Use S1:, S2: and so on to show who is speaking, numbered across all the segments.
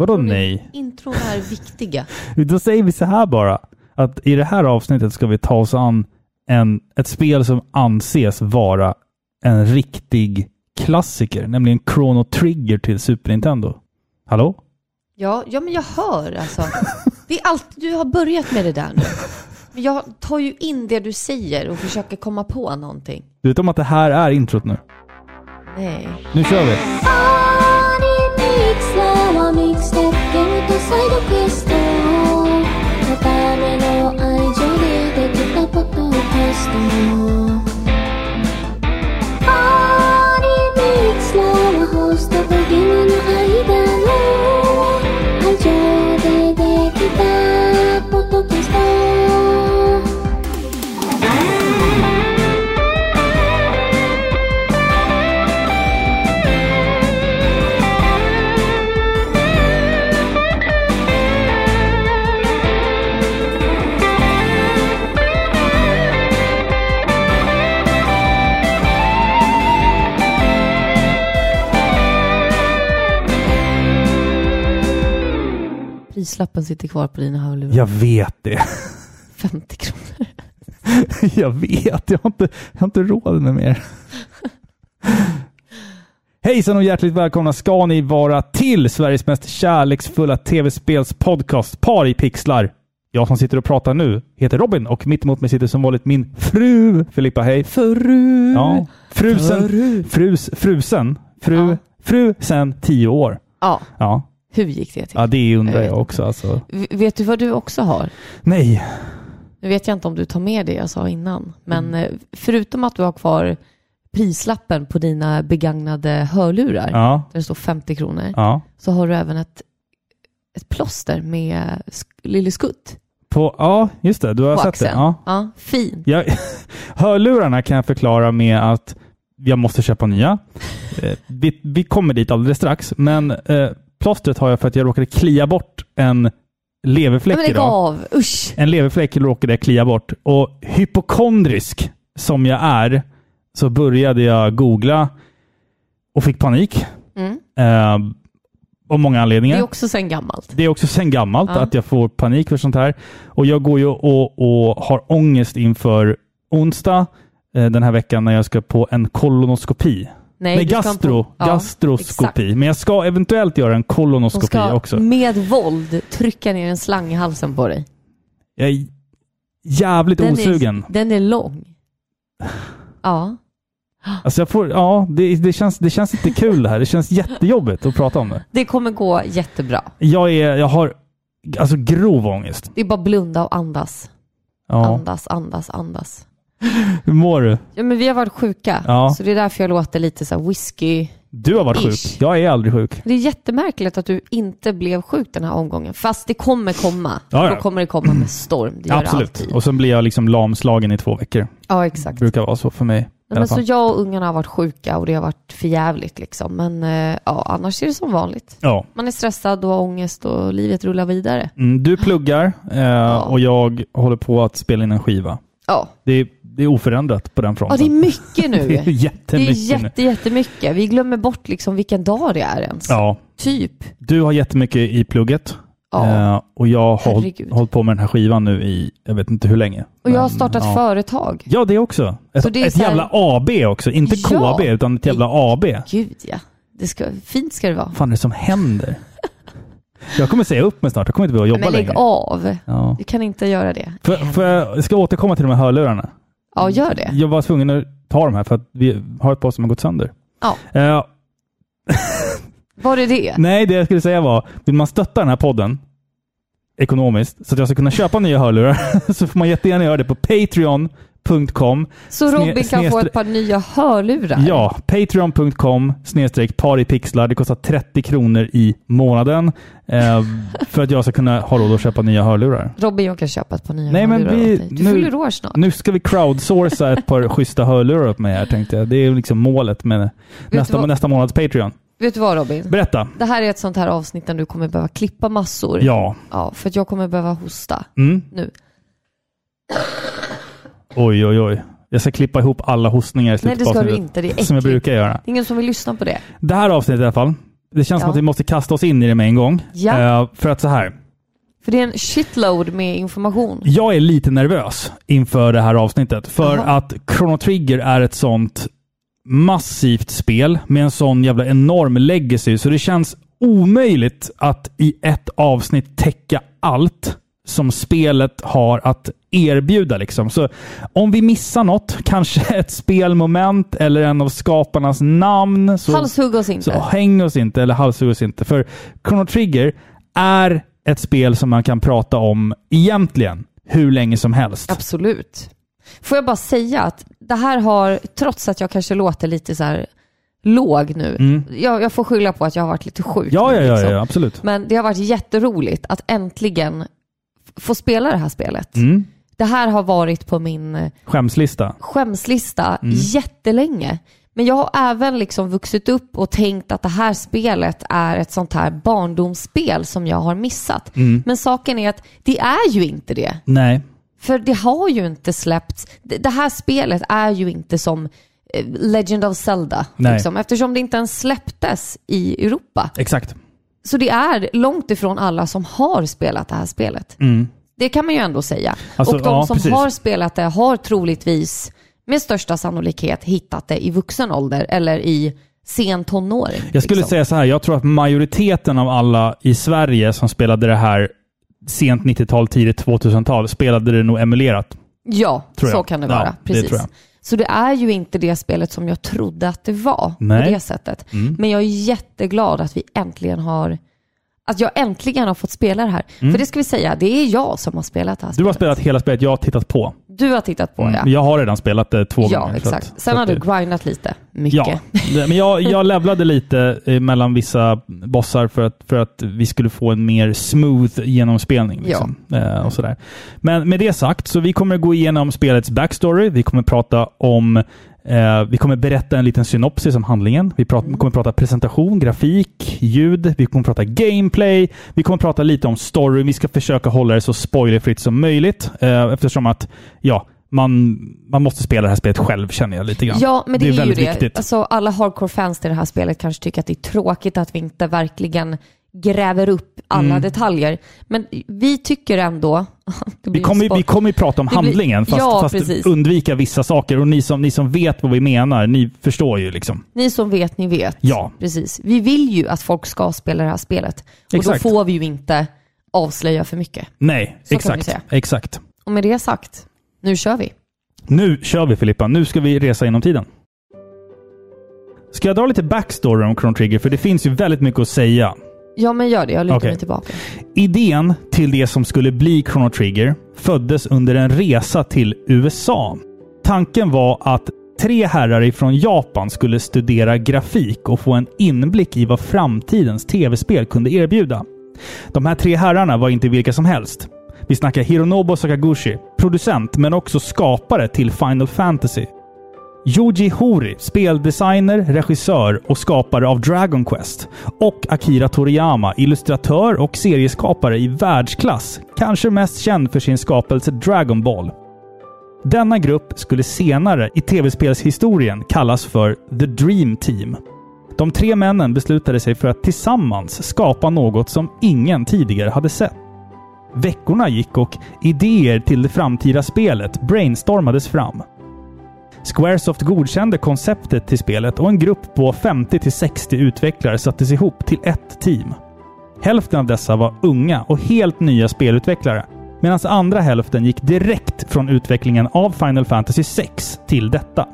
S1: Vadå nej?
S2: Intron är viktiga.
S1: Då säger vi så här bara. Att i det här avsnittet ska vi ta oss an en, ett spel som anses vara en riktig klassiker, nämligen Chrono Trigger till Super Nintendo. Hallå?
S2: Ja, ja men jag hör alltså. Det är allt, du har börjat med det där nu. Men jag tar ju in det du säger och försöker komma på någonting.
S1: Du vet om att det här är introt nu?
S2: Nej.
S1: Nu kör vi!
S3: サイドクエストのための愛情でできたポッドキャストアニミクスはホストとゲームの間。
S2: Prislappen sitter kvar på dina hörlurar.
S1: Jag vet det.
S2: 50 kronor.
S1: Jag vet. Jag har inte, jag har inte råd med mer. Hejsan och hjärtligt välkomna ska ni vara till Sveriges mest kärleksfulla tv-spelspodcast Par i pixlar. Jag som sitter och pratar nu heter Robin och mitt emot mig sitter som vanligt min fru Filippa. Hej!
S2: Fru.
S1: Ja, frusen.
S2: Fru.
S1: Frus, frusen. Fru,
S2: Ja.
S1: fru sen tio år.
S2: Ja,
S1: Ja,
S2: hur gick det till?
S1: ja det undrar
S2: Jag vet
S1: också. Alltså.
S2: Vet du vad du också har?
S1: Nej,
S2: Nu vet jag inte om du tar med det jag sa innan, men
S1: Mm.
S2: eh, förutom att du har kvar prislappen på dina begagnade hörlurar,
S1: ja,
S2: där det står 50 kronor,
S1: ja.
S2: så har du även ett, ett plåster med Lille Skutt
S1: På, ja, just det. Du har
S2: på
S1: sett
S2: axeln.
S1: det. Ja.
S2: Ja, fin.
S1: Jag, hörlurarna kan jag förklara med att jag måste köpa nya. Eh, Vi, vi kommer dit alldeles strax, men eh, plåstret har jag för att jag råkade klia bort en
S2: Ja,
S1: leverfläck
S2: lägg
S1: idag.
S2: av, usch.
S1: En leverfläck råkade jag klia bort. Och hypokondrisk som jag är, så började jag googla och fick panik.
S2: Mm.
S1: Eh, av många
S2: Det
S1: anledningar.
S2: är också sen gammalt.
S1: Det är också sen gammalt
S2: Ja.
S1: att jag får panik för sånt här. Och jag går ju och, och har ångest inför onsdag eh, den här veckan när jag ska på en kolonoskopi.
S2: Nej,
S1: Nej, gastro,
S2: på- Ja,
S1: gastroskopi.
S2: exakt.
S1: Men jag ska eventuellt göra en kolonoskopi
S2: ska
S1: också.
S2: med våld trycka ner en slang i halsen på dig.
S1: Jag är jävligt
S2: Den
S1: osugen.
S2: Är, den är lång. Ja.
S1: Alltså jag får, ja, det, det, känns, det känns inte kul det här. Det känns jättejobbigt att prata om det.
S2: Det kommer gå jättebra.
S1: Jag, är, jag har alltså grov ångest.
S2: Det är bara blunda och andas.
S1: Ja.
S2: Andas, andas, andas.
S1: Hur mår du?
S2: Ja, men vi har varit sjuka.
S1: Ja.
S2: Så det är därför jag låter lite så här whisky.
S1: Du har varit
S2: Ish.
S1: sjuk. Jag är aldrig sjuk.
S2: Det är jättemärkligt att du inte blev sjuk den här omgången. Fast det kommer komma.
S1: Ja, ja.
S2: Då kommer det komma med storm. Det gör det
S1: Absolut.
S2: alltid.
S1: Och sen blir jag liksom lamslagen i två veckor.
S2: Ja, exakt.
S1: Det brukar vara så för mig. i alla
S2: men så
S1: fall.
S2: jag och ungarna har varit sjuka och det har varit för jävligt liksom. Men eh, ja, annars är det som vanligt.
S1: Ja.
S2: Man är stressad och har ångest och livet rullar vidare.
S1: Mm, du pluggar eh, och jag håller på att spela in en skiva.
S2: Ja,
S1: Det är, det är oförändrat på den
S2: ja
S1: fronten.
S2: det är mycket nu.
S1: Det är
S2: Det är
S1: jättemycket nu.
S2: jätte, jättemycket. Vi glömmer bort liksom vilken dag det är ens.
S1: Ja.
S2: Typ.
S1: Du har jättemycket i plugget.
S2: Ja.
S1: Eh, och jag har
S2: Herregud.
S1: hållit på med den här skivan nu i, jag vet inte hur länge.
S2: Och jag har startat
S1: ja.
S2: företag.
S1: Ja, det också. Ett,
S2: det
S1: ett
S2: här-
S1: jävla AB också. Inte
S2: Ja.
S1: KB, utan ett jävla AB.
S2: Gud ja. Det ska, fint ska det vara.
S1: Vad fan är det som händer? Jag kommer säga upp mig snart. Jag kommer inte behöva jobba
S2: Men lägg
S1: längre.
S2: av.
S1: Ja.
S2: Du kan inte göra det.
S1: För, för jag ska återkomma till de här hörlurarna.
S2: Ja, gör det.
S1: Jag var tvungen att ta de här för att vi har ett par som har gått sönder.
S2: Ja.
S1: Eh,
S2: Var det det?
S1: nej, det jag skulle säga var, vill man stötta den här podden ekonomiskt så att jag ska kunna köpa nya hörlurar så får man jättegärna göra det på patreon.com.
S2: Så Robin kan få ett par nya hörlurar?
S1: Ja, patreon.com snedstreck paripixlar. Det kostar 30 kronor i månaden eh, för att jag ska kunna ha råd att köpa nya hörlurar.
S2: Robin, jag kan köpa ett par nya
S1: Nej, men
S2: hörlurar
S1: vi-
S2: åt dig. Du
S1: nu-
S2: fyller år snart.
S1: Nu ska vi crowdsourca ett par schyssta hörlurar åt mig här tänkte jag. Det är liksom målet med nästa,
S2: vad?
S1: nästa månads Patreon.
S2: Vet du vad Robin?
S1: Berätta.
S2: Det här är ett sånt här avsnitt där du kommer behöva klippa massor.
S1: Ja.
S2: Ja, för att jag kommer behöva hosta
S1: Mm.
S2: nu.
S1: Oj, oj, oj. Jag ska klippa ihop alla hostningar i
S2: Nej,
S1: slutet
S2: det
S1: på
S2: ska du inte. Det är
S1: Som jag
S2: äckligt.
S1: brukar göra.
S2: Det är ingen som vill lyssna på det.
S1: Det här avsnittet i alla fall Det känns som
S2: Ja.
S1: att vi måste kasta oss in i det med en gång.
S2: Ja.
S1: Eh, för att så här,
S2: För det är en shitload med information.
S1: jag är lite nervös inför det här avsnittet. För
S2: Jaha.
S1: att Chrono Trigger är ett sånt massivt spel med en sån jävla enorm legacy. Så det känns omöjligt att i ett avsnitt täcka allt som spelet har att erbjuda. Liksom. Så om vi missar något, kanske ett spelmoment eller en av skaparnas namn, så,
S2: Halshugg oss inte.
S1: så häng oss inte eller halshugg oss inte. För Chrono Trigger är ett spel som man kan prata om egentligen hur länge som helst.
S2: Absolut. Får jag bara säga att det här har, trots att jag kanske låter lite så här låg nu, jag, jag får skylla på att jag har varit lite sjuk
S1: Mm. Ja,
S2: nu,
S1: ja, ja,
S2: liksom.
S1: ja, absolut.
S2: Men det har varit jätteroligt att äntligen få spela det här spelet.
S1: Mm.
S2: Det här har varit på min eh,
S1: Skämslista.
S2: skämslista
S1: Mm.
S2: jättelänge. Men jag har även liksom vuxit upp och tänkt att det här spelet är ett sånt här barndomsspel som jag har missat.
S1: Mm.
S2: Men saken är att det är ju inte det.
S1: Nej.
S2: För det har ju inte släppts. Det här spelet är ju inte som eh, Legend of Zelda. Liksom, eftersom det inte ens släpptes i Europa.
S1: Exakt.
S2: Så det är långt ifrån alla som har spelat det här spelet. Det kan man ju ändå säga.
S1: Mm. Alltså,
S2: och de
S1: ja,
S2: som
S1: precis.
S2: har spelat det har troligtvis med största sannolikhet hittat det i vuxen ålder eller i sen tonåring.
S1: Jag skulle
S2: liksom.
S1: säga så här, jag tror att majoriteten av alla i Sverige som spelade det här sent 90-tal, tidigt 2000-tal spelade det nog emulerat.
S2: Ja, så kan det
S1: Ja,
S2: vara.
S1: det
S2: Precis.
S1: jag.
S2: Så det är ju inte det spelet som jag trodde att det var
S1: Nej. Mm.
S2: på det sättet. Men jag är jätteglad att vi äntligen har att jag äntligen har fått spela det här. För det ska vi säga, det är jag som har spelat det här
S1: Mm. Du har
S2: spelet.
S1: spelat hela spelet, jag har tittat på.
S2: Du har tittat på
S1: Mm.
S2: ja.
S1: Jag har redan spelat det två
S2: Ja,
S1: gånger. så
S2: exakt. Sen
S1: så
S2: har du grindat lite. Mycket.
S1: Ja, men jag, jag levlade lite mellan vissa bossar för att, för att vi skulle få en mer smooth genomspelning. Liksom, eh, och sådär. Men med det sagt, så vi kommer gå igenom spelets backstory. Vi kommer prata om Eh, vi kommer berätta en liten synopsis om handlingen. Vi prat, kommer prata presentation, grafik, ljud. Vi kommer prata gameplay. Vi kommer prata lite om story. Vi ska försöka hålla det så spoilerfritt som möjligt. Eh, eftersom att, ja, man, man måste spela det här spelet själv känner jag lite grann.
S2: Ja, men det, är, ju
S1: väldigt
S2: det.
S1: viktigt.
S2: Alltså, alla hardcore-fans till det här spelet kanske tycker att det är tråkigt att vi inte verkligen gräver upp alla
S1: Mm.
S2: detaljer. Men vi tycker ändå... blir
S1: Vi kommer, vi kommer ju prata om
S2: Det blir-
S1: handlingen, fast,
S2: Ja,
S1: fast undvika vissa saker. Och ni som, ni som vet vad vi menar, ni förstår ju liksom.
S2: Ni som vet, ni vet.
S1: Ja.
S2: Precis. Vi vill ju att folk ska spela det här spelet. Och
S1: Exakt.
S2: då får vi ju inte avslöja för mycket.
S1: Nej,
S2: Så
S1: exakt. Exakt.
S2: Och med det sagt, nu kör vi.
S1: Nu kör vi Filippa. Nu ska vi resa genom tiden. Ska jag dra lite backstory om Chrono Trigger? För det finns ju väldigt mycket att säga.
S2: Ja, men gör det. Jag lutar
S1: Okej.
S2: mig tillbaka.
S1: Idén till det som skulle bli Chrono Trigger föddes under en resa till USA. Tanken var att tre herrar ifrån Japan skulle studera grafik och få en inblick i vad framtidens tv-spel kunde erbjuda. De här tre herrarna var inte vilka som helst. Vi snackar Hironobu Sakaguchi, producent men också skapare till Final Fantasy. Yuji Hori, speldesigner, regissör och skapare av Dragon Quest. Och Akira Toriyama, illustratör och serieskapare i världsklass. Kanske mest känd för sin skapelse Dragon Ball. Denna grupp skulle senare i tv-spelshistorien kallas för The Dream Team. De tre männen beslutade sig för att tillsammans skapa något som ingen tidigare hade sett. Veckorna gick och idéer till det framtida spelet brainstormades fram. Squaresoft godkände konceptet till spelet och en grupp på 50-60 utvecklare sattes ihop till ett team. Hälften av dessa var unga och helt nya spelutvecklare, medan andra hälften gick direkt från utvecklingen av Final Fantasy 6 till detta.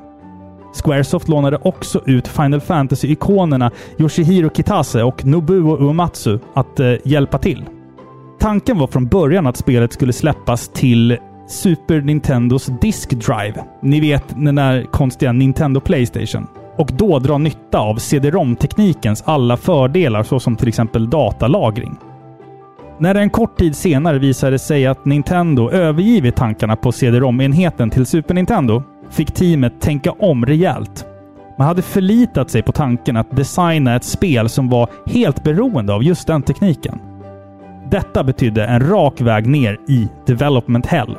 S1: Squaresoft lånade också ut Final Fantasy-ikonerna Yoshihiro Kitase och Nobuo Uematsu att eh, hjälpa till. Tanken var från början att spelet skulle släppas till Super Nintendos Disk Drive. Ni vet den där konstiga Nintendo Playstation. Och då dra nytta av CD-ROM-teknikens alla fördelar såsom till exempel datalagring. När det en kort tid senare visade sig att Nintendo övergivit tankarna på CD-ROM-enheten till Super Nintendo fick teamet tänka om rejält. Man hade förlitat sig på tanken att designa ett spel som var helt beroende av just den tekniken. Detta betydde en rak väg ner i development hell.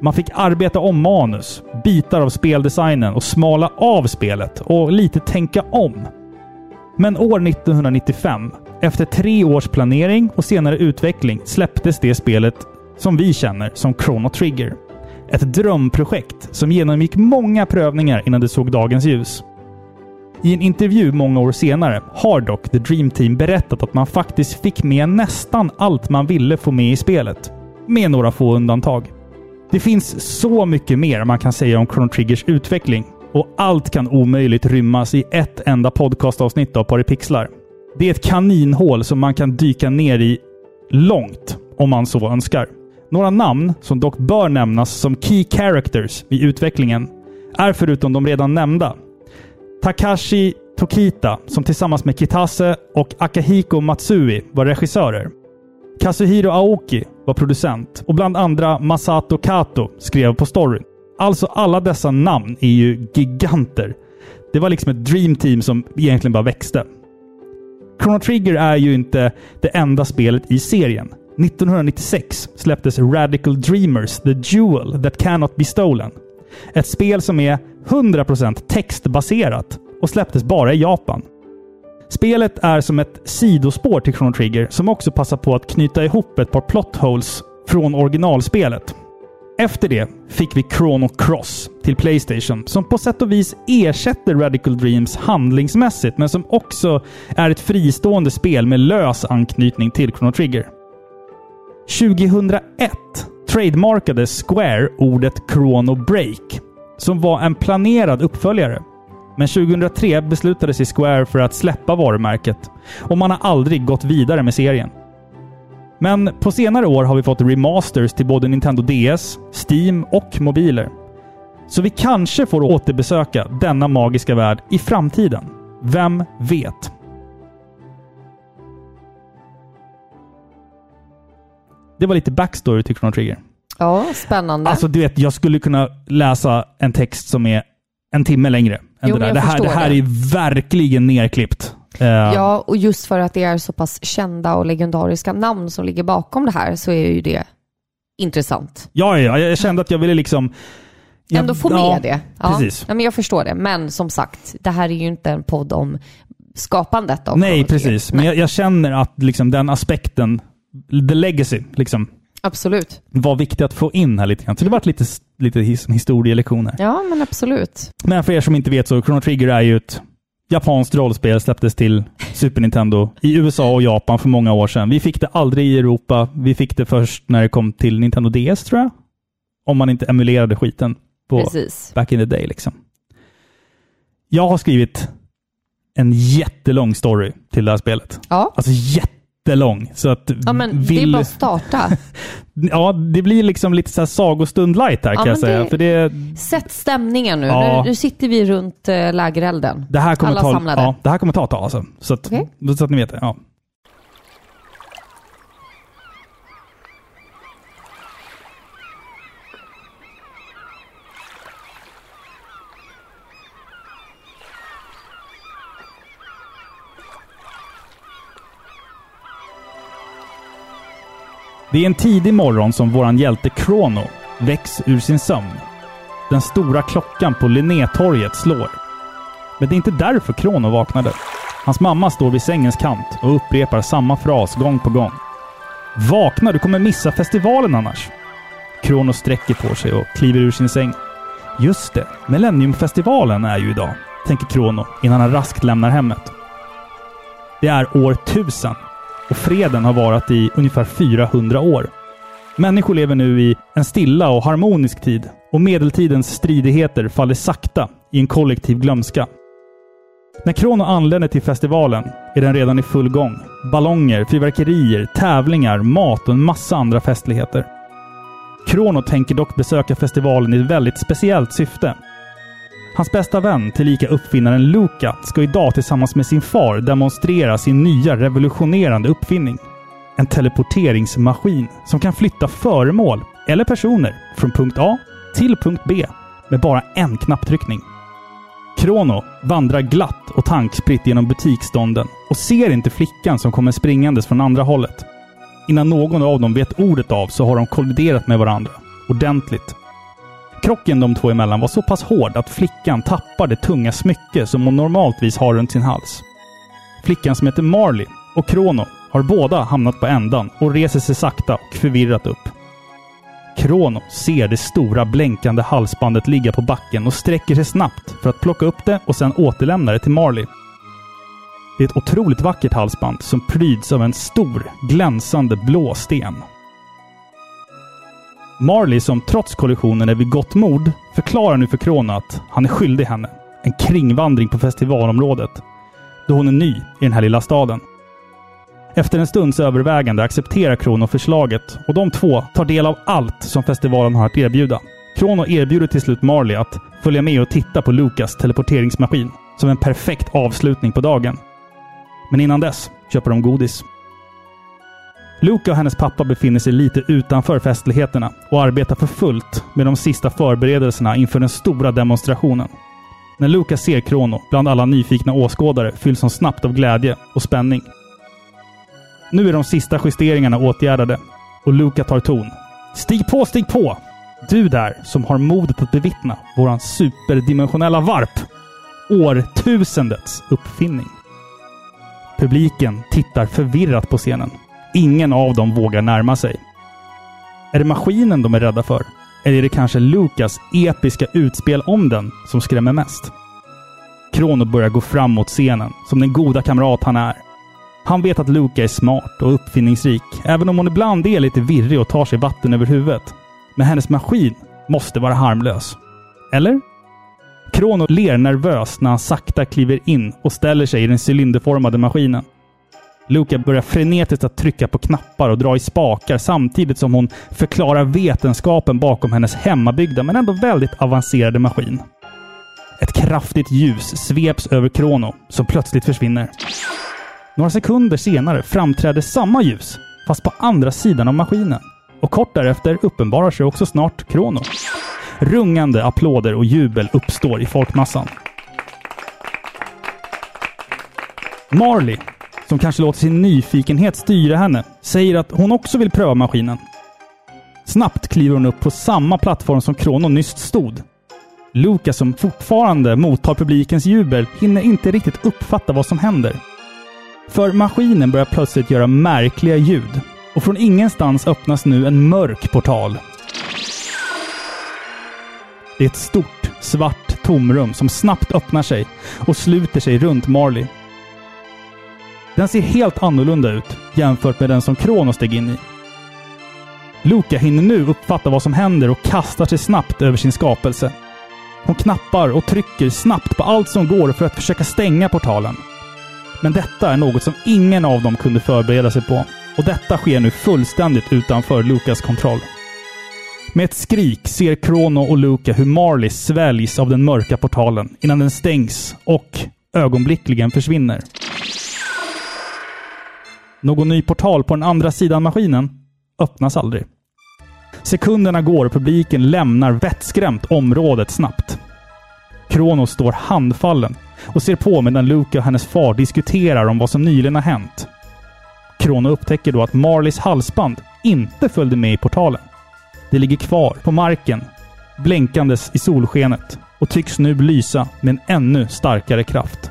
S1: Man fick arbeta om manus, bitar av speldesignen och smala av spelet och lite tänka om. Men år 1995, efter tre års planering och senare utveckling, släpptes det spelet som vi känner som Chrono Trigger. Ett drömprojekt som genomgick många prövningar innan det såg dagens ljus. I en intervju många år senare har dock The Dream Team berättat att man faktiskt fick med nästan allt man ville få med i spelet. Med några få undantag. Det finns så mycket mer man kan säga om Chrono Triggers utveckling och allt kan omöjligt rymmas i ett enda podcastavsnitt av Paripixlar. Det är ett kaninhål som man kan dyka ner i långt om man så önskar. Några namn som dock bör nämnas som key characters i utvecklingen är förutom de redan nämnda Takashi Tokita, som tillsammans med Kitase och Akahiko Matsui var regissörer. Kazuhiro Aoki var producent och bland andra Masato Kato skrev på storyn. Alltså alla dessa namn är ju giganter. Det var liksom ett dream team som egentligen bara växte. Chrono Trigger är ju inte det enda spelet i serien. 1996 släpptes Radical Dreamers The Jewel That Cannot Be Stolen. Ett spel som är 100% textbaserat och släpptes bara i Japan. Spelet är som ett sidospår till Chrono Trigger som också passar på att knyta ihop ett par plot holes från originalspelet. Efter det fick vi Chrono Cross till Playstation som på sätt och vis ersätter Radical Dreams handlingsmässigt men som också är ett fristående spel med lös anknytning till Chrono Trigger. 2001 trademarkade Square ordet Chrono Break som var en planerad uppföljare. Men 2003 beslutade sig Square för att släppa varumärket och man har aldrig gått vidare med serien. Men på senare år har vi fått remasters till både Nintendo DS, Steam och mobiler. Så vi kanske får återbesöka denna magiska värld i framtiden. Vem vet? Det var lite backstory till Chrono Trigger.
S2: Ja, spännande.
S1: Alltså du vet, jag skulle kunna läsa en text som är en timme längre än
S2: Jo,
S1: det där. Det här, det här
S2: det.
S1: är verkligen nerklippt. Eh,
S2: Ja, och just för att det är så pass kända och legendariska namn som ligger bakom det här så är ju det intressant.
S1: ja, ja, jag kände att jag ville liksom... jag-
S2: Ändå få med
S1: ja,
S2: det. Ja.
S1: Precis.
S2: Ja, men jag förstår det. Men som sagt, det här är ju inte en podd om skapandet av
S1: Nej, precis. Men jag, jag känner att liksom den aspekten, the legacy, liksom,
S2: Absolut.
S1: var viktig att få in här lite grann. Så det var lite, lite his, historielektioner.
S2: Ja, men absolut.
S1: Men för er som inte vet så, Chrono Trigger är ju ett japanskt rollspel, släpptes till Super Nintendo i USA och Japan för många år sedan. Vi fick det aldrig i Europa. Vi fick det först när det kom till Nintendo DS, tror jag. Om man inte emulerade skiten på
S2: Precis.
S1: back in the day liksom. Jag har skrivit en jättelång story till det här spelet.
S2: Ja.
S1: Alltså jättelång. Så att
S2: Ja, men det
S1: vill...
S2: är bara att starta.
S1: Ja, det blir liksom lite så här sagostund light här
S2: Ja,
S1: kan jag säga.
S2: det-
S1: För det,
S2: Sätt stämningen nu.
S1: Ja.
S2: Nu, nu sitter vi runt äh, lägerelden.
S1: det, här kommer
S2: Alla
S1: ta,
S2: samlade.
S1: ja, det här kommer ta ett tag alltså. Så att,
S2: Okej.
S1: så att ni vet det. Ja. Det är en tidig morgon som våran hjälte Krono väcks ur sin sömn. Den stora klockan på Linnétorget slår. Men det är inte därför Krono vaknade. Hans mamma står vid sängens kant och upprepar samma fras gång på gång. Vakna, du kommer missa festivalen annars. Krono sträcker på sig och kliver ur sin säng. Just det, Millenniumfestivalen är ju idag, tänker Krono innan han raskt lämnar hemmet. Det är år 1000 och freden har varat i ungefär 400 år. Människor lever nu i en stilla och harmonisk tid och medeltidens stridigheter faller sakta i en kollektiv glömska. När Krono anländer till festivalen är den redan i full gång. Ballonger, fyrverkerier, tävlingar, mat och en massa andra festligheter. Krono tänker dock besöka festivalen i ett väldigt speciellt syfte. Hans bästa vän, tillika uppfinnaren Luca, ska idag tillsammans med sin far demonstrera sin nya revolutionerande uppfinning. En teleporteringsmaskin som kan flytta föremål eller personer från punkt A till punkt B med bara en knapptryckning. Krono vandrar glatt och tankspritt genom butiksstånden och ser inte flickan som kommer springandes från andra hållet. Innan någon av dem vet ordet av så har de kolliderat med varandra. Ordentligt. Krocken de två emellan var så pass hård att flickan tappar det tunga smycke som hon normaltvis har runt sin hals. flickan som heter Marley och Krono har båda hamnat på ändan och reser sig sakta och förvirrat upp. Krono ser det stora blänkande halsbandet ligga på backen och sträcker sig snabbt för att plocka upp det och sedan återlämna det till Marley. Det är ett otroligt vackert halsband som pryds av en stor, glänsande blå sten. Marley, som trots kollisionen är vid gott mod, förklarar nu för Krona att han är skyldig henne en kringvandring på festivalområdet, då hon är ny i den här lilla staden. Efter en stunds övervägande accepterar Krono förslaget och de två tar del av allt som festivalen har att erbjuda. Krono erbjuder till slut Marley att följa med och titta på Lukas teleporteringsmaskin som en perfekt avslutning på dagen. Men innan dess köper de godis. Luca och hennes pappa befinner sig lite utanför festligheterna och arbetar för fullt med de sista förberedelserna inför den stora demonstrationen. När Luca ser Krono bland alla nyfikna åskådare fylls hon snabbt av glädje och spänning. Nu är de sista justeringarna åtgärdade och Luca tar ton. Stig på, stig på! Du där som har modet att bevittna våran superdimensionella varp! Årtusendets uppfinning. Publiken tittar förvirrat på scenen. Ingen av dem vågar närma sig. Är det maskinen de är rädda för? Eller är det kanske Lukas episka utspel om den som skrämmer mest? Krono börjar gå fram mot scenen, som den goda kamrat han är. Han vet att Luca är smart och uppfinningsrik, även om hon ibland är lite virrig och tar sig vatten över huvudet. Men hennes maskin måste vara harmlös. Eller? Krono ler nervöst när han sakta kliver in och ställer sig i den cylinderformade maskinen. Luca börjar frenetiskt att trycka på knappar och dra i spakar samtidigt som hon förklarar vetenskapen bakom hennes hemmabyggda men ändå väldigt avancerade maskin. Ett kraftigt ljus sveps över Krono, som plötsligt försvinner. Några sekunder senare framträder samma ljus, fast på andra sidan av maskinen. Och kort därefter uppenbarar sig också snart Krono. Rungande applåder och jubel uppstår i folkmassan. Marley, som kanske låter sin nyfikenhet styra henne, säger att hon också vill pröva maskinen. Snabbt kliver hon upp på samma plattform som Krono nyss stod. Lucas, som fortfarande mottar publikens jubel, hinner inte riktigt uppfatta vad som händer. För maskinen börjar plötsligt göra märkliga ljud och från ingenstans öppnas nu en mörk portal. Det är ett stort, svart tomrum som snabbt öppnar sig och sluter sig runt Marley. Den ser helt annorlunda ut jämfört med den som Kronos steg in i. Luca hinner nu uppfatta vad som händer och kastar sig snabbt över sin skapelse. Hon knappar och trycker snabbt på allt som går för att försöka stänga portalen. Men detta är något som ingen av dem kunde förbereda sig på. Och detta sker nu fullständigt utanför Lukas kontroll. Med ett skrik ser Krono och Luca hur Marley sväljs av den mörka portalen innan den stängs och ögonblickligen försvinner. Någon ny portal på den andra sidan maskinen öppnas aldrig. Sekunderna går och publiken lämnar vettskrämt området snabbt. Kronos står handfallen och ser på medan Luca och hennes far diskuterar om vad som nyligen har hänt. Krono upptäcker då att Marleys halsband inte följde med i portalen. Det ligger kvar på marken, blänkandes i solskenet och tycks nu lysa med en ännu starkare kraft.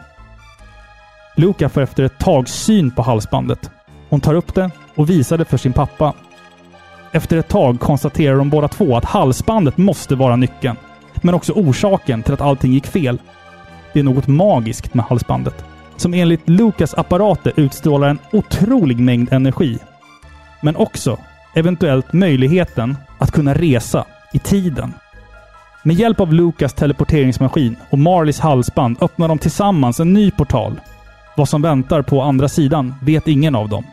S1: Luca får efter ett tag syn på halsbandet. Hon tar upp det och visar det för sin pappa. Efter ett tag konstaterar de båda två att halsbandet måste vara nyckeln. Men också orsaken till att allting gick fel. Det är något magiskt med halsbandet. Som enligt Lukas apparater utstrålar en otrolig mängd energi. Men också eventuellt möjligheten att kunna resa i tiden. Med hjälp av Lukas teleporteringsmaskin och Marleys halsband öppnar de tillsammans en ny portal. Vad som väntar på andra sidan vet ingen av dem.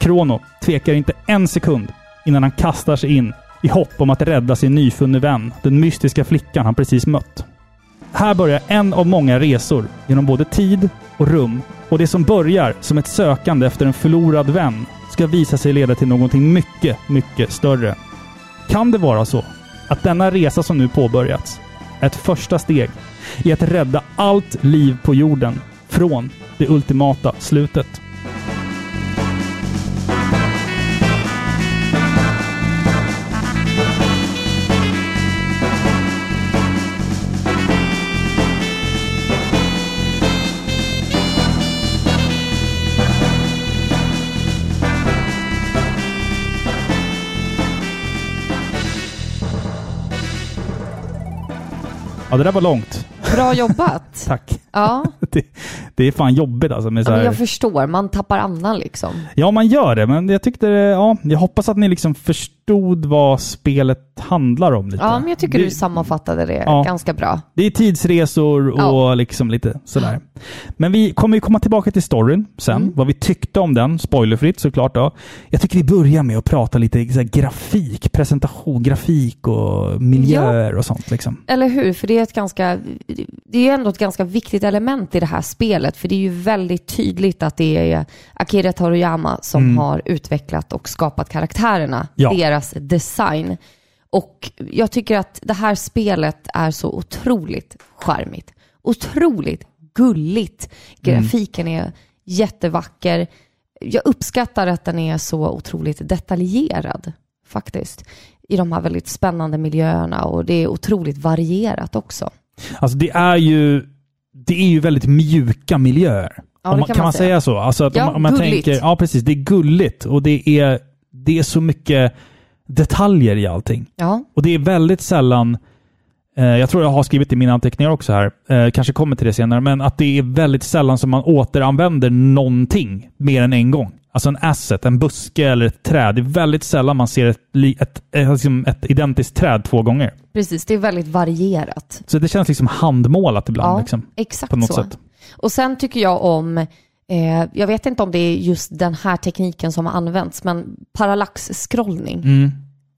S1: Krono tvekar inte en sekund innan han kastar sig in i hopp om att rädda sin nyfunne vän, den mystiska flickan han precis mött. Här börjar en av många resor genom både tid och rum. Och det som börjar som ett sökande efter en förlorad vän ska visa sig leda till någonting mycket, mycket större. Kan det vara så att denna resa som nu påbörjats är ett första steg i att rädda allt liv på jorden från det ultimata slutet? Ja, det där var långt.
S2: Bra jobbat.
S1: Tack.
S2: Ja,
S1: Det, det är fan jobbigt alltså. Med så
S2: ja men
S1: här,
S2: jag förstår. Man tappar andan liksom.
S1: Ja, man gör det, men jag tyckte ja, jag hoppas att ni liksom förstod vad spelet handlar om lite.
S2: Ja, men jag tycker
S1: det,
S2: du sammanfattade det
S1: Ja.
S2: ganska bra.
S1: Det är tidsresor och
S2: Ja.
S1: liksom lite sådär. Men vi kommer ju komma tillbaka till storyn sen,
S2: Mm.
S1: vad vi tyckte om den, spoilerfritt såklart då. Jag tycker vi börjar med att prata lite så grafik, presentation, grafik och miljöer och sånt liksom.
S2: Eller hur? För det är ett ganska, det är ju ändå ett ganska viktigt element i det här spelet. För det är ju väldigt tydligt att det är Akira Toriyama som har utvecklat och skapat karaktärerna.
S1: Mm. Ja.
S2: Deras design. Och jag tycker att det här spelet är så otroligt charmigt. Otroligt gulligt. Grafiken är jättevacker. Jag uppskattar att den är så otroligt detaljerad faktiskt. I de här väldigt spännande miljöerna och det är otroligt varierat också.
S1: Alltså det är ju, det är ju väldigt mjuka miljöer.
S2: Ja,
S1: man,
S2: kan man
S1: man
S2: säga.
S1: säga så? Alltså
S2: Ja,
S1: om, om man
S2: gulligt.
S1: tänker, ja precis, det är gulligt och det är, det är så mycket detaljer i allting.
S2: Ja,
S1: Och det är väldigt sällan, eh, jag tror jag har skrivit i mina anteckningar också här, eh, kanske kommer till det senare, men att det är väldigt sällan som man återanvänder någonting mer än en gång. Alltså en asset, en buske eller ett träd. Det är väldigt sällan man ser ett, ett, ett, liksom ett identiskt träd två gånger.
S2: precis. Det är väldigt varierat.
S1: Så det känns liksom handmålat ibland.
S2: Ja,
S1: Liksom,
S2: exakt
S1: på något
S2: så.
S1: sätt.
S2: Och sen tycker jag om, eh, jag vet inte om det är just den här tekniken som har använts, men parallax-scrollning.
S1: Mm.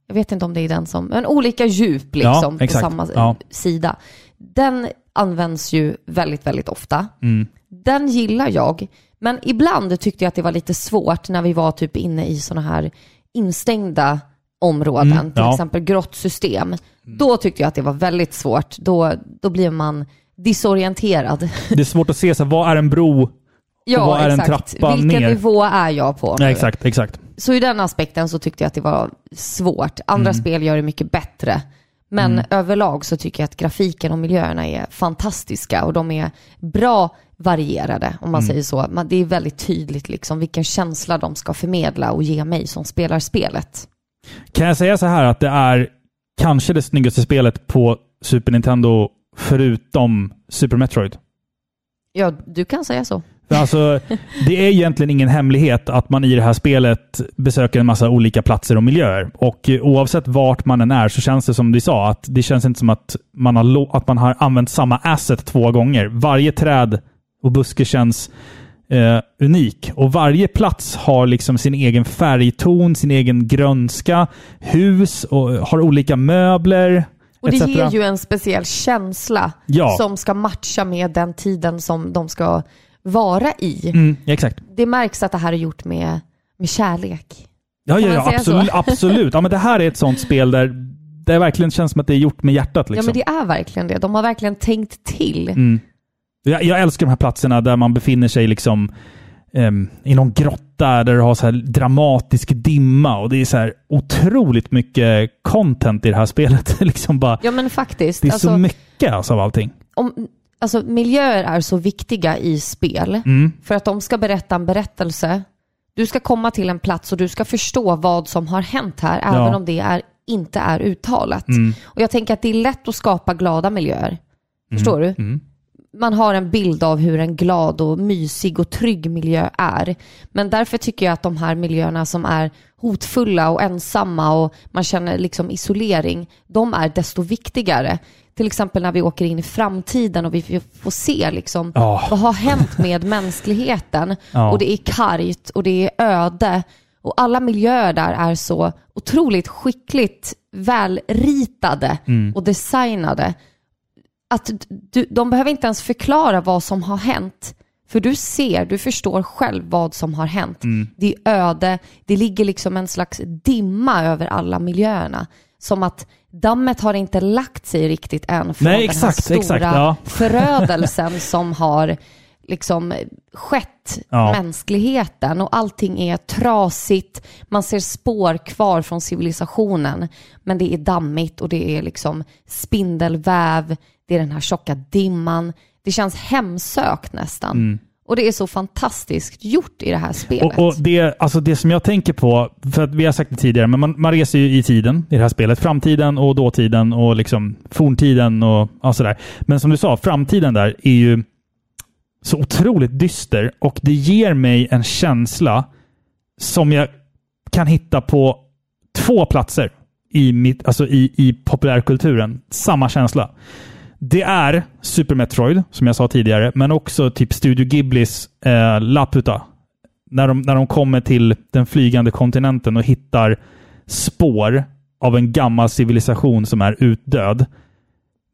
S2: Jag vet inte om det är den som, men olika djup
S1: Ja,
S2: liksom på
S1: exakt.
S2: samma
S1: Ja.
S2: sida. Den används ju väldigt, väldigt ofta.
S1: Mm.
S2: Den gillar jag, men ibland tyckte jag att det var lite svårt när vi var typ inne i sådana här instängda områden,
S1: Mm,
S2: till
S1: ja.
S2: exempel grottsystem. Då tyckte jag att det var väldigt svårt. Då, då blir man disorienterad.
S1: Det är svårt att se, så vad är en bro?
S2: Ja,
S1: vad är en
S2: exakt.
S1: trappa
S2: Vilken
S1: ner?
S2: nivå är jag på?
S1: Ja, exakt, exakt.
S2: Så i den aspekten så tyckte jag att det var svårt. Andra
S1: Mm.
S2: spel gör det mycket bättre. Men överlag så tycker jag att grafiken och miljöerna är fantastiska och de är bra varierade, om man
S1: Mm.
S2: säger så. Det är väldigt tydligt liksom vilken känsla de ska förmedla och ge mig som spelar spelet.
S1: Kan jag säga så här att det är kanske det snyggaste spelet på Super Nintendo förutom Super Metroid?
S2: Ja, du kan säga så.
S1: Alltså, det är egentligen ingen hemlighet att man i det här spelet besöker en massa olika platser och miljöer. Och oavsett vart man än är så känns det som du sa, att det känns inte som att man har, att man har använt samma asset två gånger. Varje träd och buske känns eh, unik. Och varje plats har liksom sin egen färgton, sin egen grönska, hus och har olika möbler.
S2: Och det ger ju en speciell känsla
S1: Ja.
S2: som ska matcha med den tiden som de ska vara i.
S1: Mm, exakt.
S2: Det märks att det här är gjort med, med kärlek.
S1: Ja, ja, ja absolut. absolut. Ja, men det här är ett sånt spel där det verkligen känns som att det är gjort med hjärtat.
S2: Ja
S1: Liksom.
S2: men det är verkligen det. De har verkligen tänkt till.
S1: mm. jag, jag älskar de här platserna där man befinner sig liksom ehm, i någon grotta där du har så här dramatisk dimma och det är så här otroligt mycket content i det här spelet. liksom bara,
S2: Ja men faktiskt.
S1: det är
S2: alltså,
S1: så mycket alltså, av allting.
S2: om, alltså, miljöer är så viktiga i spel
S1: Mm.
S2: för att de ska berätta en berättelse. Du ska komma till en plats och du ska förstå vad som har hänt här, även om det är, inte är uttalat.
S1: Mm.
S2: Och jag tänker att det är lätt att skapa glada miljöer. Förstår du?
S1: Mm.
S2: man har en bild av hur en glad och mysig och trygg miljö är. Men därför tycker jag att de här miljöerna som är hotfulla och ensamma och man känner liksom isolering, de är desto viktigare. Till exempel när vi åker in i framtiden och vi får se liksom
S1: Ja.
S2: vad har hänt med mänskligheten.
S1: Ja.
S2: Och det är kargt och det är öde. Och alla miljöer där är så otroligt skickligt välritade och designade att du, de behöver inte ens förklara vad som har hänt. För du ser, du förstår själv vad som har hänt. Det är öde, det ligger liksom en slags dimma över alla miljöerna. Som att dammet har inte lagt sig riktigt än från
S1: Nej,
S2: den
S1: exakt,
S2: här stora
S1: exakt, ja.
S2: förödelsen som har liksom skett
S1: Ja.
S2: mänskligheten och allting är trasigt. Man ser spår kvar från civilisationen men det är dammigt och det är liksom spindelväv, det är den här tjocka dimman. Det känns hemsökt nästan. Och det är så fantastiskt gjort i det här spelet.
S1: Och, och det, alltså det som jag tänker på, för att vi har sagt det tidigare, men man, man reser ju i tiden i det här spelet. Framtiden och dåtiden och liksom forntiden och ja, sådär. Men som du sa, framtiden där är ju så otroligt dyster och det ger mig en känsla som jag kan hitta på två platser i, mitt, alltså i, i populärkulturen. Samma känsla. Det är Super Metroid, som jag sa tidigare, men också typ Studio Ghiblis eh, Laputa. När de, när de kommer till den flygande kontinenten och hittar spår av en gammal civilisation som är utdöd.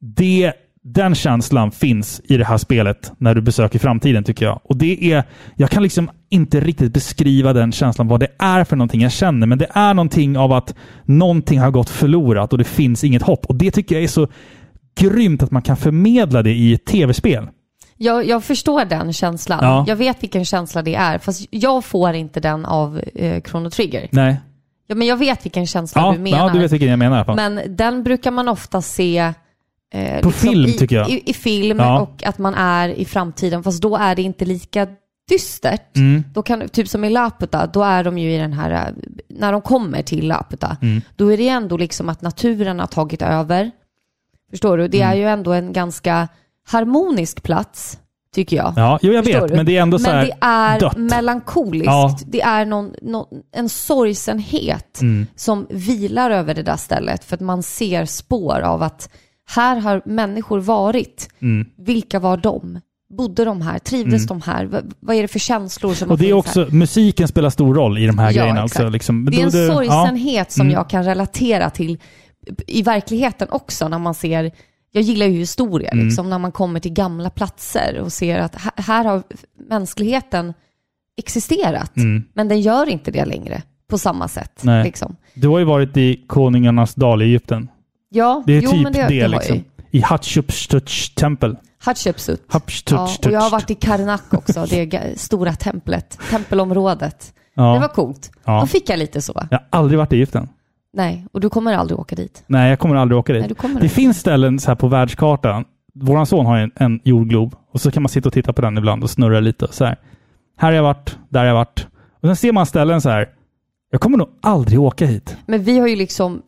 S1: Det, den känslan finns i det här spelet när du besöker framtiden, tycker jag. Och det är, Jag kan liksom inte riktigt beskriva den känslan, vad det är för någonting jag känner, men det är någonting av att någonting har gått förlorat och det finns inget hopp. Och det tycker jag är så grymt att man kan förmedla det i ett tv-spel.
S2: Jag, jag förstår den känslan.
S1: Ja.
S2: Jag vet vilken känsla det är, fast jag får inte den av eh, Chrono Trigger.
S1: Nej.
S2: Ja, men jag vet vilken känsla
S1: Ja,
S2: du menar.
S1: ja, du vet vilken jag menar.
S2: Men den brukar man ofta se eh,
S1: På film,
S2: i,
S1: tycker jag.
S2: I, i film
S1: Ja.
S2: och att man är i framtiden, fast då är det inte lika dystert.
S1: Mm.
S2: Då kan, typ som i Laputa, då är de ju i den här, när de kommer till Laputa,
S1: Mm.
S2: då är det ändå liksom att naturen har tagit över. Förstår du? Det
S1: Mm.
S2: är ju ändå en ganska harmonisk plats, tycker jag.
S1: Ja, jo, jag
S2: Förstår
S1: vet,
S2: du?
S1: men det är ändå så
S2: Men det är
S1: dött.
S2: melankoliskt.
S1: Ja.
S2: Det är någon, någon, en sorgsenhet
S1: Mm.
S2: som vilar över det där stället. För att man ser spår av att här har människor varit.
S1: Mm.
S2: Vilka var de? Bodde de här? Trivdes de här? V- vad är det för känslor som
S1: Och det är
S2: funnits här?
S1: också, musiken spelar stor roll i de här
S2: Ja,
S1: grejerna
S2: exakt.
S1: också. Liksom.
S2: Det är en sorgsenhet som
S1: Mm.
S2: jag kan relatera till i verkligheten också när man ser jag gillar ju historia,
S1: Mm.
S2: liksom, när man kommer till gamla platser och ser att här, har mänskligheten existerat,
S1: Mm.
S2: men den gör inte det längre på samma sätt. Liksom.
S1: Du har ju varit i Konungarnas dal i Egypten.
S2: Ja,
S1: Det är
S2: jo,
S1: typ
S2: men
S1: det,
S2: det, jag
S1: liksom.
S2: ju.
S1: I Hatshepsuts tempel.
S2: Hatshepsut. Ja, och jag har varit i Karnak också, det stora templet, tempelområdet.
S1: Ja.
S2: Det var coolt.
S1: Ja.
S2: Då fick jag lite så.
S1: Jag har aldrig varit i Egypten.
S2: Nej, och du kommer aldrig åka dit.
S1: Nej, jag kommer aldrig åka dit.
S2: Nej,
S1: det
S2: inte.
S1: finns ställen så här på världskartan. Vår son har en, en jordglob och så kan man sitta och titta på den ibland och snurra lite. Så här. här har jag varit, där har jag varit. Och sen ser man ställen så här. Jag kommer nog aldrig åka hit.
S2: Men vi har ju liksom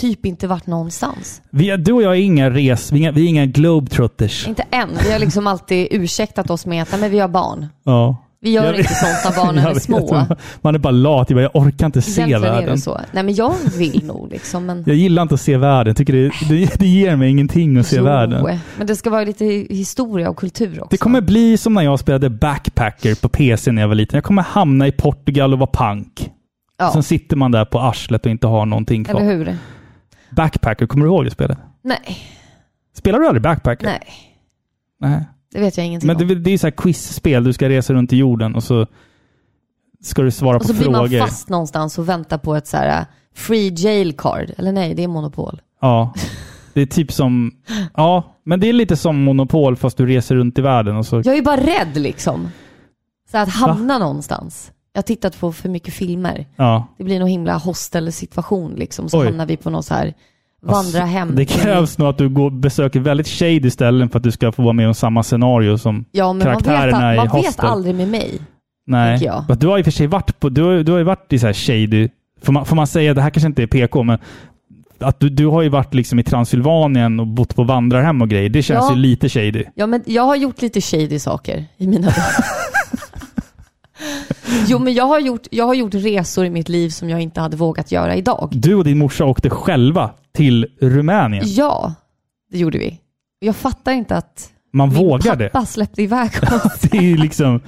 S2: typ inte varit någonstans.
S1: Vi, du och jag är inga res... Vi är inga, vi är inga globetrotters.
S2: Inte än. Vi har liksom alltid ursäktat oss med att "Nej, men vi har barn.
S1: Ja.
S2: Vi gör
S1: Jag
S2: inte sånt när barnen är
S1: vet,
S2: små.
S1: Man är bara lat. Jag, orkar inte se
S2: Egentligen är
S1: världen.
S2: det så. Nej men jag vill nog liksom. Men...
S1: Jag gillar inte att se världen. Tycker det, det, det ger mig ingenting att se
S2: Jo,
S1: världen.
S2: Men det ska vara lite historia och kultur också.
S1: Det kommer bli som när jag spelade backpacker på PC när jag var liten. Jag kommer hamna i Portugal och vara punk.
S2: ja.
S1: Sen sitter man där på arslet och inte har någonting kvar.
S2: Eller hur?
S1: Backpacker, kommer du ihåg det spelet?
S2: Nej,
S1: Spelar du aldrig backpacker?
S2: nej.
S1: Nej.
S2: Det vet jag ingenting
S1: Men
S2: om.
S1: det, det är ju så här quizspel. Du ska resa runt i jorden och så ska du svara
S2: Och
S1: på
S2: så blir
S1: frågor.
S2: man fast någonstans och väntar på ett så här uh, free jail card. Eller nej, det är monopol.
S1: Ja. Det är typ som... Ja, men det är lite som Monopol fast du reser runt i världen och så...
S2: Jag är bara rädd liksom. Så att hamna någonstans. Jag har tittat på för mycket filmer.
S1: Ja.
S2: Det blir någon himla hostelsituation liksom. Så
S1: Oj.
S2: hamnar vi på något så här vandra hem.
S1: Det krävs nog att du går, besöker väldigt shady ställen för att du ska få vara med om samma scenario som
S2: Ja, men man vet,
S1: karaktärerna i
S2: man vet
S1: Hostel.
S2: aldrig med mig.
S1: Nej.
S2: jag.
S1: Du har i och för sig varit på, du har, du har ju varit i så här shady, får man, får man säga, det här kanske inte är PK, men att du, du har ju varit liksom i Transylvanien och bott på vandrarhem och grejer. Det känns
S2: Ja.
S1: ju lite shady.
S2: Ja, men jag har gjort lite shady saker i mina dagar. Jo, men jag har, gjort, jag har gjort resor i mitt liv som jag inte hade vågat göra idag.
S1: Du och din morsa åkte själva till Rumänien.
S2: Ja, det gjorde vi. Jag fattar inte att
S1: Man
S2: min
S1: vågar det.
S2: pappa släppte iväg oss.
S1: Det är liksom...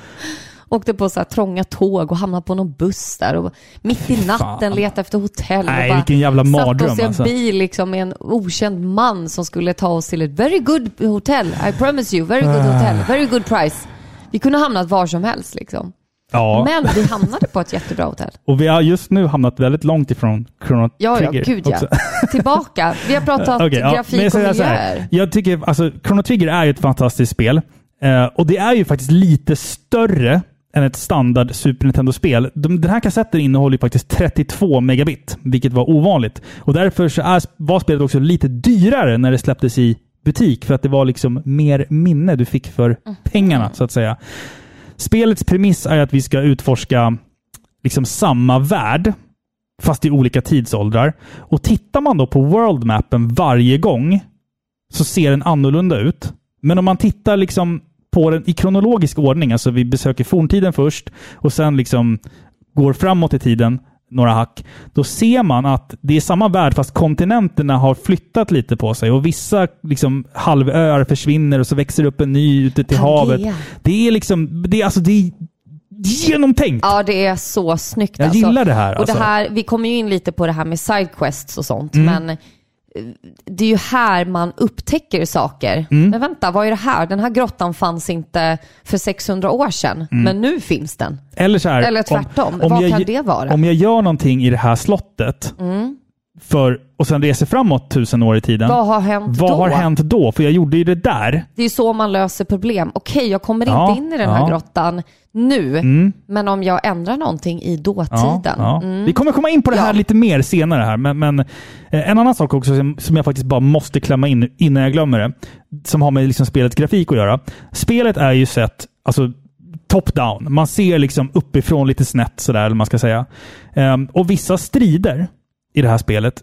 S2: Åkte på så här trånga tåg och hamnade på någon buss där och mitt i natten letade efter hotell.
S1: Nej,
S2: och
S1: vilken jävla
S2: Satt
S1: mardröm
S2: oss i en
S1: alltså.
S2: bil liksom med en okänd man som skulle ta oss till ett very good hotel. I promise you, very good
S1: Ah.
S2: hotel, very good price. Vi kunde ha hamnat var som helst liksom.
S1: Ja,
S2: Men vi hamnade på ett jättebra hotell.
S1: och vi har just nu hamnat väldigt långt ifrån Chrono
S2: Ja, ja,
S1: Trigger
S2: gud ja. Tillbaka. Vi har pratat
S1: ja, men
S2: grafik
S1: jag
S2: och
S1: här.
S2: miljöer.
S1: Jag tycker, alltså, Chrono Trigger är ju ett fantastiskt spel. Eh, och det är ju faktiskt lite större än ett standard Super Nintendo-spel. De, den här kassetten innehåller ju faktiskt 32 megabit, vilket var ovanligt. Och därför så är, var spelet också lite dyrare när det släpptes i butik, för att det var liksom mer minne du fick för pengarna, så att säga spelets premiss är att vi ska utforska liksom samma värld, fast i olika tidsåldrar. Och tittar man då på worldmappen varje gång så ser den annorlunda ut. Men om man tittar liksom på den i kronologisk ordning, alltså vi besöker forntiden först och sen liksom går framåt i tiden några hack, då ser man att det är samma värld fast kontinenterna har flyttat lite på sig och vissa liksom halvöar försvinner och så växer upp en ny ute till
S2: Pangea.
S1: havet. Det är liksom, det är alltså det är genomtänkt.
S2: Ja, det är så snyggt.
S1: Jag
S2: alltså.
S1: gillar det här.
S2: Och
S1: Alltså.
S2: det här, vi kommer ju in lite på det här med sidequests och sånt,
S1: Mm.
S2: men det är ju här man upptäcker saker.
S1: Mm.
S2: Men vänta, vad är det här? Den här grottan fanns inte för 600 år sedan, men nu finns den.
S1: Eller så här,
S2: Eller tvärtom. Vad kan det vara? Mm.
S1: Om jag gör någonting i det här slottet för, och sen reser framåt tusen år i tiden.
S2: Vad har hänt
S1: vad
S2: då?
S1: har hänt då? För jag gjorde ju det där.
S2: Det är så man löser problem. Okej, jag kommer
S1: Ja,
S2: inte in i den här
S1: ja.
S2: grottan nu,
S1: Mm.
S2: men om jag ändrar någonting i dåtiden.
S1: ja.
S2: Mm.
S1: Vi kommer komma in på det här lite mer senare här, men, men eh, en annan sak också som, som jag faktiskt bara måste klämma in innan jag glömmer det, som har med liksom spelets grafik att göra. Spelet är ju sett, alltså top-down. Man ser liksom uppifrån lite snett sådär, eller man ska säga. Ehm, och vissa strider i det här spelet,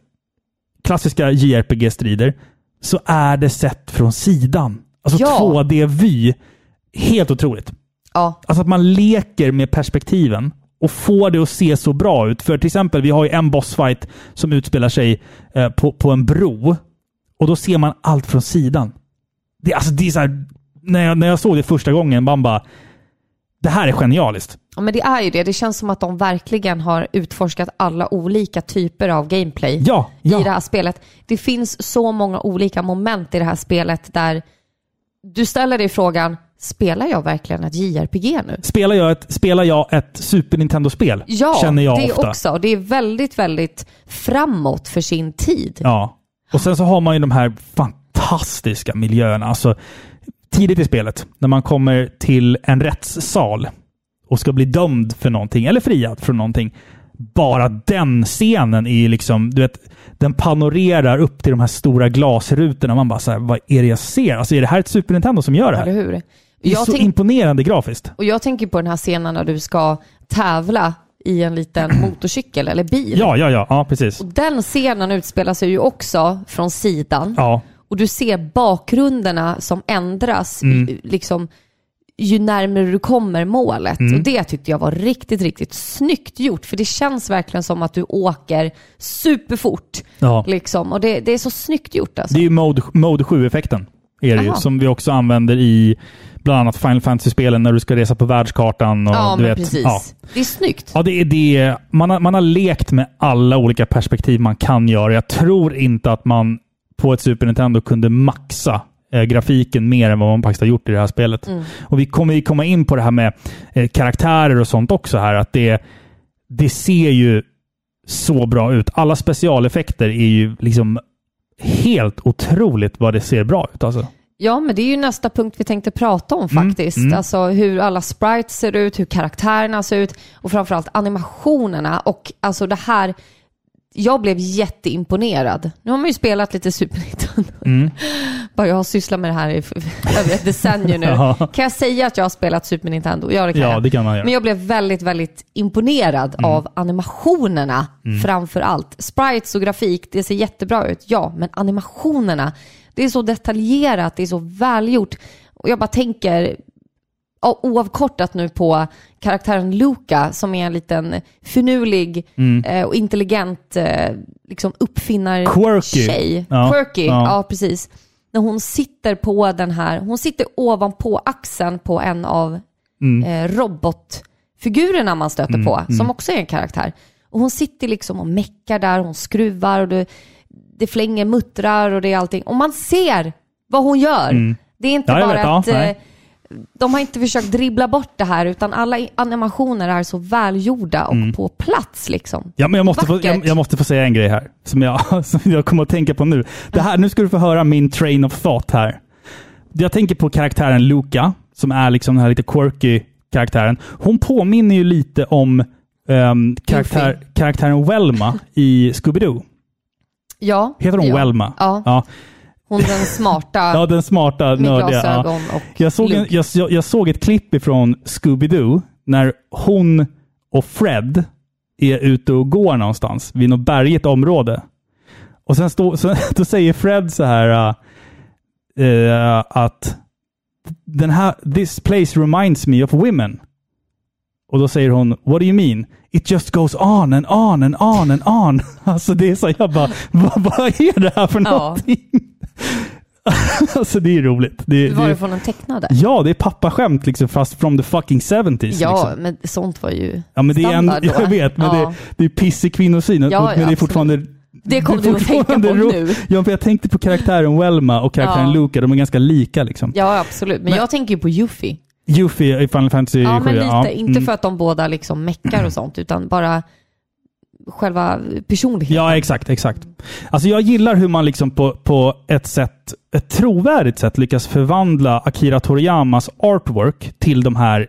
S1: klassiska JRPG-strider, så är det sett från sidan. Alltså
S2: Ja.
S1: 2D-vy. Helt otroligt.
S2: Ja,
S1: Alltså att man leker med perspektiven och får det att se så bra ut. För till exempel, vi har ju en bossfight som utspelar sig eh, på, på en bro. Och då ser man allt från sidan. Det, alltså, det är så här, när, jag, när jag såg det första gången, man bara... Det här är genialiskt.
S2: Ja, men det är ju det. Det känns som att de verkligen har utforskat alla olika typer av gameplay
S1: Ja,
S2: i
S1: ja.
S2: det här spelet. Det finns så många olika moment i det här spelet där du ställer dig frågan, spelar jag verkligen ett JRPG nu?
S1: Spelar jag ett, spelar jag ett Super Nintendo-spel?
S2: Ja,
S1: känner jag
S2: det
S1: ofta.
S2: också. Det är väldigt, väldigt framåt för sin tid.
S1: Ja. Och sen så har man ju de här fantastiska miljöerna. Alltså, tidigt i spelet, när man kommer till en rättssal och ska bli dömd för någonting, eller friad från någonting. Bara den scenen är ju liksom, du vet, den panorerar upp till de här stora glasrutorna. Man bara så här, vad är det jag ser? Alltså är det här ett Super Nintendo som gör det
S2: Eller
S1: här?
S2: hur?
S1: Det är
S2: Jag
S1: så
S2: tänk,
S1: imponerande grafiskt.
S2: och jag tänker på den här scenen när du ska tävla i en liten motorcykel eller bil.
S1: Ja, ja, ja, ja, precis.
S2: Och den scenen utspelar sig ju också från sidan.
S1: Ja,
S2: Och du ser bakgrunderna som ändras
S1: Mm.
S2: liksom, ju närmare du kommer målet.
S1: Mm.
S2: Och det tyckte jag var riktigt, riktigt snyggt gjort. För det känns verkligen som att du åker superfort.
S1: ja.
S2: Liksom. Och det, det är så snyggt gjort alltså.
S1: Det är ju Mode, Mode 7-effekten. Är det ju, som vi också använder i bland annat Final Fantasy-spelen när du ska resa på världskartan. Och,
S2: ja,
S1: du
S2: men
S1: vet,
S2: precis.
S1: Ja.
S2: Det är snyggt.
S1: Ja, det är det. Man har, man har lekt med alla olika perspektiv man kan göra. Jag tror inte att man på ett Super Nintendo kunde maxa eh, grafiken mer än vad man faktiskt har gjort i det här spelet.
S2: Mm.
S1: Och vi kommer ju komma in på det här med eh, karaktärer och sånt också här. Att det, det ser ju så bra ut. Alla specialeffekter är ju liksom helt otroligt vad det ser bra ut. Alltså.
S2: Ja, men det är ju nästa punkt vi tänkte prata om
S1: Mm,
S2: faktiskt.
S1: mm.
S2: Alltså hur alla sprites ser ut, hur karaktärerna ser ut och framförallt animationerna. Och alltså det här, jag blev jätteimponerad. Nu har man ju spelat lite Super Nintendo.
S1: Mm.
S2: Bara jag har sysslat med det här i över ett decennium nu. Kan jag säga att jag har spelat Super Nintendo? Ja, det kan
S1: Ja,
S2: jag.
S1: det kan man göra.
S2: Men jag blev väldigt, väldigt imponerad
S1: Mm.
S2: av animationerna framför allt. Sprites och grafik, det ser jättebra ut, ja, men animationerna, det är så detaljerat, det är så välgjort. Och jag bara tänker, oavkortat nu på karaktären Luca som är en liten finurlig
S1: Mm.
S2: eh, och intelligent eh, liksom uppfinnar
S1: Quirky.
S2: tjej.
S1: Ja,
S2: Quirky,
S1: ja.
S2: ja. precis. När hon sitter på den här, hon sitter ovanpå axeln på en av
S1: Mm.
S2: eh, robotfigurerna man stöter på, som också är en karaktär. Och hon sitter liksom och meckar där, hon skruvar och det, det flänger muttrar och det är allting. Och man ser vad hon gör. Det är inte
S1: Mm.
S2: Bara
S1: vet, ja.
S2: De har inte försökt dribbla bort det här, utan alla animationer är så välgjorda och
S1: Mm.
S2: på plats liksom.
S1: Ja, men jag måste, få,
S2: Vackert.
S1: jag, jag måste få säga en grej här som jag, som jag kommer att tänka på nu. Det här. Nu ska du få höra min train of thought här. Jag tänker på karaktären Luca, som är liksom den här lite quirky karaktären. Hon påminner ju lite om ehm, karaktär, karaktären Welma i Scooby-Doo.
S2: Ja.
S1: Heter hon
S2: ja.
S1: Welma?
S2: Ja.
S1: ja.
S2: Hon den smarta
S1: Ja, den smarta, nördiga. Ja. Jag såg, en, jag, jag, såg ett klipp ifrån Scooby-Doo när hon och Fred är ute och går någonstans vid något bergigt område. Och sen stå, så, då säger Fred så här äh, att den här, this place reminds me of women. Och då säger hon, what do you mean? It just goes on and on and on and on. Alltså det är så, jag bara, vad, vad är det här för
S2: Ja.
S1: alltså det är roligt. Det,
S2: Var
S1: det,
S2: från en tecknade?
S1: Ja, det är pappaskämt liksom, fast from the fucking 70s.
S2: Ja,
S1: liksom.
S2: men sånt var ju
S1: ja men det är en, jag vet, men
S2: ja.
S1: det, det är pissig kvinnosyn.
S2: Ja,
S1: men det är
S2: absolut.
S1: fortfarande...
S2: Det kom du att tänka på nu.
S1: Ja, för jag tänkte på karaktären Welma och karaktären
S2: Ja.
S1: Luca. De är ganska lika liksom.
S2: Ja, absolut. Men,
S1: Men-
S2: jag tänker ju på Yuffie.
S1: Yuffie i Final Fantasy
S2: Ja,
S1: 7.
S2: men lite.
S1: ja.
S2: Inte
S1: Mm.
S2: för att de båda liksom meckar och sånt, utan bara själva personligheten.
S1: Ja, exakt, exakt. Alltså jag gillar hur man liksom på, på ett sätt, ett trovärdigt sätt lyckas förvandla Akira Toriyamas artwork till de här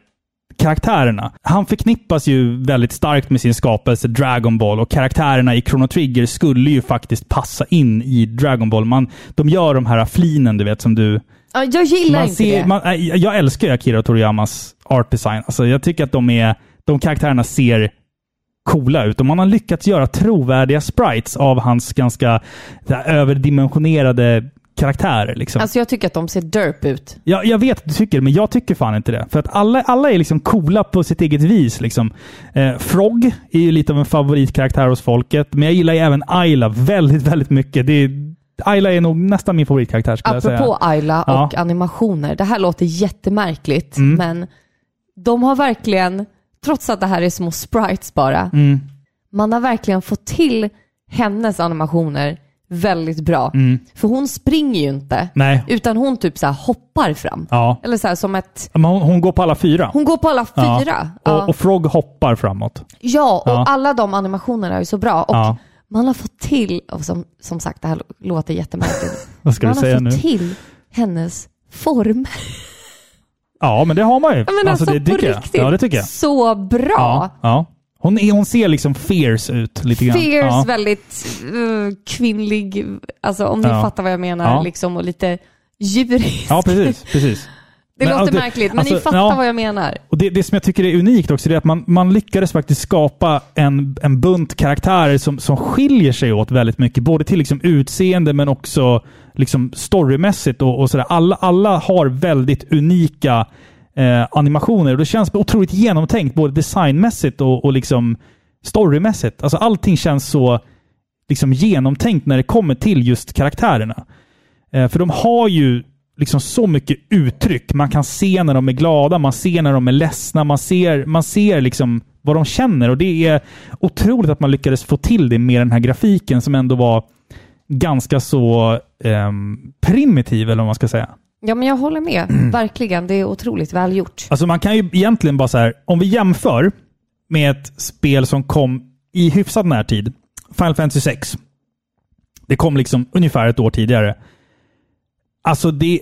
S1: karaktärerna. Han förknippas ju väldigt starkt med sin skapelse Dragon Ball och karaktärerna i Chrono Trigger skulle ju faktiskt passa in i Dragon Ball. Man, de gör de här flinen, du vet, som du...
S2: Ja, jag gillar
S1: Man
S2: inte
S1: ser,
S2: det.
S1: man, äh, jag älskar ju Akira Toriyamas art design. Alltså jag tycker att de, är, de karaktärerna ser coola ut och man har lyckats göra trovärdiga sprites av hans ganska här, överdimensionerade karaktärer. Liksom.
S2: Alltså jag tycker att de ser derp ut.
S1: jag, jag vet att du tycker men jag tycker fan inte det. För att alla, alla är liksom coola på sitt eget vis. Liksom. Eh, Frog är ju lite av en favoritkaraktär hos folket, men jag gillar ju även Ayla väldigt, väldigt mycket. Det är, Ayla är nog nästan min favoritkaraktär skulle jag säga.
S2: Apropå Ayla
S1: Ja.
S2: och animationer. Det här låter jättemärkligt,
S1: Mm.
S2: men de har verkligen, trots att det här är små sprites bara,
S1: Mm,
S2: man har verkligen fått till hennes animationer väldigt bra.
S1: mm.
S2: För hon springer ju inte,
S1: Nej.
S2: utan hon typ så hoppar fram.
S1: Ja.
S2: Eller så som ett...
S1: Hon, hon går på alla fyra.
S2: Hon går på alla fyra. Ja,
S1: Och, och Frog hoppar framåt.
S2: ja och
S1: Ja.
S2: alla de animationerna är ju så bra. Och man har fått till, och som, som sagt det här låter jättemärkligt,
S1: Vad ska
S2: man
S1: du
S2: har
S1: säga
S2: fått
S1: nu?
S2: till hennes form.
S1: Ja, men det har man ju.
S2: Men alltså,
S1: det
S2: på
S1: tycker jag.
S2: riktigt,
S1: Ja, det tycker jag.
S2: så bra.
S1: Ja, ja. Hon, är, hon ser liksom fierce ut lite grann.
S2: Fierce,
S1: ja.
S2: väldigt uh, kvinnlig, alltså om ni
S1: Ja.
S2: fattar vad jag menar, liksom, och lite djurisk.
S1: Ja, precis. precis.
S2: Det
S1: Men,
S2: låter
S1: alltså,
S2: märkligt, men
S1: alltså,
S2: ni fattar
S1: ja.
S2: vad jag menar.
S1: Och det, det som jag tycker är unikt också, det är att man, man lyckades faktiskt skapa en, en bunt karaktärer som, som skiljer sig åt väldigt mycket. Både till liksom utseende men också liksom storymässigt. Och, och sådär. Alla, alla har väldigt unika eh, animationer. Och det känns otroligt genomtänkt, både designmässigt och, och liksom storymässigt. Alltså allting känns så liksom genomtänkt när det kommer till just karaktärerna. Eh, för de har ju liksom så mycket uttryck. Man kan se när de är glada, man ser när de är ledsna, man ser, man ser liksom vad de känner. Och det är otroligt att man lyckades få till det med den här grafiken som ändå var ganska så ehm, primitiv, eller vad man ska säga.
S2: Ja, men jag håller med. Verkligen. Det är otroligt välgjort.
S1: Alltså man kan ju egentligen bara så här, om vi jämför med ett spel som kom i hyfsad närtid, Final Fantasy 6. Det kom liksom ungefär ett år tidigare. Alltså det...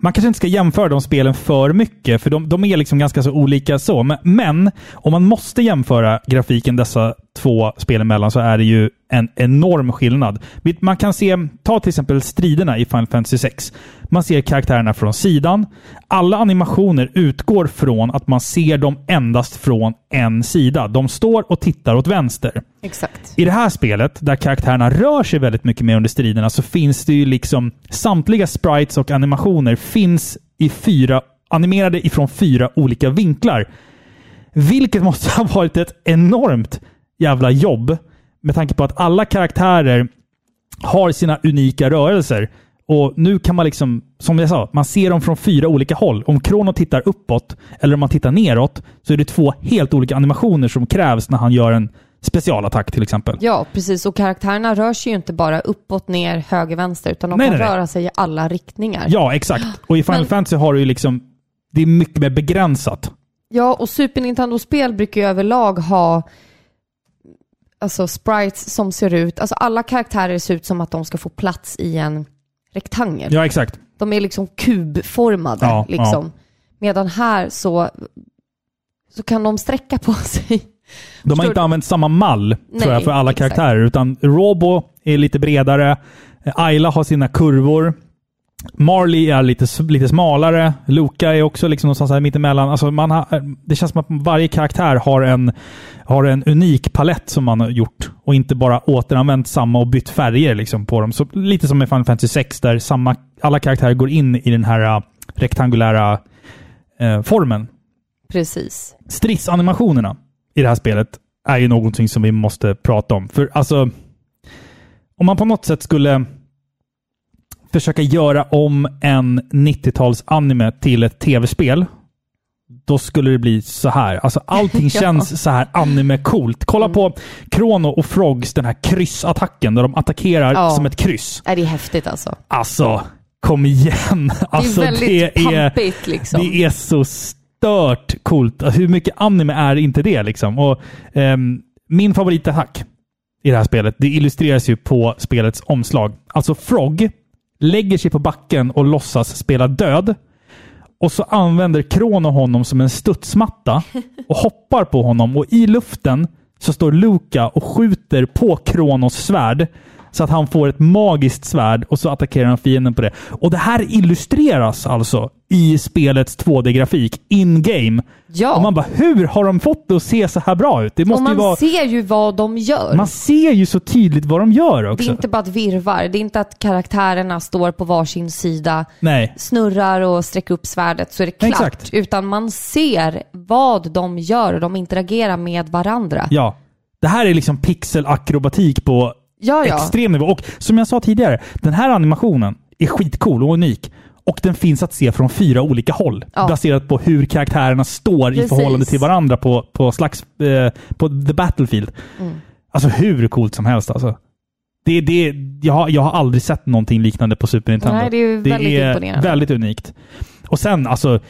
S1: Man kanske inte ska jämföra de spelen för mycket, för de, de är liksom ganska så olika så. Men, men om man måste jämföra grafiken dessa två spel emellan så är det ju en enorm skillnad. Man kan se, ta till exempel striderna i Final Fantasy 6. Man ser karaktärerna från sidan. Alla animationer utgår från att man ser dem endast från en sida. De står och tittar åt vänster.
S2: Exakt.
S1: I det här spelet, där karaktärerna rör sig väldigt mycket mer under striderna, så finns det ju liksom samtliga sprites och animationer finns i fyra, animerade ifrån fyra olika vinklar. Vilket måste ha varit ett enormt jävla jobb med tanke på att alla karaktärer har sina unika rörelser. Och nu kan man liksom, som jag sa, man ser dem från fyra olika håll. Om Krono tittar uppåt eller om man tittar neråt så är det två helt olika animationer som krävs när han gör en specialattack till exempel.
S2: Ja, precis. Och karaktärerna rör sig ju inte bara uppåt, ner, höger, vänster, utan de
S1: Nej,
S2: kan
S1: nej, nej.
S2: röra sig i alla riktningar.
S1: Ja, exakt. Och i Final
S2: Men-
S1: Fantasy har du ju liksom, det är mycket mer begränsat.
S2: Ja, och Super Nintendo-spel brukar ju överlag ha alltså sprites som ser ut, alltså alla karaktärer ser ut som att de ska få plats i en rektangel.
S1: Ja, exakt.
S2: De är liksom kubformade.
S1: Ja,
S2: liksom. Medan här så, så kan de sträcka på sig.
S1: De har inte
S2: du?
S1: använt samma mall tror
S2: Nej,
S1: jag, för alla
S2: exakt.
S1: karaktärer. Utan Robo är lite bredare. Ayla har sina kurvor. Marley är lite, lite smalare. Luca är också liksom någonstans här mittemellan. Alltså man har, det känns som att varje karaktär har en, har en unik palett som man har gjort och inte bara återanvänt samma och bytt färger liksom på dem. Så lite som i Final Fantasy 6 där samma, alla karaktärer går in i den här äh, rektangulära eh, formen.
S2: Precis.
S1: Stridsanimationerna i det här spelet är ju någonting som vi måste prata om. För alltså, om man på något sätt skulle försöka göra om en 90-tals-anime till ett tv-spel, då skulle det bli så här. Alltså allting
S2: Ja.
S1: känns så här anime-coolt. Kolla på Chrono och Frogs, den här kryssattacken där de attackerar
S2: Ja.
S1: som ett kryss.
S2: Är det är häftigt alltså.
S1: Alltså, kom igen! Alltså,
S2: det är väldigt
S1: det är,
S2: pampigt liksom.
S1: det är så stört coolt. Alltså, Hur mycket anime är inte det liksom? Och, ehm, min favoritattack i det här spelet, det illustreras ju på spelets omslag. Alltså Frog lägger sig på backen och låtsas spela död. Och så använder Krono honom som en studsmatta och hoppar på honom. Och i luften så står Luca och skjuter på Kronos svärd. Så att han får ett magiskt svärd och så attackerar han fienden på det. Och det här illustreras alltså i spelets 2D-grafik in-game.
S2: Ja.
S1: Och man bara, hur har de fått det att se så här bra ut? Det
S2: och
S1: måste
S2: man
S1: ju vara...
S2: ser ju vad de gör.
S1: Man ser ju så tydligt vad de gör
S2: det
S1: också.
S2: är inte bara ett virvar. Det är inte att karaktärerna står på varsin sida,
S1: Nej.
S2: snurrar och sträcker upp svärdet så är det klart.
S1: Exakt.
S2: Utan man ser vad de gör och de interagerar med varandra.
S1: Ja. Det här är liksom pixelakrobatik på
S2: Ja, ja.
S1: extrem nivå. Och som jag sa tidigare, den här animationen är skitcool och unik. Och den finns att se från fyra olika håll.
S2: Ja.
S1: Baserat på hur karaktärerna står i
S2: Precis.
S1: förhållande till varandra på, på, slags, eh, på the battlefield.
S2: Mm.
S1: Alltså hur coolt som helst alltså. Det, det, jag, har, jag har aldrig sett någonting liknande på Super Nintendo.
S2: Nej, det är väldigt
S1: är
S2: imponerande.
S1: väldigt unikt. Och sen alltså,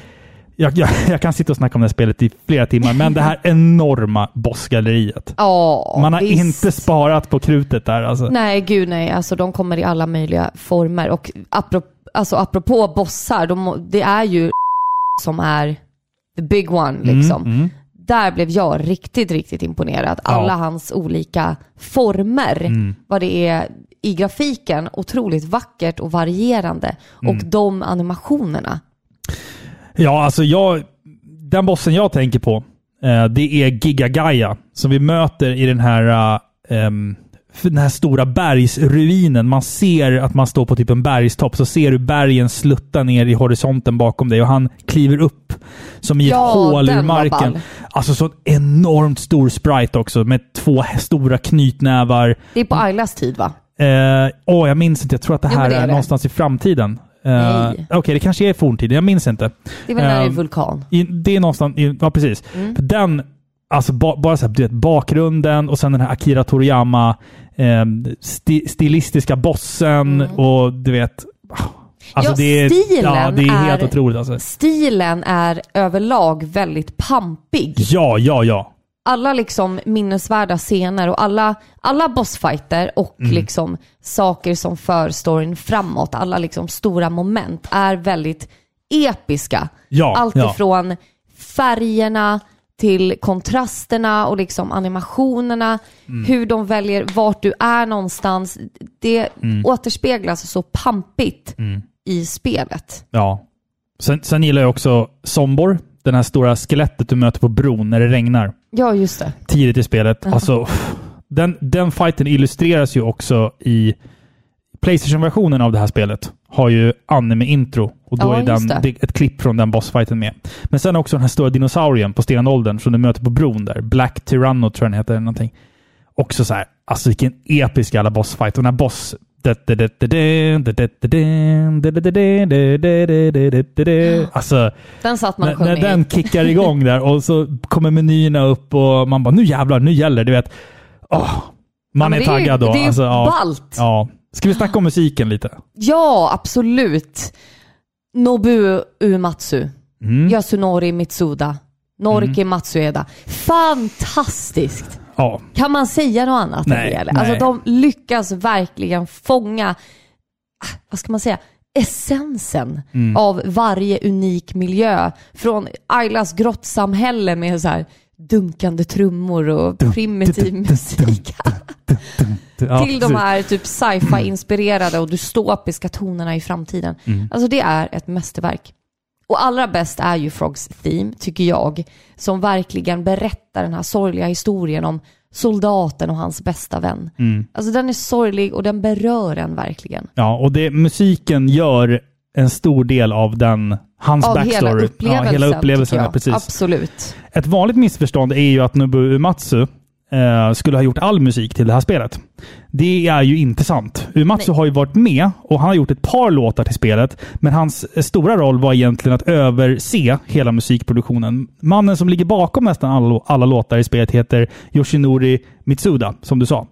S1: jag, jag, jag kan sitta och snacka om det här spelet i flera timmar, men det här enorma bossgalleriet.
S2: Ja,
S1: Man har
S2: visst.
S1: inte sparat på krutet där alltså.
S2: Nej, gud nej. Alltså de kommer i alla möjliga former. Och apropå, alltså, apropå bossar, de, det är ju som är the big one liksom.
S1: Mm, mm.
S2: Där blev jag riktigt, riktigt imponerad. Alla hans olika former,
S1: Mm.
S2: vad det är i grafiken, otroligt vackert och varierande.
S1: Mm.
S2: Och de animationerna.
S1: Ja, alltså jag... Den bossen jag tänker på, eh, det är Giga Gaia. Som vi möter i den här, eh, den här stora bergsruinen. Man ser att man står på typ en bergstopp, så ser du bergen slutta ner i horisonten bakom dig och han kliver upp som i ett
S2: Ja,
S1: hål ur marken. Alltså så enormt stor sprite också med två stora knytnävar.
S2: Det är på Aylas tid va?
S1: Eh, åh, jag minns inte. Jag tror att det
S2: Jo,
S1: här
S2: men det
S1: är,
S2: är det.
S1: någonstans i framtiden. Eh. Okej, det kanske är forntiden. Jag minns inte.
S2: Det är väl när det är
S1: Ehm,
S2: vulkan.
S1: I, det är någonstans, i, ja precis.
S2: Mm.
S1: För den, alltså ba, bara så här, du vet, bakgrunden och sen den här Akira Toriyama eh, sti, stilistiska bossen och du vet. Alltså
S2: Ja,
S1: det är,
S2: stilen
S1: ja, det är helt
S2: är-
S1: otroligt alltså.
S2: Stilen är överlag väldigt pampig.
S1: Ja, ja, ja.
S2: Alla liksom minnesvärda scener och alla, alla bossfighter och
S1: Mm.
S2: liksom saker som för storyn framåt, alla liksom stora moment är väldigt episka.
S1: Ja,
S2: Allt
S1: ja.
S2: ifrån färgerna till kontrasterna och liksom animationerna,
S1: Mm.
S2: hur de väljer vart du är någonstans. Det
S1: Mm.
S2: återspeglas så pampigt i spelet.
S1: ja. Sen, sen gillar jag också Sombor. Den här stora skelettet du möter på bron när det regnar.
S2: Ja, just det.
S1: tidigt i spelet. Alltså, den, den fighten illustreras ju också i Playstation-versionen av det här spelet. Har ju anime-intro och då
S2: Ja,
S1: är den,
S2: det.
S1: ett klipp från den bossfighten med. Men sen också den här stora dinosaurien på stenåldern som du möter på bron där. Black Tyranno tror jag den heter. Någonting. Också så här, alltså vilken episk jävla bossfight. Och den här boss... Alltså,
S2: Den satt man
S1: när,
S2: och
S1: när
S2: med
S1: den kickar igång där och så kommer menyerna upp och man bara nu jävlar, nu gäller det. Du vet. Åh, man
S2: Ja,
S1: är
S2: ju-
S1: taggad då.
S2: det är
S1: alltså, ja,
S2: ballt.
S1: ja. Ska vi snacka om musiken lite?
S2: Ja, absolut. Nobuo Uematsu.
S1: Mm.
S2: Yasunori Mitsuda. Noriki Matsueda. Fantastiskt!
S1: Ja.
S2: Kan man säga något annat
S1: Nej,
S2: det? Eller?
S1: nej.
S2: Alltså de lyckas verkligen fånga, ah, vad ska man säga, essensen
S1: Mm.
S2: av varje unik miljö. Från Aylas grottsamhälle med så här dunkande trummor och primitiv musik. Till de här typ sci-fi-inspirerade och dystopiska tonerna i framtiden.
S1: Mm.
S2: Alltså det är ett mästerverk. Och allra bäst är ju Frogs Theme, tycker jag, som verkligen berättar den här sorgliga historien om soldaten och hans bästa vän.
S1: Mm.
S2: Alltså den är sorglig och den berör en verkligen.
S1: Ja, och det, musiken gör en stor del av den, hans
S2: Av
S1: backstory.
S2: hela upplevelsen,
S1: ja, hela upplevelsen ja, precis.
S2: Absolut.
S1: Ett vanligt missförstånd är ju att Nobuo Uematsu eh, skulle ha gjort all musik till det här spelet. Det är ju inte sant. Uematsu har ju varit med och han har gjort ett par låtar till spelet, men hans eh, stora roll var egentligen att överse hela musikproduktionen. Mannen som ligger bakom nästan alla, alla låtar i spelet heter Yoshinori Mitsuda, som du sa.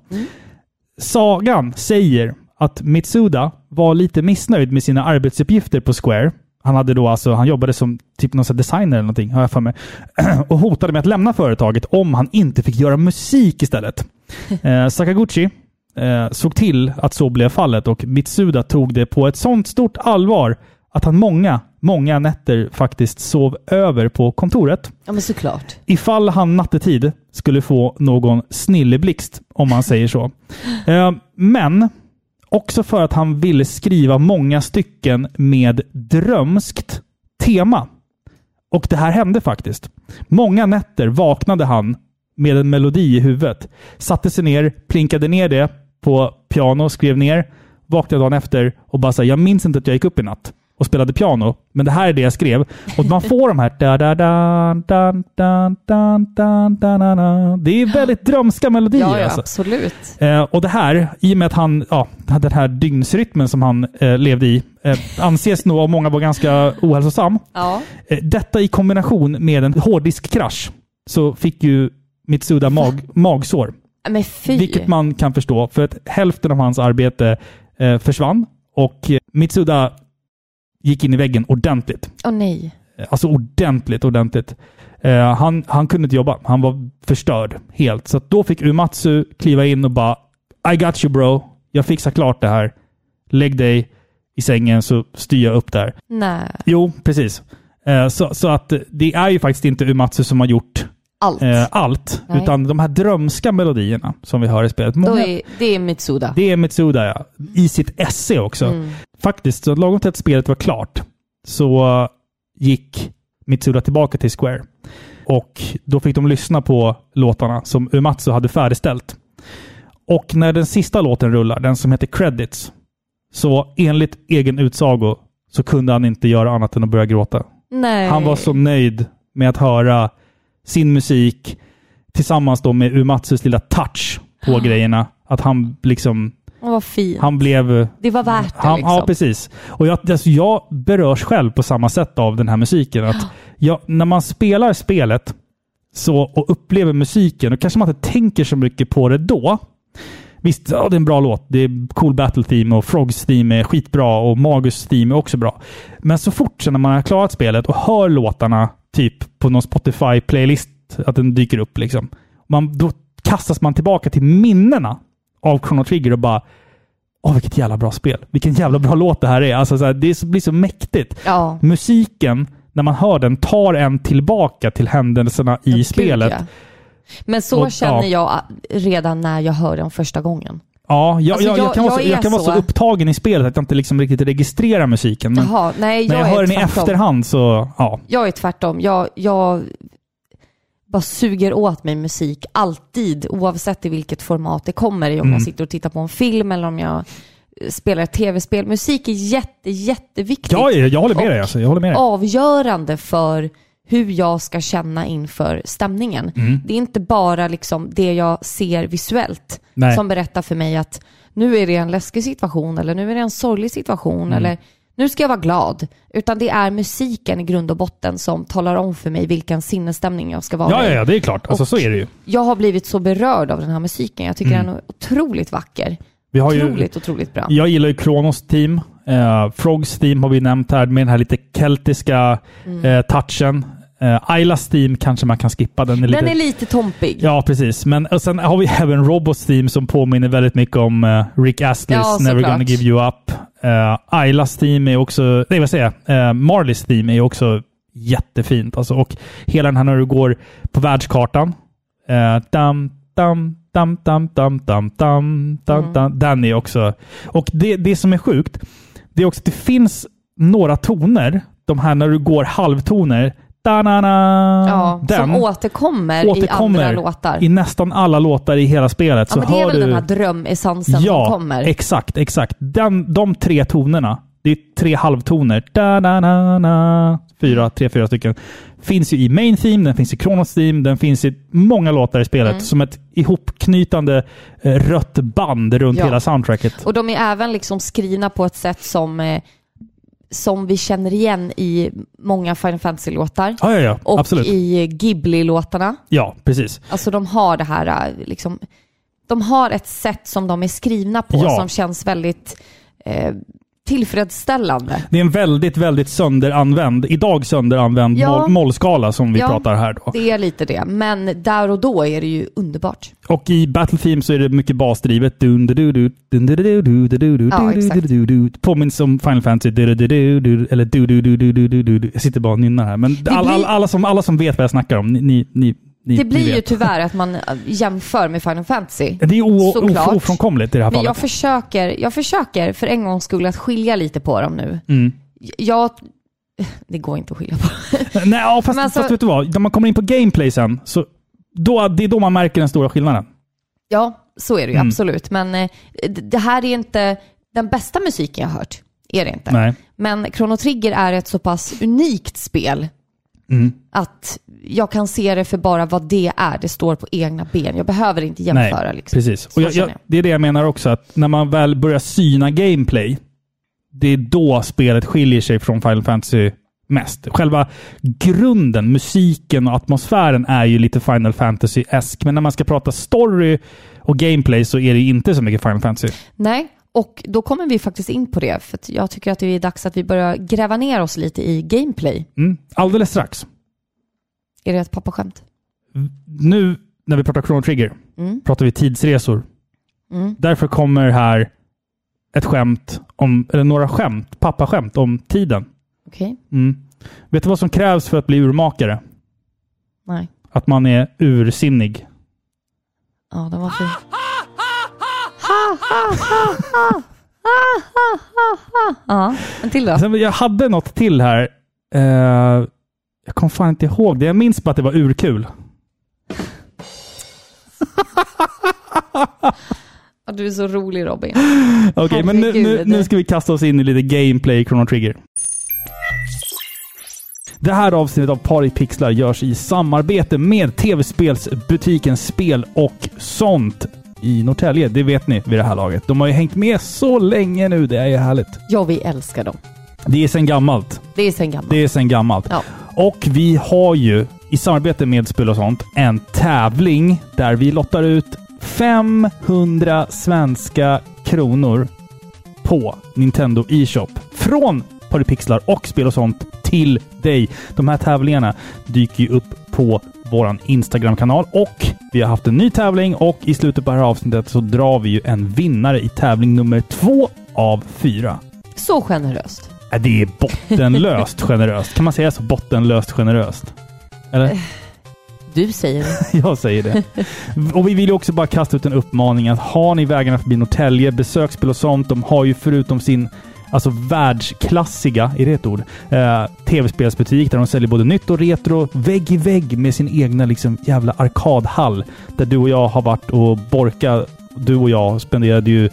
S1: Sagan säger att Mitsuda var lite missnöjd med sina arbetsuppgifter på Square. Han, hade då alltså, han jobbade som typ någon designer eller någonting, har jag för mig. Och hotade med att lämna företaget om han inte fick göra musik istället. Eh, Sakaguchi eh, såg till att så blev fallet och Mitsuda tog det på ett sånt stort allvar att han många, många nätter faktiskt sov över på kontoret
S2: Ja men såklart.
S1: ifall han nattetid skulle få någon snilleblixt, om man säger så. Eh, Men också för att han ville skriva många stycken med drömskt tema. Och det här hände faktiskt. Många nätter vaknade han med en melodi i huvudet. Satte sig ner, plinkade ner det på piano, skrev ner, vaknade dagen efter och bara sa jag minns inte att jag gick upp i natt och spelade piano, men det här är det jag skrev. Och man får de här da da da da da da da da da da Det är väldigt drömska melodier.
S2: Ja, ja
S1: alltså.
S2: absolut.
S1: Eh, och det här, i och med att han, ja, den här dygnsrytmen som han eh, levde i, eh, anses nog av många vara ganska ohälsosam.
S2: Ja.
S1: Eh, detta i kombination med en hårddiskkrasch så fick ju Mitsuda mag, magsår.
S2: Men fy.
S1: Vilket man kan förstå, för att hälften av hans arbete eh, försvann och Mitsuda gick in i väggen ordentligt.
S2: Åh nej.
S1: Eh, Alltså ordentligt, ordentligt. Eh, han, han kunde inte jobba. Han var förstörd helt. Så då fick Umatsu kliva in och bara I got you bro. Jag fixar klart det här. Lägg dig i sängen så styr jag upp där.
S2: Nej.
S1: Jo, precis. Eh, så, så att det är ju faktiskt inte Umatsu som har gjort
S2: Allt.
S1: eh, allt.
S2: Nej.
S1: Utan de här drömska melodierna som vi hör i spelet. Många,
S2: är, det är Mitsuda.
S1: det är Mitsuda ja. I sitt esse också.
S2: Mm.
S1: Faktiskt, så lagom till att spelet var klart så gick Mitsuda tillbaka till Square. Och då fick de lyssna på låtarna som Uematsu hade färdigställt. Och när den sista låten rullar, den som heter Credits, så enligt egen utsago så kunde han inte göra annat än att börja gråta.
S2: Nej.
S1: Han var så nöjd med att höra sin musik tillsammans då med Uematsus lilla touch på grejerna. Att han liksom,
S2: Åh, vad fint.
S1: han blev
S2: Det var värt det
S1: han,
S2: liksom.
S1: Ja, precis. Och jag, alltså, jag berörs själv på samma sätt av den här musiken. Att jag, när man spelar spelet så, och upplever musiken, då kanske man inte tänker så mycket på det då. Visst, ja, det är en bra låt. Det är cool battle theme och Frogs theme är skitbra och Magus theme är också bra. Men så fort när man har klarat spelet och hör låtarna typ på någon Spotify-playlist, att den dyker upp liksom. Man, då kastas man tillbaka till minnena av Chrono Trigger och bara Åh, vilket jävla bra spel. Vilken jävla bra låt det här är. Alltså, så här, det blir så mäktigt.
S2: Ja.
S1: Musiken, när man hör den, tar en tillbaka till händelserna i
S2: gud,
S1: spelet.
S2: ja. Men så
S1: Och-
S2: känner
S1: ja.
S2: jag redan när jag hör den första gången.
S1: Ja, jag,
S2: Alltså,
S1: jag, jag, kan, vara så,
S2: jag
S1: kan vara så upptagen i spelet att jag inte liksom riktigt registrerar musiken. Men
S2: Jaha, nej
S1: när
S2: jag,
S1: jag hör den i efterhand så, ja.
S2: Jag är tvärtom. Jag, jag bara suger åt mig musik alltid, oavsett i vilket format det kommer i. Om
S1: Mm.
S2: jag sitter och tittar på en film eller om jag eh, spelar ett tv-spel. Musik är jätte, jätteviktigt.
S1: Ja, jag, håller med dig. Alltså. Jag håller med dig.
S2: avgörande för hur jag ska känna inför stämningen.
S1: Mm.
S2: Det är inte bara liksom det jag ser visuellt
S1: Nej.
S2: som berättar för mig att nu är det en läskig situation eller nu är det en sorglig situation
S1: Mm.
S2: eller nu ska jag vara glad. Utan det är musiken i grund och botten som talar om för mig vilken sinnesstämning jag ska vara
S1: Ja,
S2: i.
S1: ja, ja, det är klart. Alltså,
S2: Och-
S1: så är det ju.
S2: Jag har blivit så berörd av den här musiken. Jag tycker
S1: Mm.
S2: den är otroligt vacker.
S1: Vi har ju,
S2: Otroligt, otroligt bra.
S1: Jag gillar ju Kronos team. Uh, Frogs team har vi nämnt här med den här lite keltiska
S2: Mm.
S1: eh, touchen. Uh, Aylas team kanske man kan skippa. Den är lite...
S2: Den är lite tompig.
S1: Ja, precis. Men och sen har vi även Robots team som påminner väldigt mycket om eh, Rick Astley's
S2: Ja,
S1: Never gonna give you up. Uh, Aylas team är också, nej vad säger jag, uh, Marleys team är också jättefint. Alltså, och hela den här när du går på världskartan. Uh, dam, dam, dam, dam, dam, dam, dam, dam, dam. Den är också... Och det, det som är sjukt, det är också att det finns några toner, de här när du går halvtoner, da-na-na,
S2: Ja,
S1: den
S2: som återkommer,
S1: återkommer
S2: i andra låtar.
S1: i nästan alla låtar i hela spelet.
S2: ja,
S1: så
S2: men det är väl
S1: du...
S2: den här drömessensen
S1: ja,
S2: som kommer.
S1: exakt, exakt. Den, de tre tonerna, det är tre halvtoner, da, na, na, na, fyra, tre, fyra stycken, finns ju i Main Theme, den finns i Kronos Theme, den finns i många låtar i spelet
S2: Mm.
S1: som ett ihopknytande eh, rött band runt
S2: Ja.
S1: hela soundtracket.
S2: Och de är även liksom skrivna på ett sätt som, eh, som vi känner igen i många Final Fantasy-låtar.
S1: Ja, ja, ja.
S2: Och
S1: Absolut.
S2: i Ghibli-låtarna.
S1: Ja, precis.
S2: Alltså de har det här, eh, liksom, de har ett sätt som de är skrivna på som känns väldigt eh, tillfredsställande.
S1: Det är en väldigt, väldigt sönderanvänd, idag sönderanvänd
S2: Ja.
S1: moll, mollskala som vi
S2: Ja.
S1: pratar här då.
S2: Det är lite det, men där och då är det ju underbart.
S1: Och i Battle Theme så är det mycket basdrivet.
S2: Ja.
S1: Påminns om Final Fantasy. Eller du, du, du, du, du, du, du, du. Jag sitter bara och nynnar här. Men alla,
S2: blir-
S1: alla, alla, som, alla som vet vad jag snackar om, ni, ni, ni,
S2: Det blir ju tyvärr att man eh, jämför med Final Fantasy.
S1: Det är o, ofrånkomligt i det här
S2: Men jag
S1: fallet.
S2: försöker, jag försöker för en gångs skull att skilja lite på dem nu.
S1: Mm.
S2: Jag... Det går inte att skilja på.
S1: Nej, ja, fast,
S2: alltså-
S1: fast vet du vad? När man kommer in på gameplay sen, så då, det är då man märker den stora skillnaden.
S2: Ja, så är det ju
S1: Mm.
S2: absolut. Men eh, det här är inte den bästa musiken jag har hört. Är det inte.
S1: Nej.
S2: Men Chrono Trigger är ett så pass unikt spel
S1: Mm.
S2: att jag kan se det för bara vad det är. Det står på egna ben. Jag behöver inte jämföra.
S1: Nej,
S2: liksom.
S1: precis. Och jag, jag, det är det jag menar också, att när man väl börjar syna gameplay, det är då spelet skiljer sig från Final Fantasy mest. Själva grunden, musiken och atmosfären är ju lite Final Fantasy-esk, men när man ska prata story och gameplay så är det inte så mycket Final Fantasy.
S2: Nej, och då kommer vi faktiskt in på det. För jag tycker att det är dags att vi börjar gräva ner oss lite i gameplay.
S1: Mm. Alldeles strax.
S2: Är det ett pappaskämt?
S1: Nu när vi pratar Chrono Trigger
S2: Mm.
S1: pratar vi tidsresor.
S2: Mm.
S1: Därför kommer här ett skämt, om, eller några skämt, pappaskämt om tiden.
S2: Okej.
S1: Mm. Vet du vad som krävs för att bli urmakare?
S2: Nej.
S1: Att man är ursinnig.
S2: Ja, den var fin. Ja, en till då.
S1: Sen, jag hade något till här. Eh, jag kommer fan inte ihåg det. Jag minns bara att det var urkul.
S2: Ja, du är så rolig Robin.
S1: Okej, men nu, nu, nu ska vi kasta oss in i lite gameplay Chrono Trigger. Det här avsnittet av Paripixlar görs i samarbete med tv-spelsbutiken Spel och sånt i Norrtälje. Det vet ni vid det här laget. De har ju hängt med så länge nu. Det är ju härligt.
S2: Ja, vi älskar dem.
S1: Det är sen gammalt.
S2: Det är sen gammalt.
S1: Det är sen gammalt.
S2: Ja.
S1: Och vi har ju i samarbete med Spel och sånt en tävling där vi lottar ut 500 svenska kronor på Nintendo e-shop. Från Paripixlar och Spel och sånt till dig. De här tävlingarna dyker ju upp på vår Instagram-kanal och vi har haft en ny tävling och i slutet på det här avsnittet så drar vi ju en vinnare i tävling nummer två av fyra.
S2: Så generöst.
S1: Äh, Det är bottenlöst generöst. Kan man säga så? Bottenlöst generöst? Eller?
S2: Du säger det.
S1: Jag säger det. Och vi vill ju också bara kasta ut en uppmaning att har ni vägarna förbi Norrtälje, besöksspel och sånt. De har ju förutom sin alltså världsklassiga, är det ett ord? Eh, Tv-spelsbutik där de säljer både nytt och retro, vägg i vägg med sin egna liksom jävla arkadhall. Där du och jag har varit och borka. Du och jag spenderade ju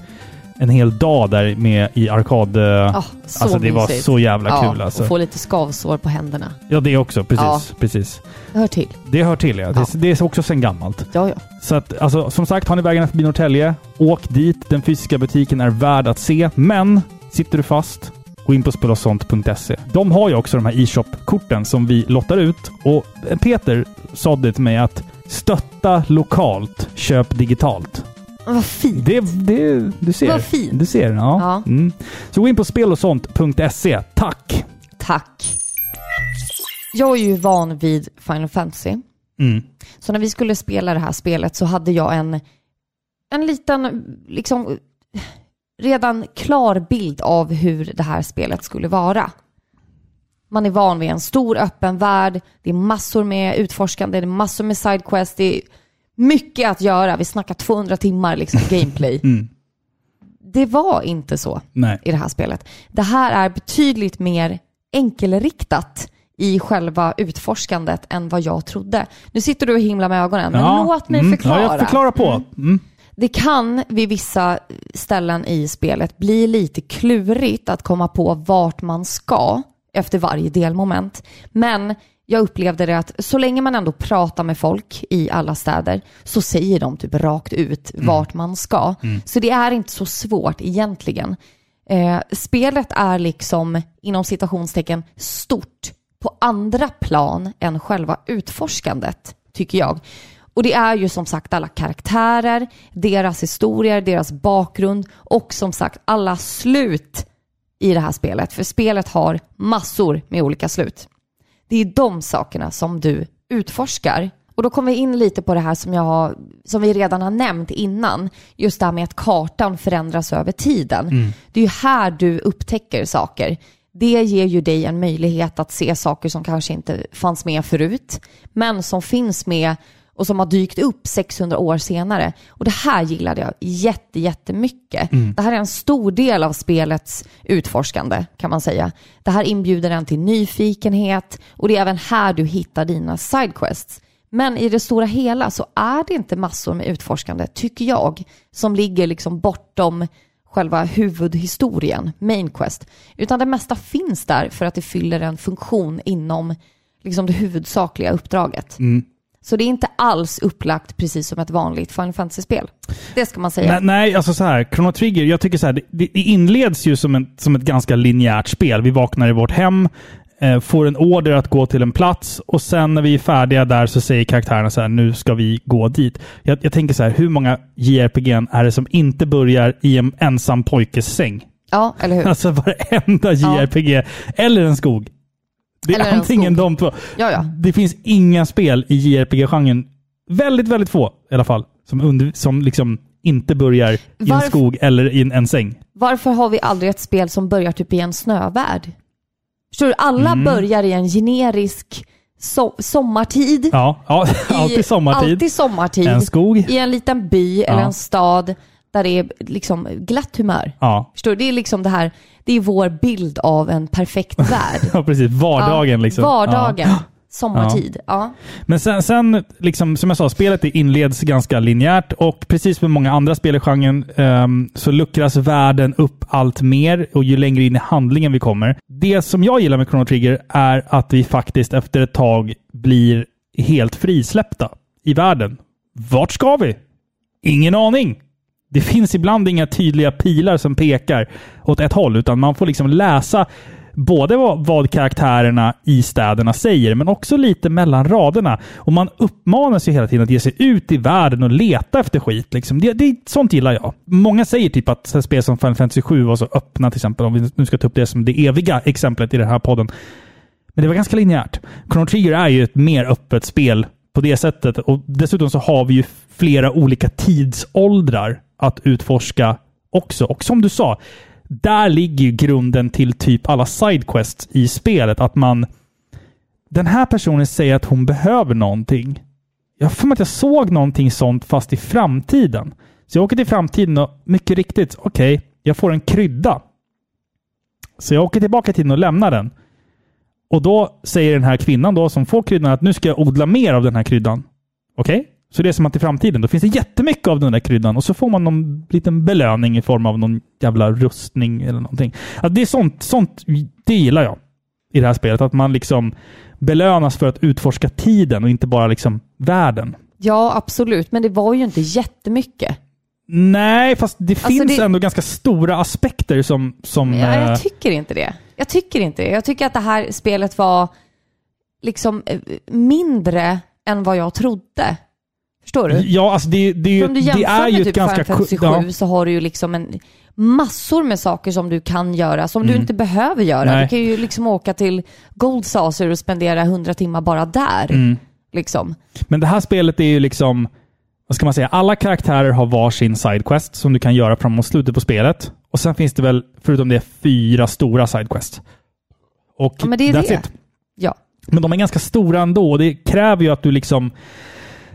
S1: en hel dag där med i arkad...
S2: Ja, så
S1: alltså det var
S2: mysigt.
S1: så jävla
S2: ja,
S1: kul alltså.
S2: Och få lite skavsår på händerna.
S1: Ja, det också. Precis.
S2: Ja.
S1: precis.
S2: Det hör till.
S1: Det hör till ja.
S2: Ja.
S1: Det, det är också sen gammalt.
S2: Ja, ja.
S1: Så att, alltså, som sagt, har ni vägarna förbi Norrtälje, åk dit. Den fysiska butiken är värd att se. Men sitter du fast, gå in på spelosont.se. De har ju också de här e-shop-korten som vi lottar ut. Och Peter sa det till mig att stötta lokalt, köp digitalt.
S2: Vad fint.
S1: Det, det, du ser.
S2: Vad fint.
S1: Du ser, ja.
S2: Ja.
S1: Mm. Så gå in på spelosont.se. Tack!
S2: Tack. Jag är ju van vid Final Fantasy.
S1: Mm.
S2: Så när vi skulle spela det här spelet så hade jag en, en liten, liksom, redan klar bild av hur det här spelet skulle vara. Man är van vid en stor öppen värld, det är massor med utforskande, det är massor med sidequests, det är mycket att göra. Vi snackar 200 timmar liksom gameplay.
S1: Mm.
S2: Det var inte så
S1: Nej.
S2: i det här spelet. Det här är betydligt mer enkelriktat i själva utforskandet än vad jag trodde. Nu sitter du och himlar med ögonen, men låt mig
S1: mm.
S2: förklara.
S1: Ja, jag förklarar på. Mm.
S2: Det kan vid vissa ställen i spelet bli lite klurigt att komma på vart man ska efter varje delmoment. Men jag upplevde det att så länge man ändå pratar med folk i alla städer så säger de typ rakt ut vart man ska. Så det är inte så svårt egentligen. Eh, spelet är liksom inom citationstecken stort på andra plan än själva utforskandet, tycker jag. Och det är ju som sagt alla karaktärer, deras historier, deras bakgrund och som sagt alla slut i det här spelet. För spelet har massor med olika slut. Det är de sakerna som du utforskar. Och då kommer vi in lite på det här som, jag har, som vi redan har nämnt innan. Just det här med att kartan förändras över tiden. Det är ju här du upptäcker saker. Det ger ju dig en möjlighet att se saker som kanske inte fanns med förut, men som finns med och som har dykt upp 600 år senare. Och det här gillade jag jätte, jättemycket. Det här är en stor del av spelets utforskande kan man säga. Det här inbjuder en till nyfikenhet och det är även här du hittar dina sidequests. Men i det stora hela så är det inte massor med utforskande, tycker jag, som ligger liksom bortom själva huvudhistorien, main quest. Utan det mesta finns där för att det fyller en funktion inom liksom det huvudsakliga uppdraget. Så det är inte alls upplagt precis som ett vanligt Final Fantasy-spel. Det ska man säga.
S1: Nej, nej, alltså så här. Chrono Trigger, jag tycker så här. Det, det inleds ju som, en, som ett ganska linjärt spel. Vi vaknar i vårt hem, eh, får en order att gå till en plats och sen när vi är färdiga där så säger karaktärerna så här, nu ska vi gå dit. Jag, jag tänker så här, hur många JRPG är det som inte börjar i en ensam pojkes säng?
S2: Ja, eller hur?
S1: Alltså varenda JRPG. Eller en skog. Det är
S2: Eller en
S1: antingen de två.
S2: Ja, ja.
S1: Det finns inga spel i JRPG-genren, väldigt, väldigt få i alla fall, som, under, som liksom inte börjar i en
S2: Varför-
S1: skog eller i en, en säng.
S2: Varför har vi aldrig ett spel som börjar typ i en snövärld? Förstår du? Alla
S1: Mm.
S2: börjar i en generisk so- sommartid.
S1: Ja, ja
S2: I-
S1: alltid sommartid.
S2: Alltid sommartid.
S1: En skog.
S2: I en liten by eller
S1: Ja.
S2: en stad där det är liksom glatt humör.
S1: Ja.
S2: Förstår du? Det är liksom det här, det är vår bild av en perfekt värld.
S1: ja, precis. Vardagen
S2: Ja,
S1: liksom.
S2: Vardagen.
S1: Ja.
S2: Sommartid. Ja.
S1: Men sen, sen liksom, som jag sa, spelet inleds ganska linjärt och precis som många andra spel i genren ehm, så luckras världen upp allt mer och ju längre in i handlingen vi kommer. Det som jag gillar med Chrono Trigger är att vi faktiskt efter ett tag blir helt frisläppta i världen. Vart ska vi? Ingen aning. Det finns ibland inga tydliga pilar som pekar åt ett håll, utan man får liksom läsa både vad, vad karaktärerna i städerna säger, men också lite mellan raderna. Och man uppmanas ju hela tiden att ge sig ut i världen och leta efter skit. Liksom. Det, det, sånt gillar jag. Många säger typ att spel som Final Fantasy 7 var så öppna, till exempel, om vi nu ska ta upp det som det eviga exemplet i den här podden. Men det var ganska linjärt. Chrono Trigger är ju ett mer öppet spel på det sättet. Och dessutom så har vi ju flera olika tidsåldrar att utforska också. Och som du sa, där ligger ju grunden till typ alla sidequests i spelet. Att man... Den här personen säger att hon behöver någonting. Jag har för mig att jag såg någonting sånt fast i framtiden. Så jag åker till framtiden och mycket riktigt, okej, jag får en krydda. Så jag åker tillbaka i tiden och lämnar den. Och då säger den här kvinnan då som får kryddan att nu ska jag odla mer av den här kryddan. Okej? Så det är som att i framtiden, då finns det jättemycket av den där kryddan och så får man någon liten belöning i form av någon jävla rustning eller någonting. Att det är sånt, sånt, det gillar jag i det här spelet. Att man liksom belönas för att utforska tiden och inte bara liksom världen.
S2: ja, absolut. Men det var ju inte jättemycket.
S1: Nej, fast det
S2: Alltså,
S1: finns
S2: det-
S1: ändå ganska stora aspekter som... som
S2: Ja,
S1: eh,
S2: jag tycker inte det. Jag tycker inte det. Jag tycker att det här spelet var liksom eh, mindre än vad jag trodde. Förstår du?
S1: ja, alltså det, det, är ju-
S2: Om du
S1: det
S2: jämför
S1: är ju
S2: med typ
S1: ganska...
S2: Final Fantasy 7
S1: ja.
S2: så har du ju liksom en massor med saker som du kan göra som du inte behöver göra.
S1: Mm. Nej.
S2: Du kan ju liksom åka till Gold Saucer och spendera 100 timmar bara där.
S1: Mm.
S2: Liksom.
S1: Men det här spelet är ju liksom... Vad ska man säga? Alla karaktärer har varsin sidequest som du kan göra framåt slutet på spelet. Och sen finns det väl, förutom det, fyra stora sidequests. Och
S2: Ja, men det är
S1: that's
S2: det.
S1: it.
S2: Ja.
S1: Men de är ganska stora ändå och det kräver ju att du liksom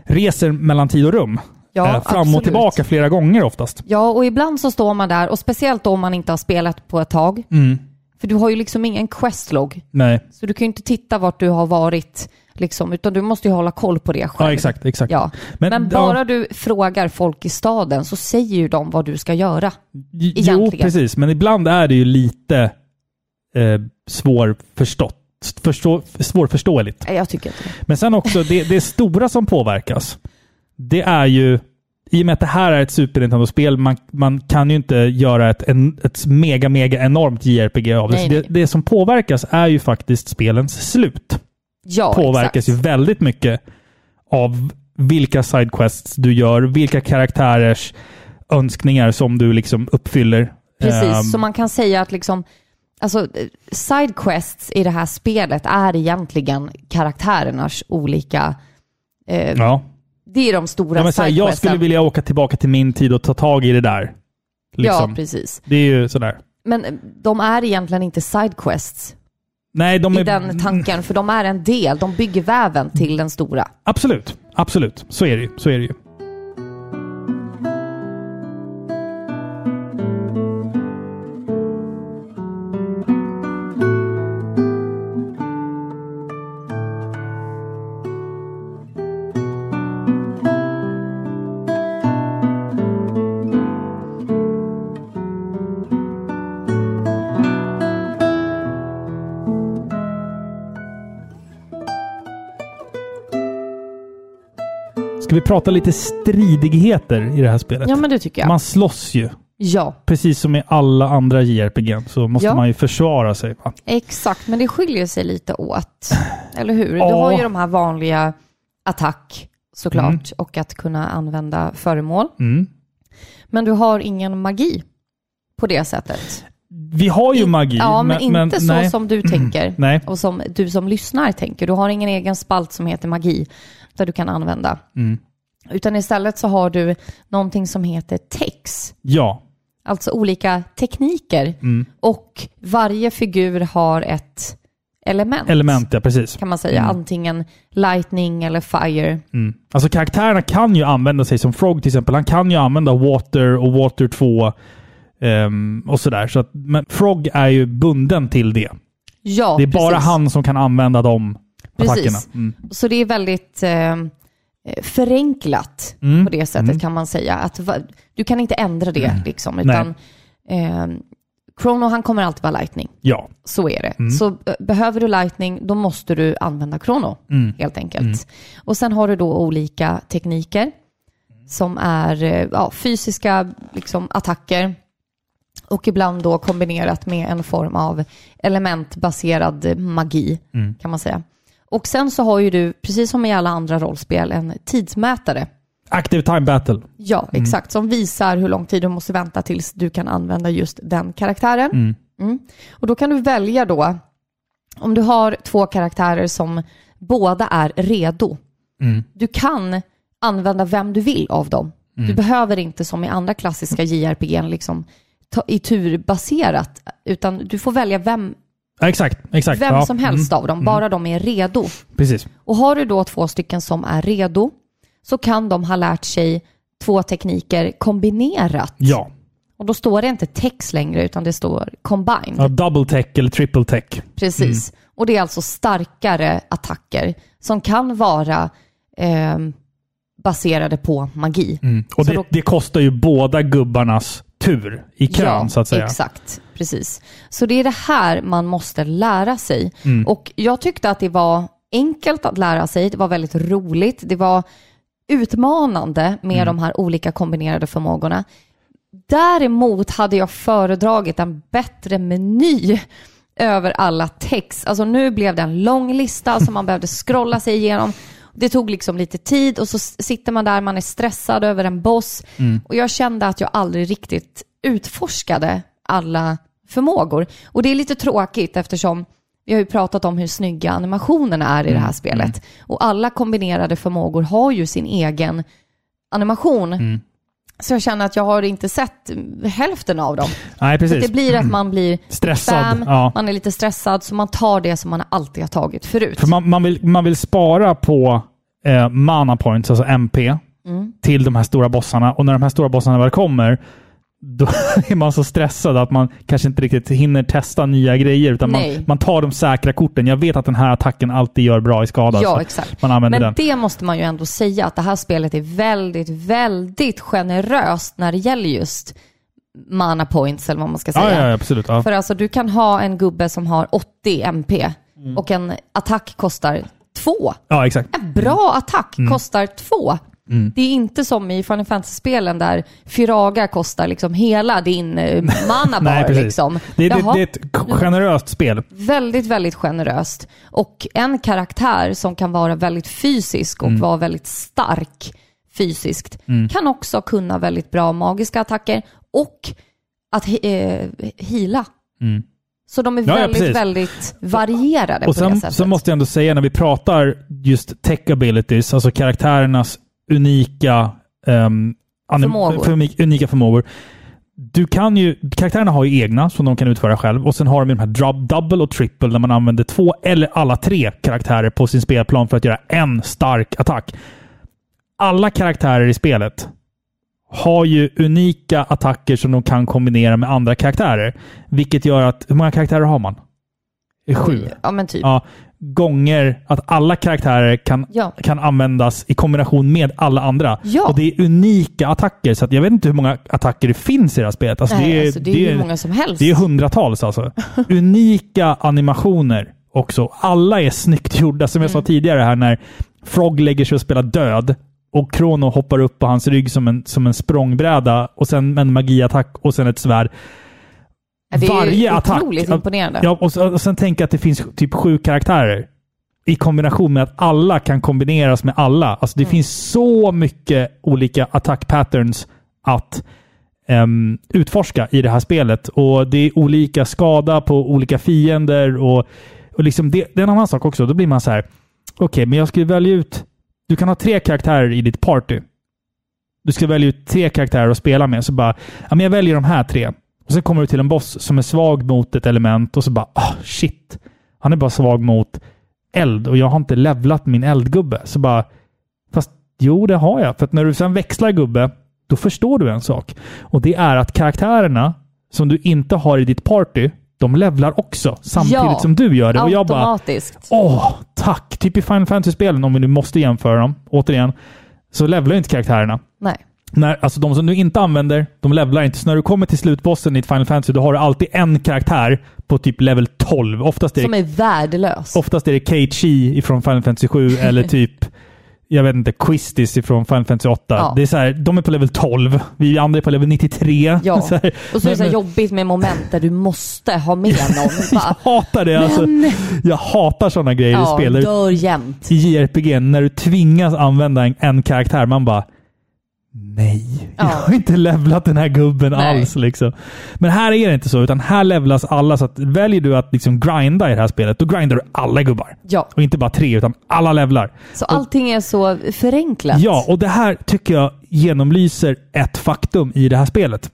S1: reser mellan tid och rum.
S2: Ja,
S1: Eh, fram
S2: absolut.
S1: och tillbaka flera gånger oftast.
S2: Ja, och ibland så står man där och speciellt om man inte har spelat på ett tag.
S1: Mm.
S2: För du har ju liksom ingen questlog.
S1: Nej.
S2: Så du kan ju inte titta vart du har varit, liksom, utan du måste ju hålla koll på det själv.
S1: Ja, exakt. exakt.
S2: Ja.
S1: Men,
S2: Men,
S1: ja,
S2: bara du frågar folk i staden så säger ju de vad du ska göra.
S1: Jo,
S2: egentligen.
S1: precis. Men ibland är det ju lite eh, svårförstått. Förstå, svårförståeligt.
S2: Nej, Jag tycker inte det.
S1: Men sen också, det, det stora som påverkas, det är ju i och med att det här är ett Super Nintendo-spel, man, man kan ju inte göra ett, en, ett mega, mega enormt JRPG av det.
S2: Nej,
S1: det. Det som påverkas är ju faktiskt spelens slut.
S2: Ja,
S1: påverkas ju
S2: exakt.
S1: väldigt mycket av vilka sidequests du gör, vilka karaktärers önskningar som du liksom uppfyller.
S2: Precis,
S1: Ehm,
S2: så man kan säga att liksom, alltså sidequests i det här spelet är egentligen karaktärernas olika, eh,
S1: ja.
S2: det är de stora
S1: Ja, men så här, jag skulle vilja åka tillbaka till min tid och ta tag i det där. Liksom.
S2: Ja, precis.
S1: det är ju sådär.
S2: Men eh, de är egentligen inte sidequests
S1: Nej, de
S2: i
S1: är...
S2: den tanken, för de är en del, de bygger väven till den stora.
S1: Absolut. Absolut. Så är det ju. Så är det ju. Vi prata lite stridigheter i det här spelet?
S2: Ja, men det tycker jag.
S1: Man slåss ju.
S2: Ja,
S1: Precis som i alla andra JRPG så måste
S2: Ja.
S1: man ju försvara sig. Va?
S2: exakt. Men det skiljer sig lite åt. Eller hur? Du har ju de här vanliga attack såklart
S1: Mm.
S2: och att kunna använda föremål.
S1: Mm.
S2: Men du har ingen magi på det sättet.
S1: Vi har ju magi.
S2: Ja, men, inte så
S1: nej.
S2: som du tänker.
S1: Nej.
S2: Och som du som lyssnar tänker. Du har ingen egen spalt som heter magi där du kan använda.
S1: Mm.
S2: Utan istället så har du någonting som heter tex.
S1: Ja.
S2: Alltså olika tekniker.
S1: Mm.
S2: Och varje figur har ett element.
S1: Element, ja precis.
S2: Kan man säga.
S1: Mm.
S2: Antingen lightning eller fire.
S1: Mm. Alltså karaktärerna kan ju använda sig, som Frog till exempel, han kan ju använda Water och Water 2 ehm, och sådär. Så att, men Frog är ju bunden till det.
S2: Ja,
S1: det är bara
S2: precis.
S1: han som kan använda de
S2: Precis.
S1: attackerna. Mm.
S2: Så det är väldigt eh, förenklat
S1: Mm.
S2: på det sättet
S1: Mm.
S2: kan man säga. Att, va- du kan inte ändra det liksom. Utan eh, Chrono han kommer alltid vara lightning.
S1: Ja.
S2: Så är det.
S1: Mm.
S2: Så eh, behöver du lightning då måste du använda Chrono
S1: Mm.
S2: helt enkelt. Och sen har du då olika tekniker som är eh, ja, fysiska liksom, attacker och ibland då kombinerat med en form av elementbaserad magi
S1: Mm.
S2: kan man säga. Och sen så har ju du, precis som i alla andra rollspel, en tidsmätare.
S1: Active Time Battle.
S2: Ja, exakt. Som visar hur lång tid du måste vänta tills du kan använda just den karaktären.
S1: Mm.
S2: Mm. Och då kan du välja då, om du har två karaktärer som båda är redo.
S1: Mm.
S2: Du kan använda vem du vill av dem. Du behöver inte som i andra klassiska JRPG liksom ta i tur baserat, utan du får välja vem,
S1: Ja, exakt. exakt.
S2: vem
S1: ja.
S2: som helst
S1: Mm.
S2: av dem, bara de är redo.
S1: Precis.
S2: Och har du då två stycken som är redo så kan de ha lärt sig två tekniker kombinerat.
S1: Ja.
S2: Och då står det inte text längre utan det står combined.
S1: ja. Double tech eller triple tech.
S2: Precis. Och det är alltså starkare attacker som kan vara ehm, baserade på magi.
S1: Mm. Och det,
S2: då-
S1: det kostar ju båda gubbarnas tur i kön
S2: ja,
S1: så att säga.
S2: exakt. Precis. Så det är det här man måste lära sig.
S1: Mm.
S2: Och jag tyckte att det var enkelt att lära sig. Det var väldigt roligt. Det var utmanande med
S1: Mm.
S2: de här olika kombinerade förmågorna. Däremot hade jag föredragit en bättre meny över alla text. Alltså nu blev det en lång lista som man behövde scrolla sig igenom. Det tog liksom lite tid och så sitter man där, man är stressad över en boss. Och jag kände att jag aldrig riktigt utforskade alla förmågor. Och det är lite tråkigt eftersom vi har ju pratat om hur snygga animationerna är i det här spelet. Och alla kombinerade förmågor har ju sin egen animation. Så jag känner att jag har inte sett hälften av dem.
S1: Nej,
S2: Så
S1: precis.
S2: det blir att man blir
S1: Stressad,
S2: bekväm,
S1: ja.
S2: man är lite stressad, så man tar det som man alltid har tagit förut.
S1: För man, man, vill, man vill spara på eh, mana points, alltså MP,
S2: Mm.
S1: till de här stora bossarna. Och när de här stora bossarna väl kommer, då är man så stressad att man kanske inte riktigt hinner testa nya grejer. Utan man, man tar de säkra korten. Jag vet att den här attacken alltid gör bra i skada.
S2: Ja, exakt.
S1: Man använder
S2: Men
S1: den.
S2: det måste man ju ändå säga att det här spelet är väldigt, väldigt generöst när det gäller just mana points eller vad man ska säga.
S1: Ja, ja, absolut. Ja.
S2: För alltså du kan ha en gubbe som har 80 MP
S1: Mm.
S2: och en attack kostar 2.
S1: ja, exakt.
S2: En bra attack
S1: Mm.
S2: kostar 2. Det är inte som i Final Fantasy-spelen där Fyraga kostar liksom hela din eh, mana
S1: Nej,
S2: bar.
S1: precis.
S2: liksom.
S1: Det, det,
S2: Jaha.
S1: det är ett generöst spel.
S2: Väldigt, väldigt generöst. Och en karaktär som kan vara väldigt fysisk och
S1: Mm.
S2: vara väldigt stark fysiskt kan också kunna väldigt bra magiska attacker och att eh, hila.
S1: Mm.
S2: Så de är
S1: Ja, ja,
S2: väldigt,
S1: precis.
S2: väldigt varierade
S1: Och
S2: på det
S1: sen,
S2: sättet.
S1: så måste jag ändå säga, när vi pratar just tech abilities, alltså karaktärernas unika, um,
S2: Förmågor.
S1: För, unika förmågor. Du kan ju, karaktärerna har ju egna som de kan utföra själv och sen har de ju de här double och triple där man använder två eller alla tre karaktärer på sin spelplan för att göra en stark attack. Alla karaktärer i spelet har ju unika attacker som de kan kombinera med andra karaktärer. Vilket gör att, hur många karaktärer har man? Sju.
S2: Ja, men typ.
S1: Ja, gånger att alla karaktärer kan,
S2: Ja.
S1: kan användas i kombination med alla andra.
S2: Ja.
S1: Och det är unika attacker, så jag vet inte hur många attacker det finns i det här spelet. Alltså
S2: Nej,
S1: det, är,
S2: alltså, det är hur många som helst.
S1: det är hundratals alltså. unika animationer också. Alla är snyggt gjorda. Som
S2: Mm.
S1: jag sa tidigare här när Frog lägger sig och spelar död och Krono hoppar upp på hans rygg som en, som en språngbräda och sen en magiattack och sen ett svärd.
S2: Det är
S1: varje attack-
S2: otroligt imponerande.
S1: Ja, och, och sen tänker jag att det finns typ sju karaktärer. I kombination med att alla kan kombineras med alla. Alltså det finns så mycket olika attack patterns att ehm, utforska i det här spelet. Och det är olika skada på olika fiender. Och, och liksom det, det är en annan sak också. Då blir man så här. Okej, men jag skulle välja ut... Du kan ha tre karaktärer i ditt party. Du ska välja ut tre karaktärer att spela med. Så bara, ja men jag väljer de här tre. Och sen kommer du till en boss som är svag mot ett element och så bara, ah shit. Han är bara svag mot eld och jag har inte levlat min eldgubbe. Så bara, fast jo det har jag. För att när du sen växlar gubbe, då förstår du en sak. Och det är att karaktärerna som du inte har i ditt party, de levlar också samtidigt
S2: Ja,
S1: som du gör det. Och jag bara. Åh, tack! Typ i Final Fantasy-spelen, om vi nu måste jämföra dem, återigen, så levlar inte karaktärerna.
S2: Nej.
S1: När, alltså de som du inte använder, de levlar inte. Så när du kommer till slutbossen i ett Final Fantasy, då har du alltid en karaktär på typ level 12. Oftast är,
S2: Som
S1: det,
S2: är värdelös.
S1: oftast är det Keiichi ifrån Final Fantasy 7 eller typ jag vet inte, Quistis ifrån Final Fantasy 8.
S2: Ja.
S1: Det är så här, de är på level 12. Vi andra är på level 93.
S2: Ja.
S1: Så här,
S2: Och så är det så
S1: men-
S2: jobbigt med moment där du måste ha med någon.
S1: jag hatar det. Alltså, jag hatar sådana grejer i
S2: ja,
S1: spel. där du
S2: dör jämt.
S1: i JRPG, när du tvingas använda en, en karaktär, man bara Nej, jag
S2: Ja.
S1: har inte levlat den här gubben
S2: Nej.
S1: alls. Liksom. Men här är det inte så, utan här levlas alla. Så att väljer du att liksom grinda i det här spelet, då grindar du alla gubbar.
S2: Ja,
S1: Och inte bara tre, utan alla levlar.
S2: så allting är så förenklat.
S1: Ja, och det här tycker jag genomlyser ett faktum i det här spelet.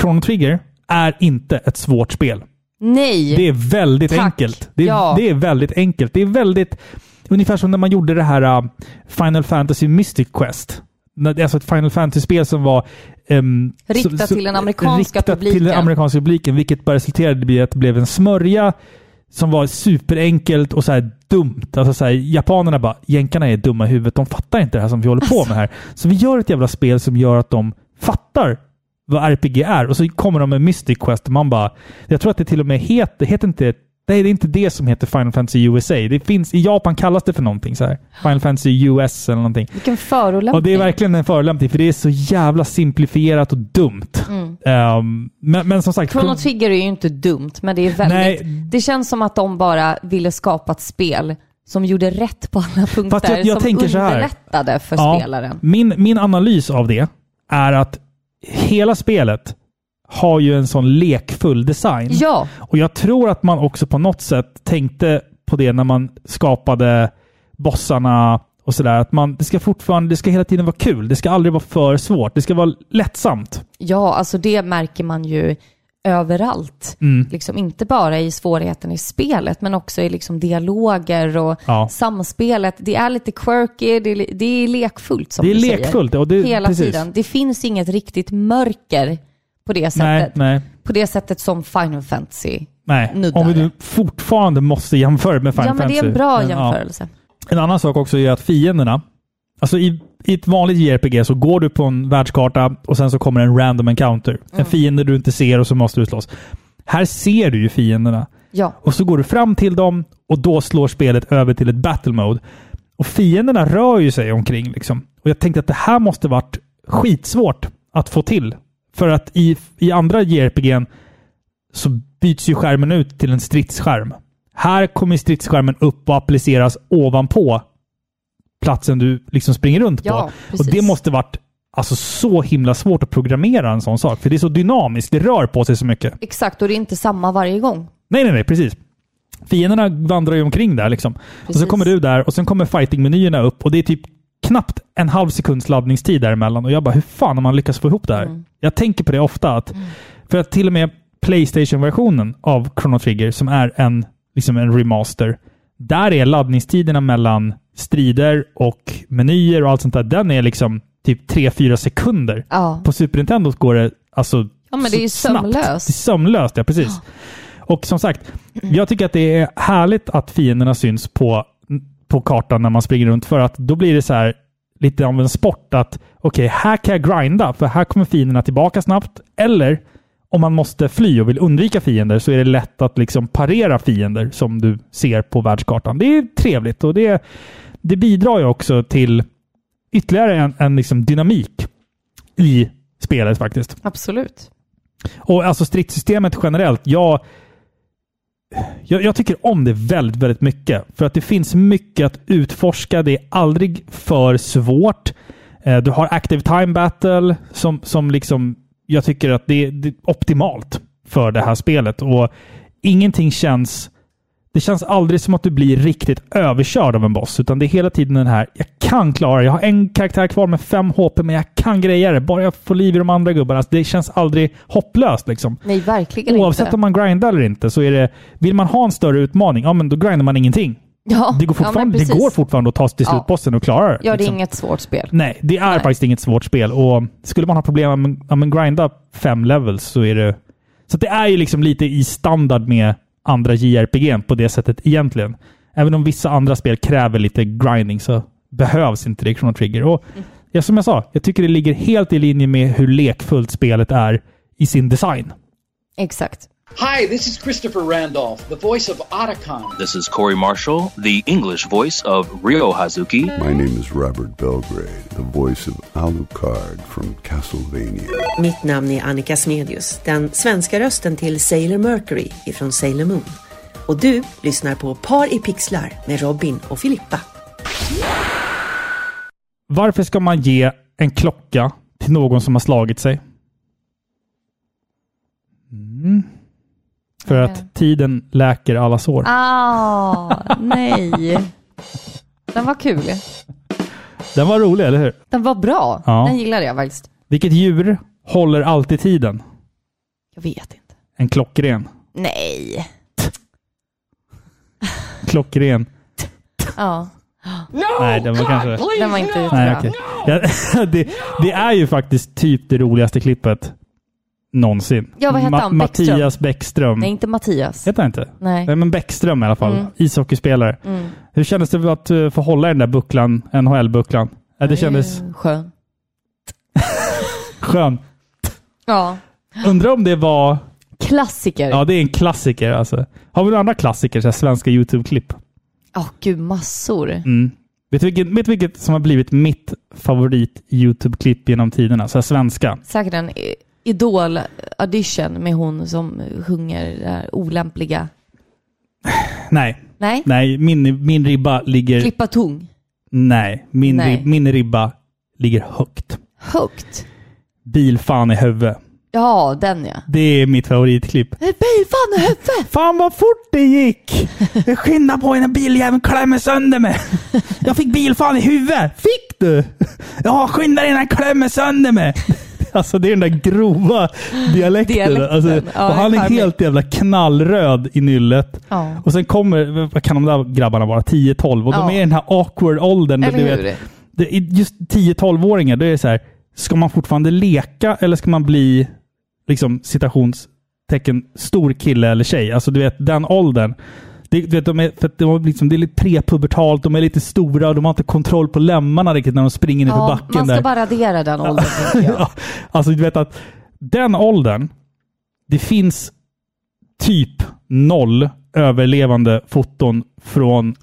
S1: Chrono Trigger är inte ett svårt spel.
S2: Nej.
S1: Det är väldigt
S2: Tack.
S1: enkelt. Det är,
S2: Ja.
S1: det är väldigt enkelt. Det är väldigt... Ungefär som när man gjorde det här uh, Final Fantasy Mystic Quest. Alltså ett Final Fantasy-spel som var... Um,
S2: Riktat till den amerikanska publiken.
S1: till den amerikanska publiken, vilket bara resulterade i att det blev en smörja som var superenkelt och så här dumt. Alltså så här, japanerna bara, jänkarna är dumma i huvudet. De fattar inte det här som vi håller på med här. Så vi gör ett jävla spel som gör att de fattar vad RPG är. Och så kommer de med Mystic Quest och man bara... Jag tror att det till och med heter... Heter inte... Nej, det är inte det som heter Final Fantasy USA. Det finns, I Japan kallas det för någonting så här. Final Fantasy US eller någonting.
S2: Vilken förolämpning.
S1: Och det är verkligen en förolämpning för det är så jävla simplifierat och dumt.
S2: Mm.
S1: Ehm, men, men som sagt...
S2: Chrono Trigger är ju inte dumt, men det är väldigt...
S1: Nej.
S2: Det känns som att de bara ville skapa ett spel som gjorde rätt på alla punkter.
S1: Fast jag- jag
S2: som
S1: tänker så här.
S2: underlättade för
S1: Ja,
S2: spelaren.
S1: Min, min analys av det är att hela spelet har ju en sån lekfull design.
S2: Ja,
S1: Och jag tror att man också på något sätt tänkte på det när man skapade bossarna och sådär. Att man, det ska fortfarande, det ska hela tiden vara kul. Det ska aldrig vara för svårt. Det ska vara lättsamt.
S2: ja, alltså det märker man ju överallt.
S1: Mm.
S2: Liksom inte bara i svårigheten i spelet, men också i liksom dialoger och
S1: Ja.
S2: samspelet. Det är lite quirky, det är, det är lekfullt som
S1: Det är
S2: du säger.
S1: lekfullt. Och det,
S2: Hela
S1: precis.
S2: tiden. Det finns inget riktigt mörker på det
S1: Nej,
S2: sättet.
S1: nej,
S2: På det sättet som Final Fantasy.
S1: nej.
S2: Nuddar
S1: Om vi nu fortfarande måste jämföra med Final
S2: ja, men det är
S1: Fantasy.
S2: en bra
S1: Men, ja.
S2: jämförelse.
S1: En annan sak också är att fienderna, alltså i, i ett vanligt JRPG så går du på en världskarta och sen så kommer en random encounter. En fiende du inte ser och så måste du slåss. Här ser du ju fienderna.
S2: Ja,
S1: Och så går du fram till dem och då slår spelet över till ett battle mode. Och fienderna rör ju sig omkring liksom. Och jag tänkte att det här måste varit skitsvårt att få till. För att i, i andra JRPG så byts ju skärmen ut till en stridsskärm. Här kommer stridsskärmen upp och appliceras ovanpå platsen du liksom springer runt på.
S2: Ja,
S1: och
S2: precis.
S1: det måste varit alltså, så himla svårt att programmera en sån sak. För det är så dynamiskt. Det rör på sig så mycket.
S2: exakt. Och det är inte samma varje gång.
S1: Nej, nej, nej, precis. Fienderna vandrar ju omkring där liksom. Och så kommer du där och sen kommer fighting-menyerna upp och det är typ knappt en halv sekunds laddningstid däremellan. Och jag bara, hur fan har man lyckats få ihop det här?
S2: Mm.
S1: Jag tänker på det ofta. att För att till och med Playstation-versionen av Chrono Trigger, som är en, liksom en remaster, där är laddningstiderna mellan strider och menyer och allt sånt där, den är liksom typ 3-4 sekunder.
S2: Ja,
S1: På Super Nintendo går det alltså
S2: ja men det är ju
S1: snabbt.
S2: sömlöst.
S1: Det är sömlöst, ja precis. Och som sagt, jag tycker att det är härligt att fienderna syns på, på kartan när man springer runt. För att då blir det så här lite av en sport att okej, här kan jag grinda för här kommer fienderna tillbaka snabbt. Eller om man måste fly och vill undvika fiender så är det lätt att liksom parera fiender som du ser på världskartan. Det är trevligt och det, det bidrar ju också till ytterligare en, en liksom dynamik i spelet faktiskt.
S2: Absolut.
S1: Och alltså stridssystemet generellt, jag, jag, jag tycker om det väldigt, väldigt mycket. För att det finns mycket att utforska. Det är aldrig för svårt. Eh, Du har Active Time Battle som, som liksom, jag tycker att det, det är optimalt för det här spelet. Och ingenting känns... Det känns aldrig som att du blir riktigt överkörd av en boss, utan det är hela tiden den här, jag kan klara det. Jag har en karaktär kvar med fem HP, men jag kan greja det. Bara jag får liv i de andra gubbarna. Alltså, det känns aldrig hopplöst liksom.
S2: Nej, verkligen
S1: Oavsett
S2: inte.
S1: om man grindar eller inte så är det, vill man ha en större utmaning, ja men då grindar man ingenting.
S2: Ja,
S1: Det går,
S2: ja,
S1: fortfarande, det
S2: precis.
S1: går fortfarande att ta sig till
S2: Ja.
S1: slutbossen och klara det.
S2: Ja, det är
S1: liksom.
S2: inget svårt spel.
S1: Nej, det är
S2: Nej.
S1: faktiskt inget svårt spel. Och skulle man ha problem med ja, men grinda fem levels så är det... Så att det är ju liksom lite i standard med andra JRPG på det sättet egentligen. Även om vissa andra spel kräver lite grinding så behövs inte det i Chrono Trigger. Och ja, som jag sa, jag tycker det ligger helt i linje med hur lekfullt spelet är i sin design.
S2: Exakt.
S4: Hi, this is Christopher Randolph, the voice of Otacon.
S5: This is Corey Marshall, the English voice of Ryo Hazuki.
S6: My name is Robert Belgrade, the voice of Alucard from Castlevania.
S7: Mitt namn är Annika Smedius, den svenska rösten till Sailor Mercury ifrån Sailor Moon. Och du lyssnar på Par i pixlar med Robin och Filippa.
S1: Varför ska man ge en klocka till någon som har slagit sig? Mm. För
S2: Ja.
S1: att tiden läker alla sår.
S2: Ah, nej. Den var kul.
S1: Den var rolig, eller hur?
S2: Den var bra.
S1: Ja.
S2: Den gillade jag faktiskt.
S1: Vilket djur håller alltid tiden?
S2: Jag vet inte.
S1: En klockren.
S2: Nej.
S1: Klockren.
S2: Ja,
S1: Nej, den var kanske...
S2: den var inte
S1: Nej,
S2: jättebra.
S1: okej. Ja, det, det är ju faktiskt typ det roligaste klippet någonsin.
S2: Ja, vad heter han? Bäckström?
S1: Mattias Bäckström.
S2: Nej, inte Mattias.
S1: Heter han inte?
S2: Nej.
S1: Nej, men Bäckström i alla fall.
S2: Mm.
S1: Ishockeyspelare.
S2: Mm.
S1: Hur kändes det att uh, få hålla i den där bucklan, NHL-bucklan? Ja, det kändes
S2: Eh, Skön.
S1: skönt.
S2: Ja.
S1: Undrar om det var...
S2: Klassiker.
S1: Ja, det är en klassiker alltså. Har vi några andra klassiker, så här svenska YouTube-klipp?
S2: Åh gud, massor.
S1: Mm. Vet du vilket, vet du vilket som har blivit mitt favorit YouTube-klipp genom tiderna? Så här svenska.
S2: Säkert en i- Idol-audition med hon som sjunger det där olämpliga.
S1: Nej,
S2: Nej?
S1: nej min, min ribba ligger...
S2: Klippa tung.
S1: Nej, min,
S2: Nej.
S1: Rib, min ribba ligger högt.
S2: Högt.
S1: Bilfan i huvudet.
S2: Ja, den ja.
S1: Det är mitt favoritklipp.
S2: Hej, fan i huvudet!
S1: Fan vad fort det gick! Jag skyndade på innan biljäveln klämmer sönder mig. Jag fick bilfan i huvudet. Fick du? Ja, skynda dig innan han klämmer sönder mig. Alltså det är den där grova dialekten.
S2: Dialekten.
S1: Alltså,
S2: Ja,
S1: och han är helt jävla knallröd i nyllet.
S2: Ja.
S1: Och sen kommer, vad kan de där grabbarna vara, 10-12? Och de
S2: Ja.
S1: är i den här awkward åldern. där
S2: Eller
S1: du
S2: hur?
S1: vet, det, är just 10-12-åringar, då är det så här, ska man fortfarande leka eller ska man bli, liksom citationstecken, stor kille eller tjej? Alltså du vet, den åldern. Det, vet, de är, för de har liksom, det är lite prepubertalt, de är lite stora och de har inte kontroll på lemmarna riktigt när de springer ner för
S2: Ja,
S1: backen.
S2: man ska
S1: där.
S2: bara radera den åldern.
S1: Ja, alltså du vet att den åldern, det finns typ noll överlevande foton från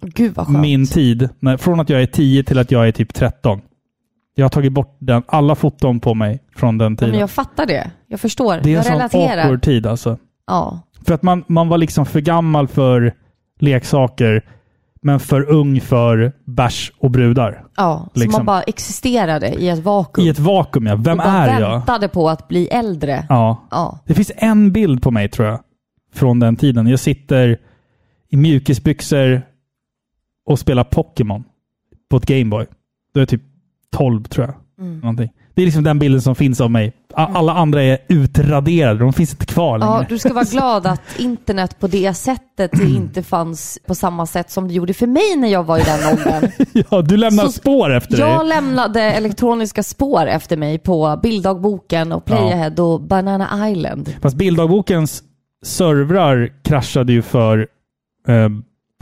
S1: min tid. När, från att jag är 10 till att jag är typ 13. Jag har tagit bort den, alla foton på mig från den
S2: Ja,
S1: tiden.
S2: men jag fattar det. Jag förstår.
S1: det är en
S2: jag
S1: sån
S2: relaterar.
S1: awkward tid alltså.
S2: Ja.
S1: För att man, man var liksom för gammal för leksaker, men för ung för bärs och brudar.
S2: ja. Så
S1: Liksom.
S2: man bara existerade i ett vakuum.
S1: I ett vakuum ja. Vem
S2: och
S1: är jag?
S2: väntade på att bli äldre.
S1: Ja.
S2: Ja.
S1: Det finns en bild på mig tror jag. Från den tiden. Jag sitter i mjukisbyxor och spelar Pokémon på ett Gameboy. Då är jag typ 12 tror jag.
S2: Mm.
S1: Någonting. Det är liksom den bilden som finns av mig. Alla andra är utraderade. De finns inte kvar
S2: Ja,
S1: längre.
S2: du ska vara glad att internet på det sättet inte fanns på samma sätt som det gjorde för mig när jag var i den åldern.
S1: Ja, du lämnar
S2: Så-
S1: spår efter
S2: Jag
S1: dig.
S2: lämnade elektroniska spår efter mig på bilddagboken och Playahead och Banana Island.
S1: Fast bilddaggbokens servrar kraschade ju för, eh,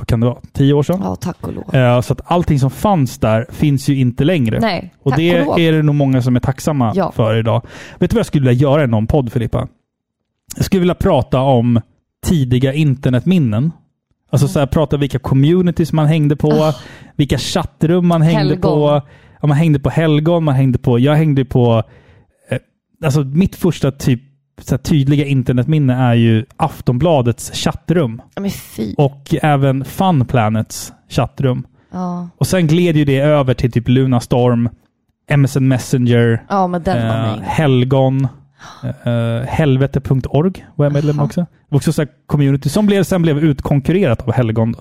S1: kan det vara, tio år sedan?
S2: Ja, tack och lov.
S1: Eh, så att allting som fanns där finns ju inte längre.
S2: Nej,
S1: Och
S2: tack
S1: det
S2: och lov.
S1: är det nog många som är tacksamma
S2: Ja.
S1: för idag. Vet du vad jag skulle vilja göra i någon podd, Filippa? Jag skulle vilja prata om tidiga internetminnen. Alltså så här, prata vilka communities man hängde på, vilka chattrum man hängde
S2: Helgon.
S1: på. Ja, man hängde på helgon, man hängde på... Jag hängde på... Eh, alltså mitt första typ så tydliga internetminne är ju Aftonbladets chattrum.
S2: Men.
S1: Och även Fun Planets chattrum.
S2: Ja,
S1: Och sen gled ju det över till typ Lunarstorm, MSN Messenger,
S2: ja men
S1: eh. Helgon, eh, helvete.org var jag medlem
S2: Jaha.
S1: också. Det var också så community som blev, sen blev utkonkurrerat av Helgon. Då.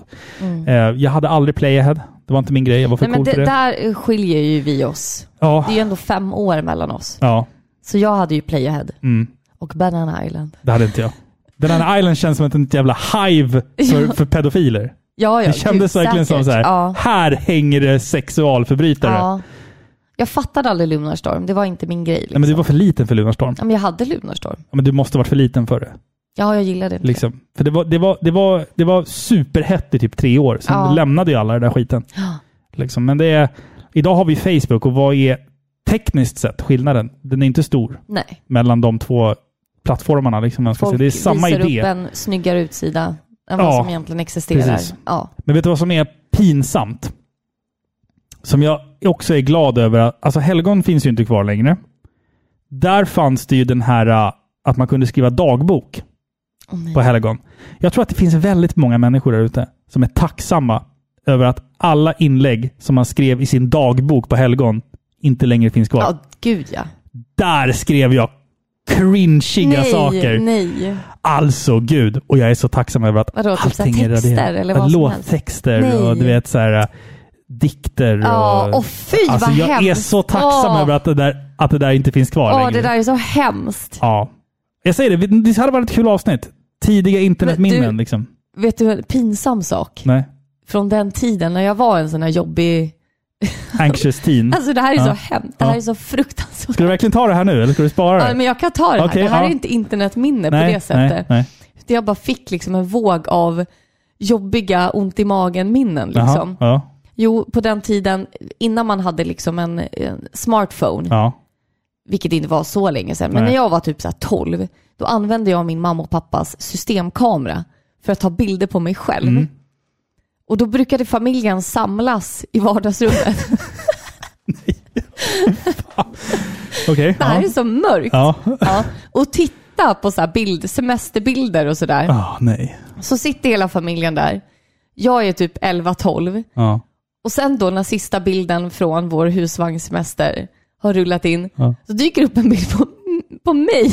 S1: Eh, jag hade aldrig Playahead. Det var inte min grej. Jag var för
S2: Mm. Nej, men
S1: cool
S2: det,
S1: för det.
S2: där skiljer ju vi oss.
S1: Ja,
S2: Det är ju ändå fem år mellan oss.
S1: ja
S2: Så jag hade ju Playahead
S1: mm,
S2: och Banana Island.
S1: det hade inte jag. Här Island känns som ett jävla hive för, för pedofiler.
S2: Ja, ja,
S1: det kändes
S2: gud,
S1: verkligen som
S2: säkert.
S1: så här,
S2: Ja.
S1: här hänger det sexualförbrytare.
S2: ja. Jag fattade aldrig Lunarstorm. Det var inte min grej. Liksom.
S1: Nej, men du var för liten för Lunarstorm.
S2: ja, men jag hade Lunarstorm.
S1: Ja, men du måste ha varit för liten för det.
S2: Ja, jag gillade det.
S1: Liksom. För det var, det, var, det, var, det var superhett i typ tre år. Sen
S2: Ja.
S1: lämnade ju alla den där skiten.
S2: Ja.
S1: Liksom. Men det är, idag har vi Facebook och vad är tekniskt sett skillnaden? Den är inte stor
S2: Nej.
S1: mellan de två plattformarna. Liksom, man ska säga.
S2: Folk
S1: Det är samma
S2: visar
S1: idé.
S2: upp en snyggare utsida än
S1: Ja,
S2: vad som egentligen existerar.
S1: precis.
S2: Ja.
S1: Men vet du vad som är pinsamt? Som jag också är glad över. Alltså Helgon finns ju inte kvar längre. Där fanns det ju den här äh, att man kunde skriva dagbok
S2: nej.
S1: på Helgon. Jag tror att det finns väldigt många människor där ute som är tacksamma över att alla inlägg som man skrev i sin dagbok på Helgon inte längre finns kvar.
S2: Ja, gud ja.
S1: Där skrev jag cringiga
S2: nej,
S1: saker.
S2: nej.
S1: Alltså gud. Och jag är så tacksam över att
S2: Vadå, typ
S1: allting är
S2: texter
S1: raderat.
S2: eller vad?
S1: Låttexter
S2: Nej.
S1: och du vet så här dikter.
S2: Ja,
S1: och,
S2: och fy
S1: alltså,
S2: vad
S1: jag
S2: hemskt.
S1: är så tacksam
S2: Åh.
S1: över att det, där, att det där inte finns kvar
S2: Åh,
S1: längre.
S2: det där är så hemskt.
S1: Ja. Jag säger det, det hade varit ett kul avsnitt. Tidiga internetminnen liksom.
S2: Vet du en pinsam sak?
S1: Nej.
S2: Från den tiden när jag var en sån här jobbig...
S1: Anxious teen.
S2: Alltså det här är
S1: Ja.
S2: så hemskt. Det här
S1: Ja.
S2: är så fruktansvärt.
S1: Ska du verkligen ta det här nu eller ska du spara
S2: Ja,
S1: det?
S2: men jag kan ta det här.
S1: Okej,
S2: det här
S1: ja.
S2: är inte internetminne
S1: nej,
S2: på det sättet.
S1: Nej, nej.
S2: Jag bara fick liksom en våg av jobbiga ont i magen-minnen.
S1: Jaha,
S2: Liksom.
S1: Ja,
S2: Jo, på den tiden innan man hade liksom en, en smartphone,
S1: ja.
S2: vilket inte var så länge sedan, men när jag var typ så här 12, då använde jag min mamma och pappas systemkamera för att ta bilder på mig själv.
S1: Mm.
S2: Och då brukade familjen samlas i vardagsrummet.
S1: Okej.
S2: Det här
S1: ja.
S2: är så mörkt.
S1: Ja.
S2: Ja. Och titta på så här bild, semesterbilder och sådär.
S1: Ah, nej.
S2: Så sitter hela familjen där. Jag är typ 11-12.
S1: Ja.
S2: Och sen då när sista bilden från vår husvagnssemester har rullat in,
S1: Ja.
S2: så dyker upp en bild på, på mig.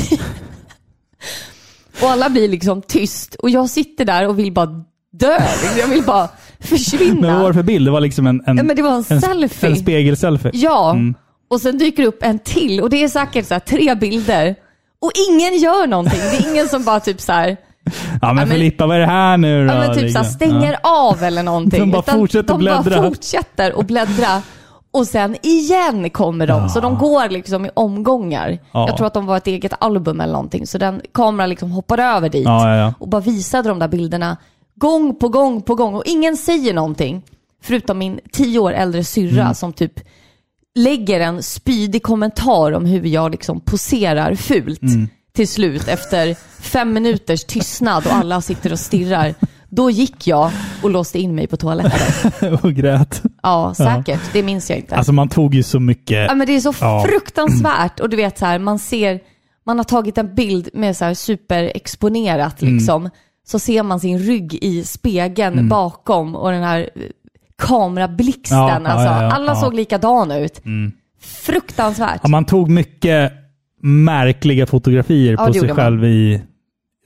S2: och alla blir liksom tyst. Och jag sitter där och vill bara dö. Jag vill bara
S1: Men vad var
S2: försvinna.
S1: det för bild? Det var liksom en, en,
S2: Ja, men det var en,
S1: en,
S2: selfie.
S1: en spegelselfie?
S2: Ja,
S1: Mm.
S2: Och sen dyker det upp en till och det är säkert så här, tre bilder. Och ingen gör någonting. Det är ingen som bara typ så här,
S1: Ja men, Filippa, vad är det här nu då?
S2: ja, men typ så här, stänger av eller någonting.
S1: De bara
S2: Utan
S1: fortsätter
S2: de bara
S1: bläddra.
S2: fortsätter att bläddra. Och sen igen kommer de. Så de går liksom i omgångar.
S1: Ja.
S2: Jag tror att de var ett eget album eller någonting. Så den kameran liksom hoppade över dit.
S1: Ja, ja, ja.
S2: Och bara visade de där bilderna gång på gång på gång. Och ingen säger någonting. Förutom min tio år äldre syrra
S1: Mm.
S2: som typ lägger en spydig kommentar om hur jag liksom poserar fult
S1: Mm.
S2: till slut efter fem minuters tystnad och alla sitter och stirrar. Då gick jag och låste in mig på toaletten.
S1: och grät.
S2: Ja, säkert. Det minns jag inte.
S1: Alltså man tog ju så mycket.
S2: ja, men det är så
S1: Ja.
S2: fruktansvärt. Och du vet så här, man ser, man har tagit en bild med så här superexponerat
S1: Mm.
S2: Så ser man sin rygg i spegeln
S1: Mm.
S2: bakom och den här kamerablixten.
S1: Ja,
S2: alltså,
S1: ja, ja,
S2: alla såg likadana ut. Fruktansvärt.
S1: Ja, man tog mycket märkliga fotografier på sig
S2: gjorde man.
S1: själv i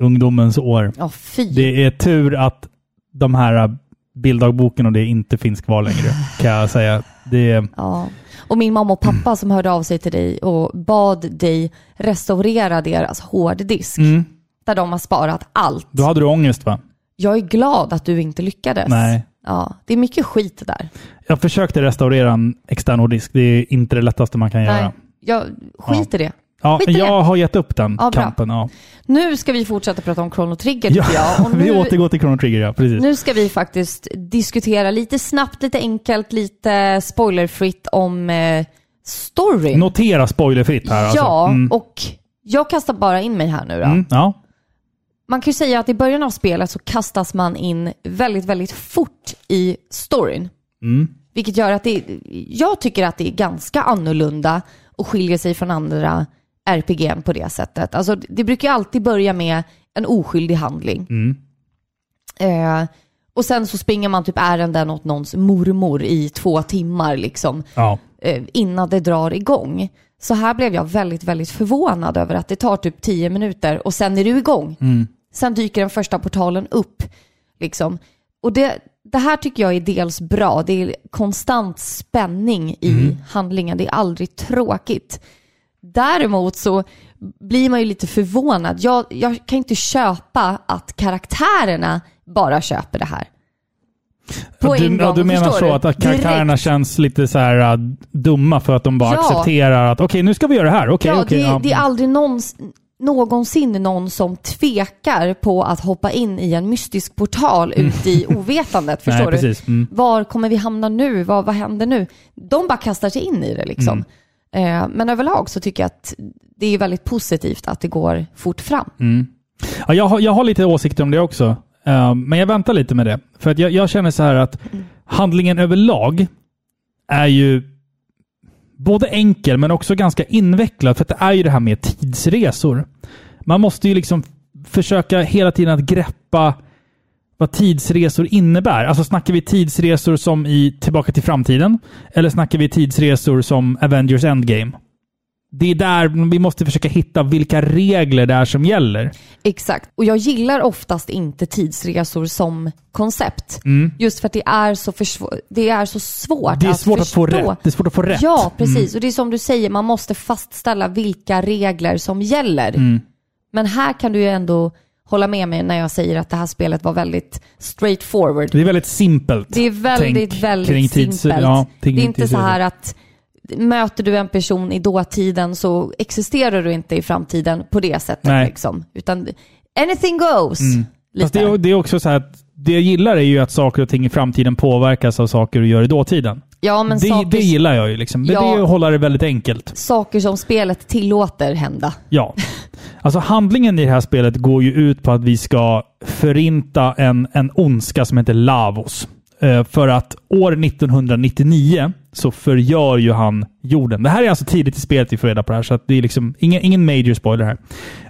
S1: ungdomens år.
S2: Fy.
S1: Det är tur att de här bilddagboken och det inte finns kvar längre, kan jag säga. Det
S2: Ja. Och min mamma och pappa som hörde av sig till dig och bad dig restaurera deras hårddisk.
S1: mm.
S2: Där de har sparat allt.
S1: Då hade du ångest va?
S2: Jag är glad att du inte lyckades.
S1: Nej.
S2: Ja, det är mycket skit där.
S1: Jag försökte restaurera en extern hårddisk. Det är inte det lättaste man kan göra.
S2: Nej, jag skit i det.
S1: Ja,
S2: Skit
S1: jag
S2: det.
S1: har gett upp den
S2: Ja,
S1: kampen. Ja.
S2: Nu ska vi fortsätta prata om Chrono Trigger
S1: Ja,
S2: jag. Och
S1: vi
S2: nu,
S1: återgår till Chrono Trigger, ja. Precis.
S2: nu ska vi faktiskt diskutera lite snabbt, lite enkelt, lite spoilerfritt om eh, storyn.
S1: Notera spoilerfritt här. Alltså.
S2: Ja,
S1: Mm.
S2: och jag kastar bara in mig här nu då.
S1: Mm, ja.
S2: Man kan ju säga att i början av spelet så kastas man in väldigt, väldigt fort i storyn.
S1: Mm.
S2: Vilket gör att det, jag tycker att det är ganska annorlunda och skiljer sig från andra RPG på det sättet. Alltså det brukar ju alltid börja med en oskyldig handling.
S1: Mm.
S2: Eh, och sen så springer man typ ärenden åt någons mormor i två timmar liksom
S1: Ja.
S2: eh, innan det drar igång. Så här blev jag väldigt, väldigt förvånad över att det tar typ tio minuter och sen är du igång. Sen dyker den första portalen upp. Liksom. Och det, det här tycker jag är dels bra. Det är konstant spänning i handlingen. Det är aldrig tråkigt. Däremot så blir man ju lite förvånad. Jag, jag kan inte köpa att karaktärerna bara köper det här. På
S1: du,
S2: en gång,
S1: du menar så
S2: du?
S1: att, karaktärerna
S2: Direkt.
S1: känns lite så här uh, dumma för att de bara
S2: Ja.
S1: accepterar att okej, nu ska vi göra det här. Okej,
S2: Ja,
S1: okej.
S2: det,
S1: ja.
S2: det är aldrig någons, någonsin någon som tvekar på att hoppa in i en mystisk portal ut i ovetandet.
S1: Nej,
S2: Förstår du?
S1: precis. Mm.
S2: Var kommer vi hamna nu? Vad, vad händer nu? De bara kastar sig in i det liksom.
S1: Mm.
S2: Eh, men överlag så tycker jag att det är väldigt positivt att det går fort fram.
S1: Mm. Ja, jag, har, jag har lite åsikter om det också. Ehm, men jag väntar lite med det. För att jag, jag känner så här att handlingen överlag är ju både enkel men också ganska invecklad. För att det är ju det här med tidsresor. Man måste ju liksom försöka hela tiden att greppa vad tidsresor innebär. Alltså snackar vi tidsresor som i Tillbaka till framtiden? Eller snackar vi tidsresor som Avengers Endgame? Det är där vi måste försöka hitta vilka regler det är som gäller.
S2: Exakt. Och jag gillar oftast inte tidsresor som koncept.
S1: Mm.
S2: Just för att det är så, det är så svårt
S1: Det är
S2: att
S1: svårt att få
S2: förstå.
S1: rätt. Det är svårt att få rätt.
S2: Ja, precis. Och det är som du säger, man måste fastställa vilka regler som gäller.
S1: Mm.
S2: Men här kan du ju ändå hålla med mig när jag säger att det här spelet var väldigt straightforward.
S1: Det är väldigt simpelt.
S2: Det är väldigt,
S1: Tänk
S2: väldigt simpelt.
S1: ja,
S2: det är inte så här att möter du en person i dåtiden så existerar du inte i framtiden på det sättet.
S1: Nej.
S2: Liksom. Utan anything goes.
S1: Fast
S2: Lite.
S1: det, är, det är också så här att det jag gillar är ju att saker och ting i framtiden påverkas av saker du gör i dåtiden.
S2: ja, men
S1: Det,
S2: saker,
S1: det gillar jag ju liksom. Men
S2: Ja.
S1: Det är ju att hålla det väldigt enkelt.
S2: saker som spelet tillåter hända.
S1: Ja. Alltså handlingen i det här spelet går ju ut på att vi ska förinta en, en ondska som heter Lavos. Eh, för att år 1999 så förgör ju han jorden. Det här är alltså tidigt i spelet vi får reda på det här, så det är liksom ingen, ingen major spoiler här.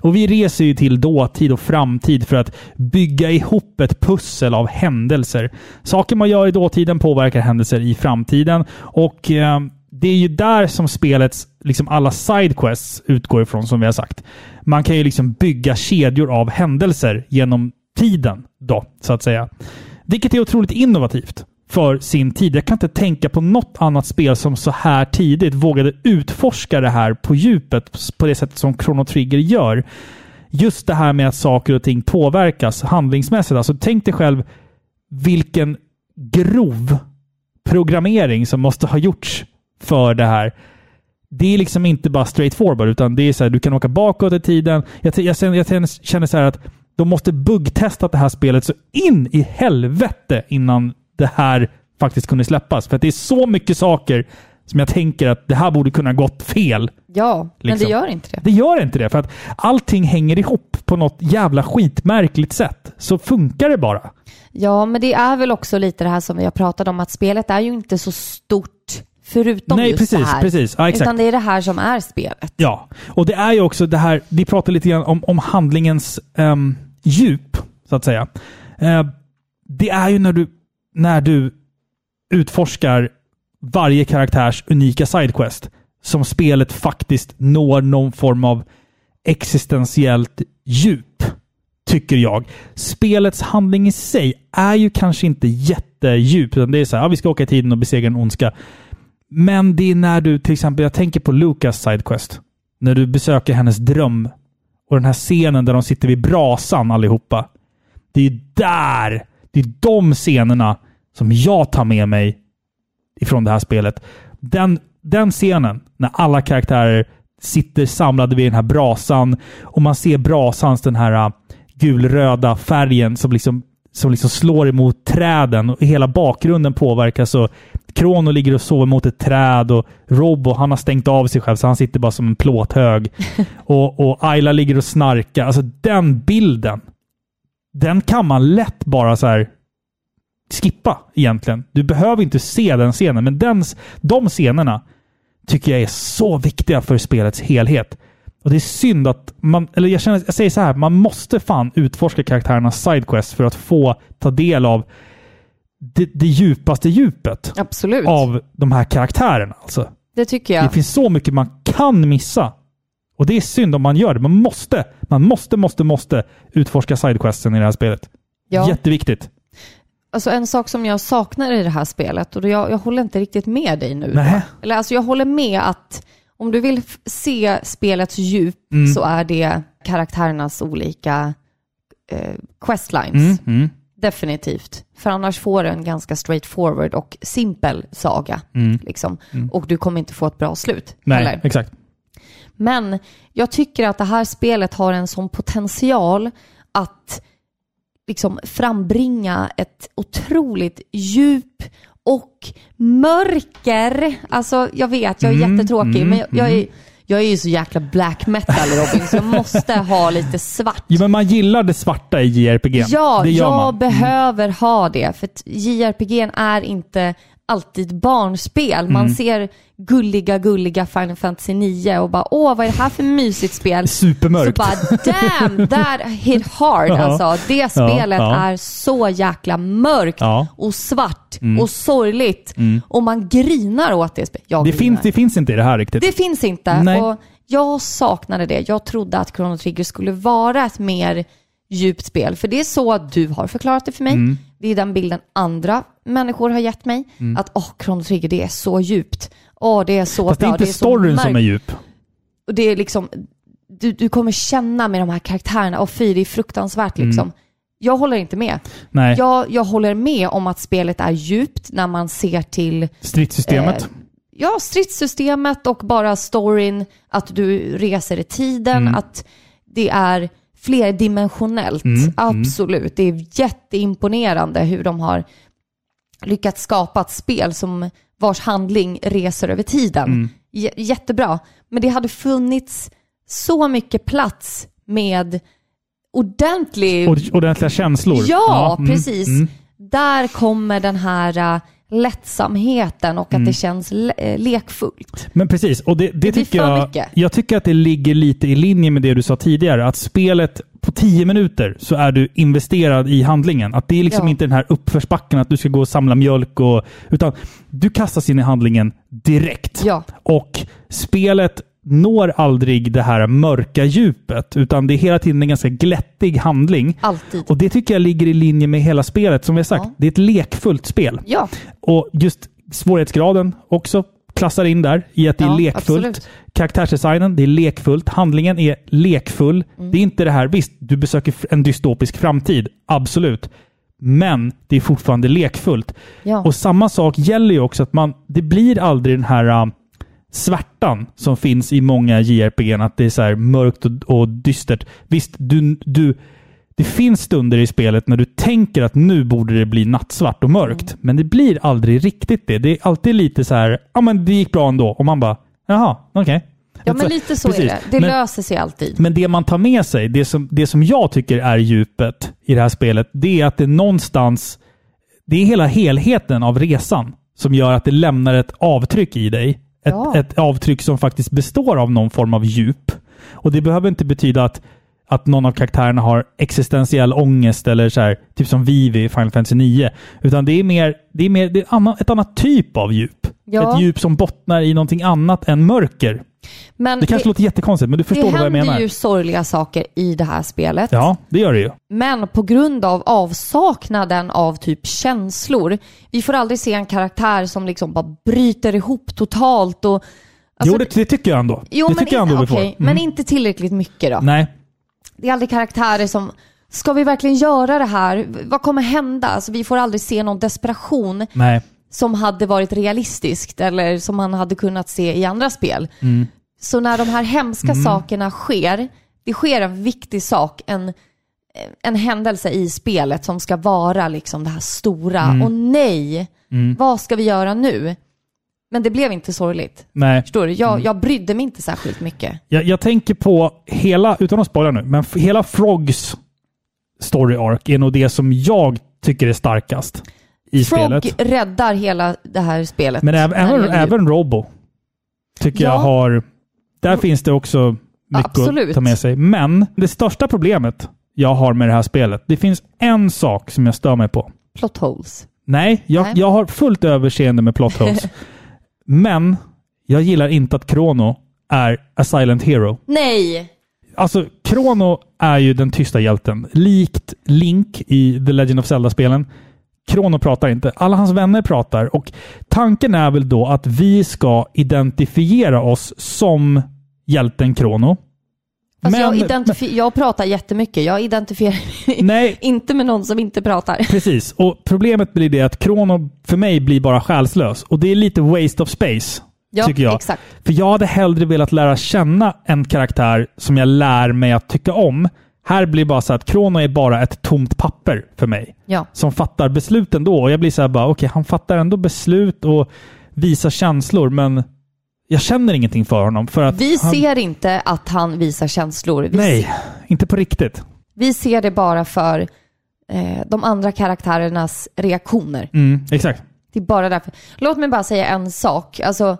S1: Och vi reser ju till dåtid och framtid för att bygga ihop ett pussel av händelser. Saker man gör i dåtiden påverkar händelser i framtiden och eh, det är ju där som spelets liksom alla sidequests utgår ifrån, som vi har sagt. Man kan ju liksom bygga kedjor av händelser genom tiden, då, så att säga. Vilket är otroligt innovativt. för sin tid. Jag kan inte tänka på något annat spel som så här tidigt vågade utforska det här på djupet på det sättet som Chrono Trigger gör. Just det här med att saker och ting påverkas handlingsmässigt. Alltså tänk dig själv vilken grov programmering som måste ha gjorts för det här. Det är liksom inte bara straight forward, utan det är så här, du kan åka bakåt i tiden. Jag, jag, jag, jag känner så här att de måste buggtestat det här spelet så in i helvete innan det här faktiskt kunde släppas. För det är så mycket saker som jag tänker att det här borde kunna gått fel.
S2: Ja, men
S1: Liksom.
S2: det gör inte det.
S1: Det gör inte det, för att allting hänger ihop på något jävla skitmärkligt sätt. Så funkar det bara.
S2: Ja, men det är väl också lite det här som vi har pratat om, att spelet är ju inte så stort förutom
S1: Nej,
S2: just
S1: precis,
S2: det här.
S1: precis. Ja, exakt.
S2: Utan det är det här som är spelet.
S1: Ja, och det är ju också det här, vi pratar lite grann om, om handlingens ehm, djup, så att säga. Eh, det är ju när du, när du utforskar varje karaktärs unika sidequest som spelet faktiskt når någon form av existentiellt djup, tycker jag. Spelets handling i sig är ju kanske inte jättedjup, utan det är så här, ja, vi ska åka i tiden och besegra en ondska. Men det är när du, till exempel, jag tänker på Lucas sidequest. När du besöker hennes dröm och den här scenen där de sitter vid brasan allihopa. Det är där, det är de scenerna som jag tar med mig ifrån det här spelet. Den, den scenen, när alla karaktärer sitter samlade vid den här brasan och man ser brasans den här äh, gulröda färgen som liksom, som liksom slår emot träden och hela bakgrunden påverkas. Och Krono ligger och sover mot ett träd och Robo han har stängt av sig själv så han sitter bara som en plåthög. och, och Ayla ligger och snarkar. Alltså den bilden. Den kan man lätt bara så här skippa egentligen. Du behöver inte se den scenen, men den, de scenerna tycker jag är så viktiga för spelets helhet. Och det är synd att man, eller jag, känner, jag säger så här, man måste fan utforska karaktärernas sidequest för att få ta del av det, det djupaste djupet
S2: Absolut.
S1: av de här karaktärerna. Alltså.
S2: Det tycker jag.
S1: Det finns så mycket man kan missa. Och det är synd om man gör det. Man måste, man måste, måste, måste utforska sidequesten i det här spelet.
S2: Ja.
S1: Jätteviktigt.
S2: Alltså en sak som jag saknar i det här spelet, och jag, jag håller inte riktigt med dig nu.
S1: Nej.
S2: då. Eller alltså jag håller med att om du vill se spelets djup
S1: Mm.
S2: så är det karaktärernas olika eh, questlines.
S1: Mm, mm,
S2: Definitivt. För annars får du en ganska straightforward och simpel saga. Liksom. Och du kommer inte få ett bra slut.
S1: Nej,
S2: heller.
S1: exakt.
S2: Men jag tycker att det här spelet har en sån potential att liksom frambringa ett otroligt djup och mörker. Alltså jag vet, jag är
S1: Mm,
S2: jättetråkig,
S1: mm,
S2: men jag, jag, är, jag är ju så jäkla black metal Robin, så jag måste ha lite svart.
S1: Ja, men man gillar det svarta i JRPG.
S2: Ja,
S1: det gör
S2: jag
S1: man. Mm.
S2: behöver ha det. För JRPG är inte alltid barnspel. Man
S1: Mm.
S2: ser gulliga, gulliga Final Fantasy 9 och bara åh, vad är det här för mysigt spel?
S1: Supermörkt.
S2: Så bara damn, that hit hard
S1: Ja.
S2: alltså. Det spelet
S1: ja.
S2: är så jäkla mörkt
S1: Ja. Mm.
S2: och svart och sorgligt. Och man grinar åt det spelet.
S1: Det, finns, det finns inte i det här riktigt.
S2: Det finns inte.
S1: Nej.
S2: Och jag saknade det. Jag trodde att Chrono Trigger skulle vara ett mer djupt spel. För det är så att du har förklarat det för mig.
S1: Mm.
S2: Det är den bilden andra människor har gett mig. Att åh, Chrono Trigger, det är så djupt. Åh, det är så
S1: Fast det är
S2: bra.
S1: inte
S2: så
S1: storyn som är djup.
S2: Och det är liksom, du, du kommer känna med de här karaktärerna. Och fy, det är fruktansvärt liksom. Jag håller inte med.
S1: Nej.
S2: Jag, jag håller med om att spelet är djupt när man ser till
S1: Stridssystemet.
S2: Eh, ja, stridssystemet och bara storyn, att du reser i tiden,
S1: Mm.
S2: att det är flerdimensionellt.
S1: Mm,
S2: Absolut. Det är jätteimponerande hur de har lyckats skapa ett spel som vars handling reser över tiden.
S1: Mm.
S2: Jättebra. Men det hade funnits så mycket plats med ordentlig...
S1: Ordentliga känslor.
S2: Ja,
S1: mm,
S2: precis.
S1: mm.
S2: Där kommer den här äh, lättsamheten och att
S1: Mm.
S2: det känns le- äh, lekfullt.
S1: Men precis, och det, det,
S2: blir
S1: tycker jag...
S2: mycket.
S1: Jag tycker att det ligger lite i linje med det du sa tidigare. Att spelet på tio minuter så är du investerad i handlingen. Att det är liksom
S2: Ja.
S1: inte den här uppförsbacken att du ska gå och samla mjölk och... Utan du kastas in i handlingen direkt.
S2: Ja.
S1: Och spelet når aldrig det här mörka djupet, utan det är hela tiden en ganska glättig handling.
S2: Alltid.
S1: Och det tycker jag ligger i linje med hela spelet. Som vi har sagt,
S2: Ja.
S1: det är ett lekfullt spel.
S2: Ja,
S1: Och just svårighetsgraden också klassar in där i att det är
S2: Ja,
S1: lekfullt.
S2: absolut.
S1: Karaktärsdesignen, det är lekfullt. Handlingen är lekfull.
S2: Mm.
S1: Det är inte det här, visst, du besöker en dystopisk framtid. Absolut. Men det är fortfarande lekfullt.
S2: ja.
S1: Och samma sak gäller ju också att man, det blir aldrig den här äh, svärtan som finns i många JRPG, att det är så här mörkt och, och dystert. Visst, du, du, det finns stunder i spelet när du tänker att nu borde det bli nattsvart och mörkt, men det blir aldrig riktigt det. Det är alltid lite så här, ja men det gick bra ändå. Och man bara, jaha, okej.
S2: ja, men lite så
S1: Precis.
S2: är det. Det
S1: Men-
S2: löser sig alltid.
S1: men det man tar med sig, det som, det som jag tycker är djupet i det här spelet, det är att det någonstans, det är hela helheten av resan som gör att det lämnar ett avtryck i dig. Ett,
S2: Ja.
S1: ett avtryck som faktiskt består av någon form av djup. Och det behöver inte betyda att, att någon av karaktärerna har existentiell ångest eller så här, typ som Vivi i Final Fantasy 9. Utan det är mer, det är mer det är annan, ett annat typ av djup.
S2: Ja.
S1: Ett djup som bottnar i någonting annat än mörker.
S2: Men
S1: Det kanske låter jättekonstigt, men du förstår
S2: det
S1: vad jag
S2: händer
S1: menar.
S2: ju sorgliga saker i det här spelet.
S1: Ja, det gör det ju.
S2: Men på grund av avsaknaden av typ känslor. Vi får aldrig se en karaktär som liksom bara bryter ihop totalt och... alltså,
S1: jo, det, det tycker jag ändå.
S2: jo,
S1: det tycker jag ändå
S2: in,
S1: får.
S2: okej, men inte tillräckligt mycket då.
S1: Nej,
S2: Det är aldrig karaktärer som Ska vi verkligen göra det här? Vad kommer hända? Alltså, vi får aldrig se någon desperation
S1: nej.
S2: som hade varit realistiskt eller som man hade kunnat se i andra spel.
S1: Mm.
S2: Så när de här hemska sakerna sker, det sker en viktig sak, en, en händelse i spelet som ska vara liksom det här stora.
S1: Mm.
S2: Och nej, vad ska vi göra nu? Men det blev inte sorgligt.
S1: nej.
S2: Förstår du?
S1: Mm.
S2: Jag, jag brydde mig inte särskilt mycket.
S1: Jag, jag tänker på hela, utan att spoila nu, men hela Frogs story arc är nog det som jag tycker är starkast i
S2: Frog
S1: spelet.
S2: räddar hela det här spelet.
S1: Men även, även, även Robo tycker jag
S2: Ja.
S1: har... Där finns det också mycket
S2: Absolut.
S1: att ta med sig. Men det största problemet jag har med det här spelet, det finns en sak som jag stör mig på.
S2: Plot holes.
S1: Nej, jag,
S2: Nej.
S1: jag har fullt överseende med plot holes. Men jag gillar inte att Krono är a silent hero.
S2: Nej!
S1: Alltså, Krono är ju den tysta hjälten. Likt Link i The Legend of Zelda-spelen. Krono pratar inte. Alla hans vänner pratar och tanken är väl då att vi ska identifiera oss som hjälten Krono.
S2: Alltså jag, identifi- jag pratar jättemycket. Jag identifierar
S1: nej,
S2: inte med någon som inte pratar.
S1: Precis, och problemet blir det att Krono för mig blir bara själslös. Och det är lite waste of space,
S2: Ja,
S1: tycker jag.
S2: exakt.
S1: För jag hade hellre velat lära känna en karaktär som jag lär mig att tycka om. Här blir det bara så att Krono är bara ett tomt papper för mig.
S2: Ja.
S1: Som fattar beslut ändå. Och jag blir så här bara, okej, han fattar ändå beslut och visar känslor, men jag känner ingenting för honom. För att
S2: Vi
S1: han,
S2: ser inte att han visar känslor. Vi,
S1: Nej, inte på riktigt.
S2: vi ser det bara för eh, de andra karaktärernas reaktioner.
S1: Mm, exakt.
S2: Det är bara därför. Låt mig bara säga en sak. Alltså,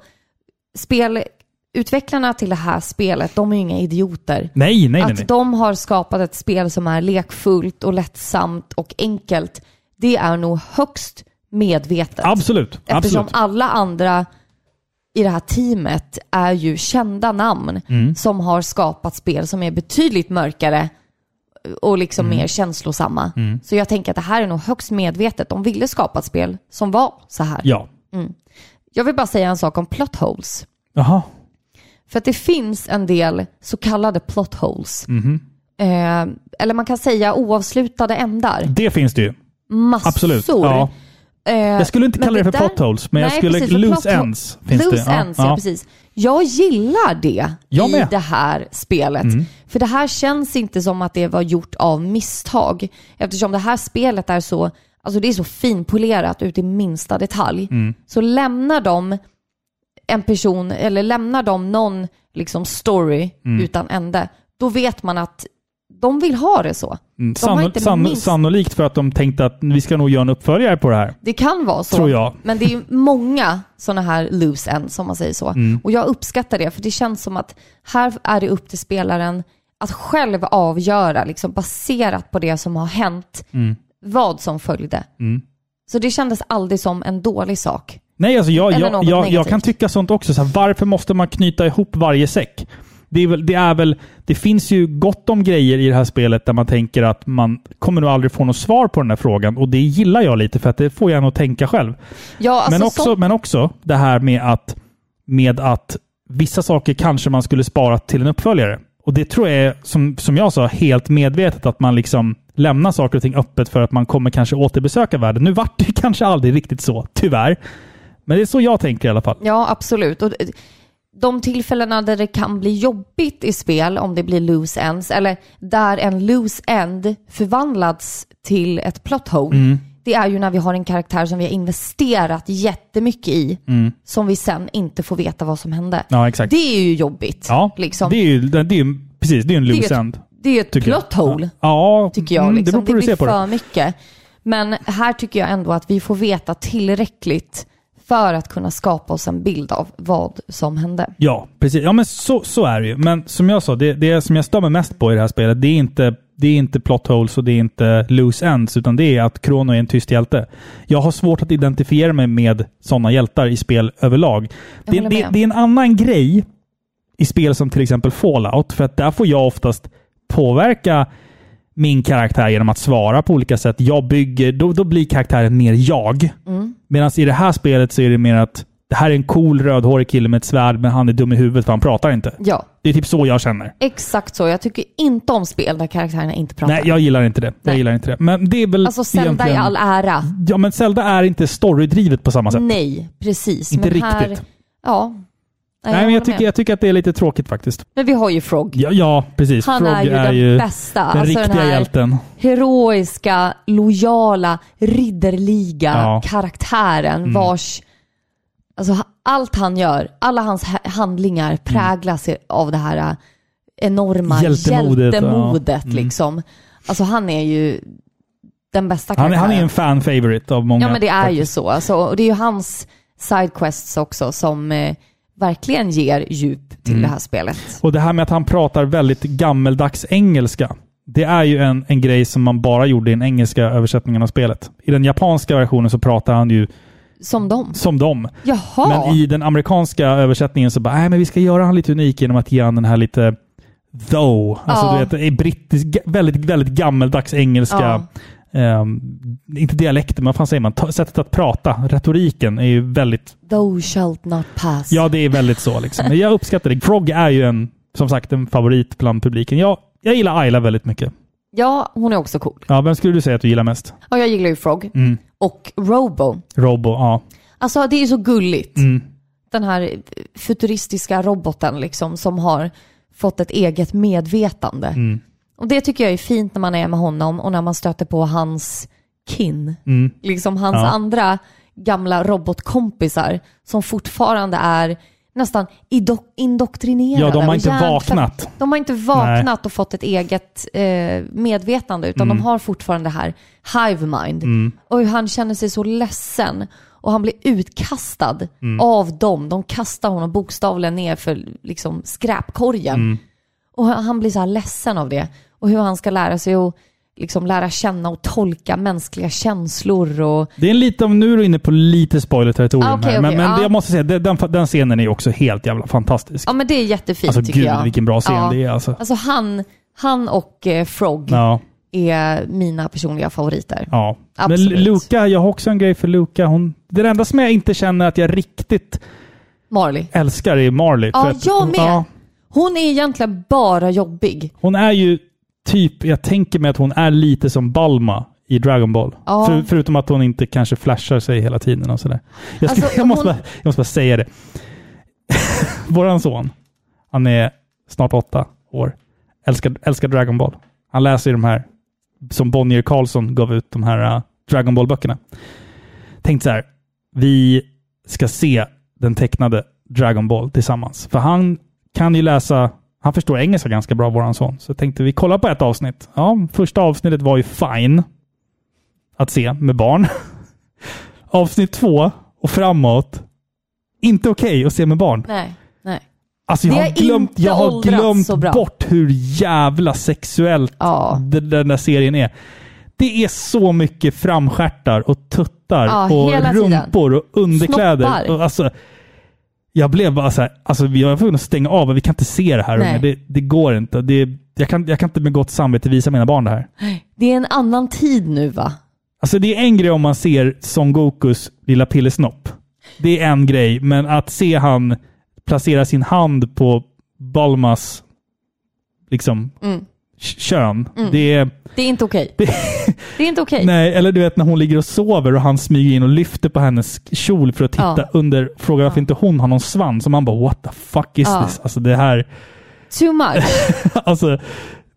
S2: spelutvecklarna till det här spelet, de är ju inga idioter.
S1: Nej, nej, nej. nej.
S2: Att de har skapat ett spel som är lekfullt och lättsamt och enkelt, det är nog högst medvetet.
S1: Absolut.
S2: Eftersom
S1: absolut.
S2: alla andra i det här teamet är ju kända namn
S1: Mm.
S2: som har skapat spel som är betydligt mörkare och liksom
S1: Mm.
S2: mer känslosamma. Så jag tänker att det här är nog högst medvetet. De ville skapa ett spel som var så här.
S1: Ja.
S2: Jag vill bara säga en sak om plot holes.
S1: Jaha.
S2: För att det finns en del så kallade plot holes.
S1: Mhm.
S2: Eh, eller man kan säga oavslutade ändar.
S1: Det finns det ju.
S2: Massor.
S1: Absolut. Ja.
S2: Eh,
S1: Jag skulle inte kalla det för
S2: där-
S1: plot holes, men jag
S2: Nej,
S1: skulle...
S2: precis,
S1: loose
S2: plot
S1: ends finns
S2: loose
S1: det.
S2: ends, ja. precis. Jag gillar det
S1: Jag
S2: i
S1: med.
S2: det här spelet.
S1: Mm.
S2: För det här känns inte som att det var gjort av misstag. Eftersom det här spelet är så, alltså det är så finpolerat ut i minsta detalj.
S1: Mm.
S2: Så lämnar de en person, eller lämnar de någon liksom story
S1: Mm.
S2: utan ände, då vet man att de vill ha det så.
S1: Mm,
S2: De
S1: sanno-
S2: inte
S1: sanno-
S2: minst-
S1: Sannolikt för att de tänkte att vi ska nog göra en uppföljare på det här.
S2: Det kan vara så.
S1: Tror jag.
S2: Men det är många sådana här loose ends, som man säger så.
S1: Mm.
S2: Och jag uppskattar det, för det känns som att här är det upp till spelaren att själv avgöra, liksom baserat på det som har hänt,
S1: Mm.
S2: vad som följde.
S1: Mm.
S2: Så det kändes aldrig som en dålig sak.
S1: Nej, alltså jag, jag, jag, jag kan tycka sånt också. Så här, varför måste man knyta ihop varje säck? Det, är väl, det, är väl, det finns ju gott om grejer i det här spelet där man tänker att man kommer nog aldrig få något svar på den här frågan. Och det gillar jag lite för att det får jag nog tänka själv.
S2: Ja, alltså
S1: men, också,
S2: sånt-
S1: men också det här med att, med att vissa saker kanske man skulle spara till en uppföljare. Och det tror jag är, som, som jag sa, helt medvetet att man liksom lämnar saker och ting öppet för att man kommer kanske återbesöka världen. Nu vart det kanske aldrig riktigt så, tyvärr. Men det är så jag tänker i alla fall.
S2: Ja, absolut. Och de tillfällena där det kan bli jobbigt i spel, om det blir loose ends, eller där en loose end förvandlats till ett plot hole,
S1: Mm.
S2: det är ju när vi har en karaktär som vi har investerat jättemycket i, som vi sen inte får veta vad som hände.
S1: Mm. Ja.
S2: Det är ju jobbigt.
S1: Ja,
S2: liksom.
S1: det är ju, det är precis, det är en
S2: Det
S1: loose end.
S2: Det är ju ett plot hole.
S1: Ja,
S2: tycker jag.
S1: mm,
S2: Liksom.
S1: det beror på hur du
S2: blir
S1: på det.
S2: för mycket. Men här tycker jag ändå att vi får veta tillräckligt för att kunna skapa oss en bild av vad som hände.
S1: Ja, precis. Ja, men så, så är det ju. Men som jag sa, det, det som jag stör mig mest på i det här spelet, det är inte, det är inte plot holes och det är inte loose ends, utan det är att Krono är en tyst hjälte. Jag har svårt att identifiera mig med sådana hjältar i spel överlag. Det, det, det är en annan grej i spel som till exempel Fallout, för att där får jag oftast påverka min karaktär genom att svara på olika sätt. Jag bygger, då, då blir karaktären mer jag.
S2: Mm.
S1: Medan i det här spelet så är det mer att det här är en cool rödhårig kille med ett svärd, men han är dum i huvudet för han pratar inte.
S2: Ja,
S1: Det är typ så jag känner.
S2: exakt så. Jag tycker inte om spel där karaktärerna inte pratar.
S1: Nej, jag gillar inte det. Jag
S2: Nej.
S1: gillar inte det. Men det är väl
S2: Alltså Zelda
S1: egentligen...
S2: i all ära.
S1: Ja, men Zelda är inte storydrivet på samma sätt.
S2: Nej, precis.
S1: Inte
S2: men Här,
S1: riktigt.
S2: ja.
S1: Nej, men
S2: håller
S1: jag tycker, jag tycker att det är lite tråkigt faktiskt.
S2: Men vi har ju Frog.
S1: Ja, ja precis.
S2: Han
S1: Frog
S2: är ju den bästa.
S1: Den
S2: Alltså den
S1: riktiga
S2: här-
S1: hjälten.
S2: heroiska, lojala, ridderliga
S1: Ja.
S2: karaktären
S1: Mm.
S2: vars... Alltså allt han gör, alla hans ha- handlingar präglas av det här äh, enorma
S1: Mm. Hjältemodet,
S2: hjältemodet.
S1: ja. Mm.
S2: liksom. Alltså han är ju den bästa
S1: Han, är-
S2: karaktären.
S1: han är en fan favorite av många.
S2: Ja men det är ju
S1: faktiskt.
S2: så. Alltså, och det är ju hans sidequests också som eh, verkligen ger djup till
S1: Mm.
S2: det här spelet.
S1: Och det här med att han pratar väldigt gammeldags engelska. Det är ju en, en grej som man bara gjorde i den engelska översättningen av spelet. I den japanska versionen så pratar han ju
S2: Som dem.
S1: som dem.
S2: Jaha!
S1: Men i den amerikanska översättningen så bara, nej men vi ska göra han lite unik genom att ge han den här lite though. Alltså
S2: Ja.
S1: du vet, brittisk, väldigt, väldigt gammeldags engelska. ehm, inte dialekten, men vad fan säger man? Sättet att prata, retoriken är ju väldigt,
S2: Thou shalt not pass.
S1: ja det är väldigt så liksom. Men jag uppskattar det. Frog är ju en, som sagt, en favorit bland publiken. Jag, jag gillar Ayla väldigt mycket.
S2: ja, hon är också cool.
S1: Ja, vem skulle du säga att du gillar mest?
S2: Och jag gillar ju Frog.
S1: Mm.
S2: Och Robo.
S1: Robo, ja.
S2: Alltså det är ju så gulligt.
S1: Mm.
S2: Den här futuristiska roboten liksom som har fått ett eget medvetande.
S1: Mm.
S2: Och det tycker jag är fint när man är med honom och när man stöter på hans kin.
S1: Mm.
S2: Liksom hans
S1: Ja.
S2: andra gamla robotkompisar som fortfarande är nästan indoktrinerade.
S1: Ja, de har inte vaknat.
S2: De har inte vaknat och fått ett eget eh, medvetande utan de har fortfarande det här hive mind.
S1: Mm.
S2: Och hur han känner sig så ledsen och han blir utkastad
S1: Mm.
S2: av dem. De kastar honom bokstavligen ner för liksom, skräpkorgen.
S1: Mm.
S2: Och han blir så här ledsen av det. Och hur han ska lära sig att liksom, lära känna och tolka mänskliga känslor och
S1: Det är lite av, nu är du inne på lite spoiler-territorium
S2: Ah, okej,
S1: här. Men,
S2: okej,
S1: men
S2: ja.
S1: jag måste säga, den, den, scenen är också helt jävla fantastisk.
S2: Ja men det är jättefint
S1: alltså
S2: tycker
S1: gud
S2: jag.
S1: vilken bra scen
S2: Ja.
S1: det är alltså.
S2: Alltså han, han och eh, Frog
S1: Ja,
S2: är mina personliga favoriter.
S1: ja. Men
S2: Absolut.
S1: Luca, jag har också en grej för Luca. Hon, det enda som jag inte känner att jag riktigt
S2: Marley.
S1: älskar är Marley.
S2: Ja,
S1: att-
S2: jag med.
S1: ja,
S2: Hon är egentligen bara jobbig.
S1: hon är ju typ, jag tänker mig att hon är lite som Balma i Dragon Ball.
S2: Ja.
S1: För, förutom att hon inte kanske flashar sig hela tiden och sådär. Jag, ska,
S2: Alltså,
S1: jag, måste
S2: hon-
S1: bara, jag måste bara säga det. Våran son, han är snart åtta år. Älskar, älskar Dragon Ball. Han läser ju de här, som Bonnier Carlson gav ut, de här uh, Dragon Ball-böckerna. Tänkte så här, vi ska se den tecknade Dragon Ball tillsammans. För han kan ju läsa, han förstår engelska ganska bra, våran son. Så jag tänkte vi kollar på ett avsnitt. Ja, första avsnittet var ju fine att se med barn. Avsnitt två och framåt, inte okej att se med barn.
S2: Nej, nej.
S1: Alltså jag
S2: Det
S1: har glömt, jag har glömt bort hur jävla sexuellt
S2: Ja.
S1: den, där serien är. Det är så mycket framstjärtar och tuttar
S2: Ja,
S1: och rumpor och underkläder.
S2: Snoppar.
S1: Och alltså, jag blev bara så här, alltså vi var tvungna att stänga av, vi kan inte se det här.
S2: Nej.
S1: Det, det går inte. Det, jag, kan, jag kan inte med gott samvete visa mina barn det här.
S2: Det är en annan tid nu va?
S1: Alltså det är en grej om man ser Son Gokus lilla pillesnopp. Det är en grej, men att se han placera sin hand på Balmas liksom
S2: Mm.
S1: Kön. Det är...
S2: Det är inte okej.
S1: Det,
S2: Det är inte okej.
S1: nej, eller du vet när hon ligger och sover och han smyger in och lyfter på hennes kjol för att titta
S2: Ja.
S1: under, frågar varför inte hon har någon svans. Och man bara what the fuck is
S2: Ja.
S1: this? Alltså det här,
S2: Too much.
S1: alltså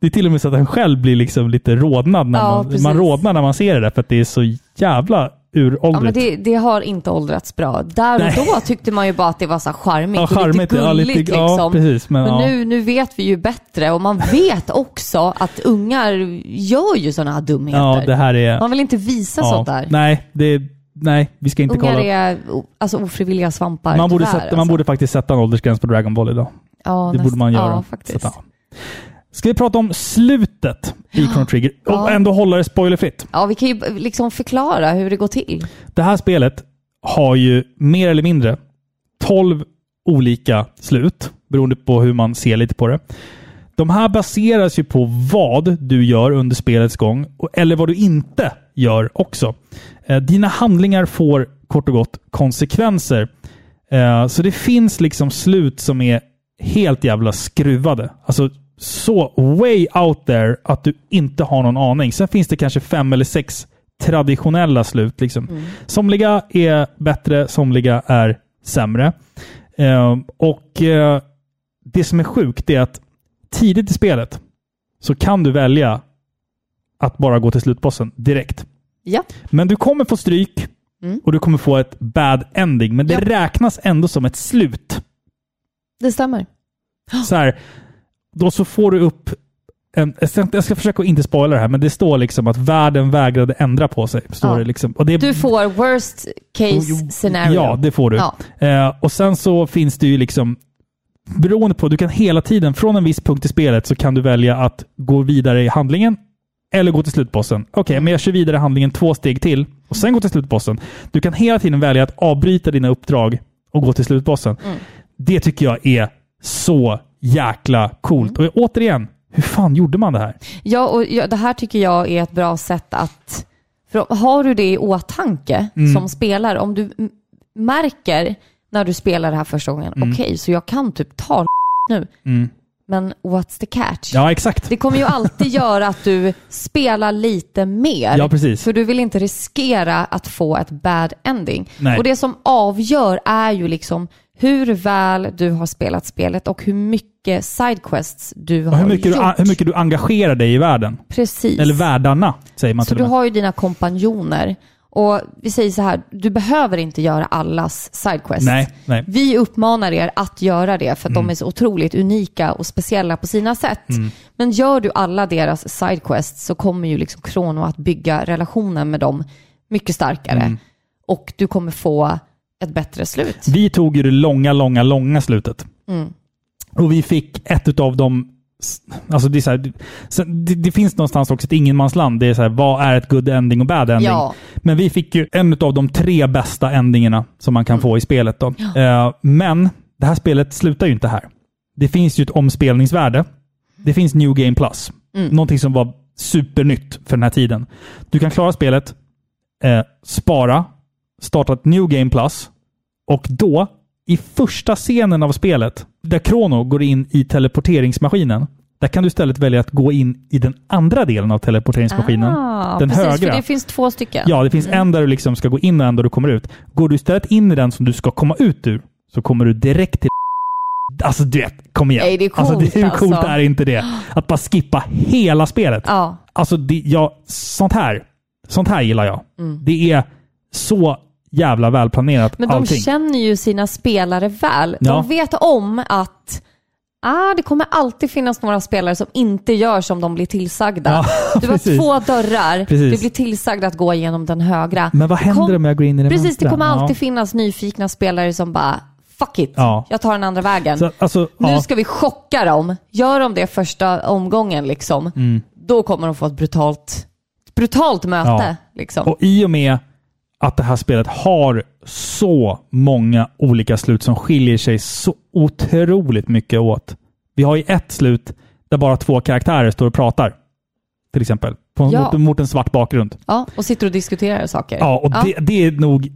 S1: det är till och med så att han själv blir liksom lite rodnad när
S2: Ja,
S1: man,
S2: precis.
S1: man rodnar när man ser det där för att det är så jävla uråldrigt.
S2: Ja, men det, det har inte åldrats bra. Där och
S1: Nej.
S2: då tyckte man ju bara att det var så charmigt
S1: Ja,
S2: och
S1: charmigt,
S2: lite
S1: ja,
S2: gulligt.
S1: lite- ja,
S2: liksom.
S1: precis, men, ja.
S2: nu, nu vet vi ju bättre och man vet också att ungar gör ju sådana här dumheter.
S1: Ja, det här är...
S2: Man vill inte visa sånt där.
S1: Nej, det, nej, vi ska inte
S2: Ungar
S1: kolla.
S2: är alltså, ofrivilliga svampar.
S1: Man borde,
S2: tyvärr,
S1: sätta, man
S2: alltså.
S1: borde faktiskt sätta en åldersgräns på Dragon Ball idag.
S2: ja,
S1: Det borde man göra.
S2: Ja, faktiskt.
S1: Sätta. Ska vi prata om slutet i Chrono Trigger och
S2: Ja.
S1: ändå hålla det spoilerfritt?
S2: Ja, vi kan ju liksom förklara hur det går till.
S1: Det här spelet har ju mer eller mindre 12 olika slut, beroende på hur man ser lite på det. De här baseras ju på vad du gör under spelets gång, eller vad du inte gör också. Eh, Dina handlingar får kort och gott konsekvenser. Eh, Så det finns liksom slut som är helt jävla skruvade. Alltså så way out there att du inte har någon aning. Sen finns det kanske fem eller sex traditionella slut. Liksom. Somliga är bättre, somliga är sämre. Eh, och eh, det som är sjukt är att tidigt i spelet så kan du välja att bara gå till slutbossen direkt.
S2: Ja.
S1: Men du kommer få stryk
S2: Mm.
S1: och du kommer få ett bad ending. Men det
S2: Ja.
S1: räknas ändå som ett slut.
S2: Det stämmer.
S1: Så här, då så får du upp en, jag ska- försöka inte spoila det här, men det står liksom att världen vägrade ändra på sig. Står
S2: Ja.
S1: det liksom. och det,
S2: Du får worst case scenario.
S1: Ja, det får du.
S2: Ja.
S1: Eh, och sen så finns det ju liksom beroende på, du kan hela tiden, från en viss punkt i spelet så kan du välja att gå vidare i handlingen eller gå till slutbossen. Okej, men jag kör vidare handlingen två steg till och sen gå till slutbossen. Du kan hela tiden välja att avbryta dina uppdrag och gå till slutbossen.
S2: Mm.
S1: Det tycker jag är så jäkla coolt.
S2: Mm.
S1: Och återigen, hur fan gjorde man det här?
S2: Ja, och ja, det här tycker jag är ett bra sätt att... För har du det i åtanke
S1: Mm.
S2: som spelare, om du märker när du spelar det här första gången, okej, så jag kan typ ta nu,
S1: Mm.
S2: men what's the catch?
S1: Ja, exakt.
S2: Det kommer ju alltid göra att du spelar lite mer.
S1: Ja, precis.
S2: För du vill inte riskera att få ett bad ending.
S1: Nej.
S2: Och det som avgör är ju liksom hur väl du har spelat spelet och hur mycket sidequests du
S1: Och
S2: har
S1: hur, mycket
S2: gjort.
S1: du, hur mycket du engagerar dig i världen.
S2: Precis.
S1: Eller världarna, säger man
S2: Så
S1: till
S2: du har ju dina kompanjoner. Och vi säger så här, du behöver inte göra allas sidequests.
S1: Nej, nej. Mm.
S2: Vi uppmanar er att göra det för att de är så otroligt unika och speciella på sina sätt. Men gör du alla deras sidequests så kommer ju liksom Krono att bygga relationen med dem mycket starkare.
S1: Mm.
S2: Och du kommer få ett bättre slut.
S1: Vi tog ju det långa, långa, långa slutet.
S2: Mm.
S1: Och vi fick ett av de... Alltså det, är så här, det, det finns någonstans också ett ingenmansland. Det är så här, vad är ett good ending och bad ending?
S2: Ja.
S1: Men vi fick ju en av de tre bästa endingarna som man kan få i spelet. Då. Eh, men det här spelet slutar ju inte här. Det finns ju ett omspelningsvärde. Det finns New Game Plus. Någonting som var supernytt för den här tiden. Du kan klara spelet, eh, spara, starta ett New Game Plus och då, i första scenen av spelet, där Krono går in i teleporteringsmaskinen, där kan du istället välja att gå in i den andra delen av teleporteringsmaskinen.
S2: Ah,
S1: den
S2: precis,
S1: högra.
S2: för det finns två stycken.
S1: Ja, det finns en där du liksom ska gå in och en där du kommer ut. Går du istället in i den som du ska komma ut ur, så kommer du direkt till Alltså du vet, kom igen.
S2: Nej, det är coolt,
S1: alltså, det, hur coolt
S2: alltså.
S1: är inte det? Att bara skippa hela spelet.
S2: Ja.
S1: Alltså, det, ja, sånt här. Sånt här gillar jag. Det är så jävla välplanerat
S2: Men de
S1: allting.
S2: känner ju sina spelare väl.
S1: Ja.
S2: De vet om att ah, det kommer alltid finnas några spelare som inte gör som de blir tillsagda.
S1: Ja,
S2: du har
S1: precis.
S2: två dörrar,
S1: Precis.
S2: du blir tillsagd att gå igenom den högra.
S1: Men vad händer
S2: kom-
S1: om jag går in i den
S2: Precis,
S1: vänstra?
S2: det kommer alltid
S1: Ja.
S2: finnas nyfikna spelare som bara fuck it,
S1: Ja.
S2: jag tar den andra vägen.
S1: Så, alltså,
S2: Nu ska vi chocka dem. Gör de det första omgången liksom,
S1: Mm.
S2: då kommer de få ett brutalt brutalt möte. Liksom.
S1: Och i och med att det här spelet har så många olika slut som skiljer sig så otroligt mycket åt. Vi har ju ett slut där bara två karaktärer står och pratar. Till exempel. På,
S2: Ja.
S1: mot, mot en svart bakgrund.
S2: Ja, och sitter och diskuterar saker.
S1: Ja, och Det, det är nog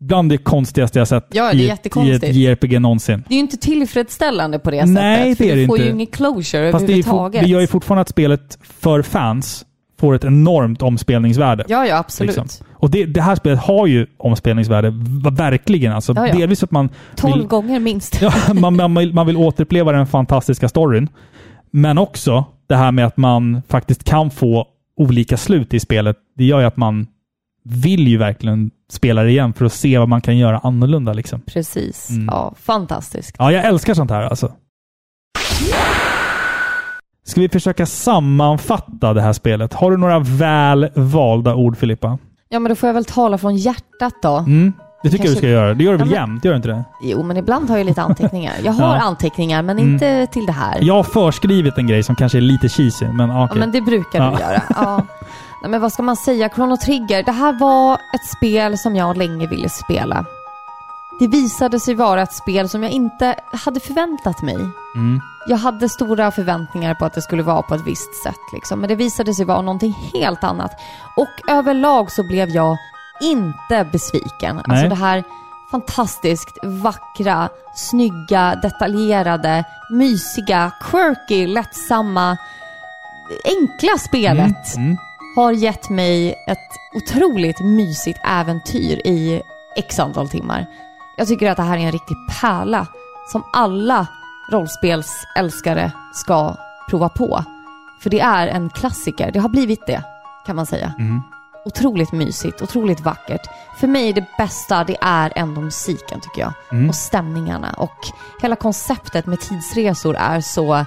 S1: bland det konstigaste jag sett
S2: Ja, det är
S1: i, ett, i ett. JRPG någonsin.
S2: Det är ju inte tillfredsställande på det
S1: Nej,
S2: sättet. för
S1: det är det
S2: du får
S1: inte.
S2: ju ingen closure
S1: Fast det, är
S2: överhuvudtaget.
S1: det gör ju fortfarande att spelet för fans får ett enormt omspelningsvärde.
S2: Ja, ja, absolut.
S1: Liksom. Och det, det här spelet har ju omspelningsvärde, verkligen. Alltså,
S2: Ja, ja.
S1: Delvis för att man
S2: 12
S1: vill,
S2: gånger minst.
S1: ja, man, man, vill, man vill återuppleva den fantastiska storyn. Men också det här med att man faktiskt kan få olika slut i spelet. Det gör ju att man vill ju verkligen spela det igen för att se vad man kan göra annorlunda. Liksom.
S2: Precis.
S1: Mm.
S2: Ja, fantastiskt.
S1: Ja, jag älskar sånt här alltså. Ska vi försöka sammanfatta det här spelet? Har du några väl valda ord, Filippa?
S2: Ja, men då får jag väl tala från hjärtat då.
S1: Mm, det tycker jag du ska göra. Det gör du väl
S2: Ja, men-
S1: jämt? Gör du inte det?
S2: Jo, men ibland har jag lite anteckningar. Jag har
S1: Ja.
S2: anteckningar, men
S1: Mm.
S2: inte till det här.
S1: Jag har förskrivit en grej som kanske är lite cheesy, men okej.
S2: Ja, men det brukar
S1: Ja.
S2: du göra. Ja. Nej, men vad ska man säga? Chrono Trigger, det här var ett spel som jag länge ville spela. Det visade sig vara ett spel som jag inte hade förväntat mig.
S1: Mm.
S2: Jag hade stora förväntningar på att det skulle vara på ett visst sätt, liksom. men det visade sig vara någonting helt annat. Och överlag så blev jag inte besviken. Alltså
S1: Nej.
S2: det här fantastiskt vackra, snygga, detaljerade, mysiga, quirky, lättsamma, enkla spelet
S1: Mm.
S2: har gett mig ett otroligt mysigt äventyr i x antal timmar. Jag tycker att det här är en riktig pärla som alla rollspelsälskare ska prova på. För det är en klassiker. Det har blivit det, kan man säga.
S1: Mm.
S2: Otroligt mysigt, otroligt vackert. För mig det bästa, det är ändå musiken tycker jag.
S1: Mm.
S2: Och stämningarna. Och hela konceptet med tidsresor är så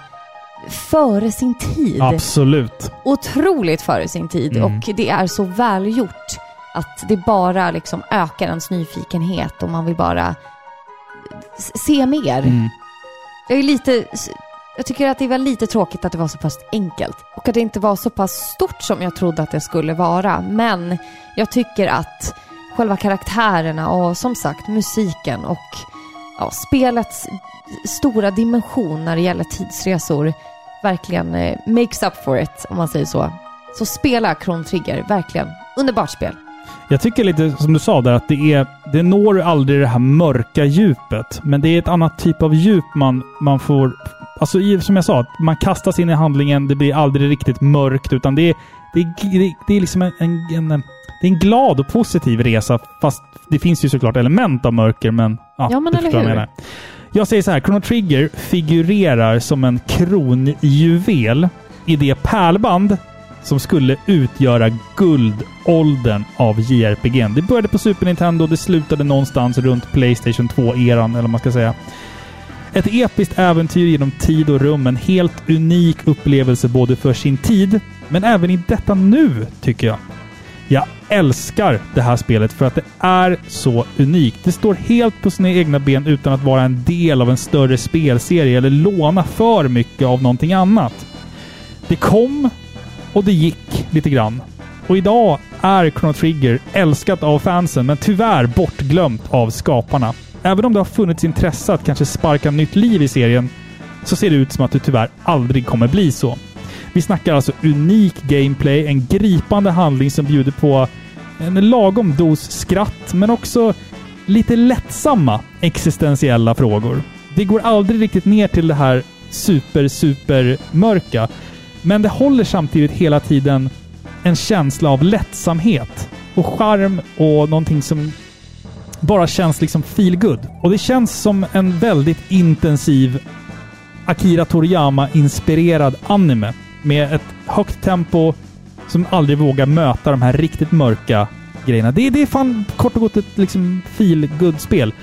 S2: före sin tid
S1: Absolut.
S2: otroligt före sin tid
S1: Mm.
S2: och det är så välgjort att det bara liksom ökar ens nyfikenhet och man vill bara se mer.
S1: Mm.
S2: Jag är lite... Jag tycker att det var lite tråkigt att det var så pass enkelt och att det inte var så pass stort som jag trodde att det skulle vara. Men jag tycker att själva karaktärerna och som sagt musiken och ja, spelets stora dimension när det gäller tidsresor verkligen eh, makes up for it, om man säger så. Så spela Chrono Trigger, verkligen. Underbart spel.
S1: Jag tycker lite som du sa där att det är, det når aldrig det här mörka djupet. Men det är ett annat typ av djup man, man får... Alltså som jag sa, att man kastas in i handlingen, det blir aldrig riktigt mörkt utan det är, det är, det är, liksom en, en, en, det är en glad och positiv resa. Fast det finns ju såklart element av mörker, men... Ja,
S2: Ja, men eller
S1: jag
S2: hur?
S1: menar. Jag säger så här, Chrono Trigger figurerar som en kronjuvel i det pärlband som skulle utgöra guldåldern av JRPG. Det började på Super Nintendo, det slutade någonstans runt Playstation 2-eran, eller vad man ska säga. Ett episkt äventyr genom tid och rum, en helt unik upplevelse både för sin tid, men även i detta nu, tycker jag. Jag älskar det här spelet för att det är så unikt. Det står helt på sina egna ben utan att vara en del av en större spelserie eller låna för mycket av någonting annat. Det kom och det gick lite grann. Och idag är Chrono Trigger älskat av fansen, men tyvärr bortglömt av skaparna. Även om det har funnits intresse att kanske sparka nytt liv i serien, så ser det ut som att det tyvärr aldrig kommer bli så. Vi snackar alltså unik gameplay, en gripande handling som bjuder på en lagom dos skratt, men också lite lättsamma existentiella frågor. Det går aldrig riktigt ner till det här super, super mörka. Men det håller samtidigt hela tiden en känsla av lättsamhet och charm och någonting som bara känns liksom feel good. Och det känns som en väldigt intensiv Akira Toriyama-inspirerad anime med ett högt tempo som aldrig vågar möta de här riktigt mörka grejerna. Det, är- det är fan kort och gott ett liksom feel good-spel.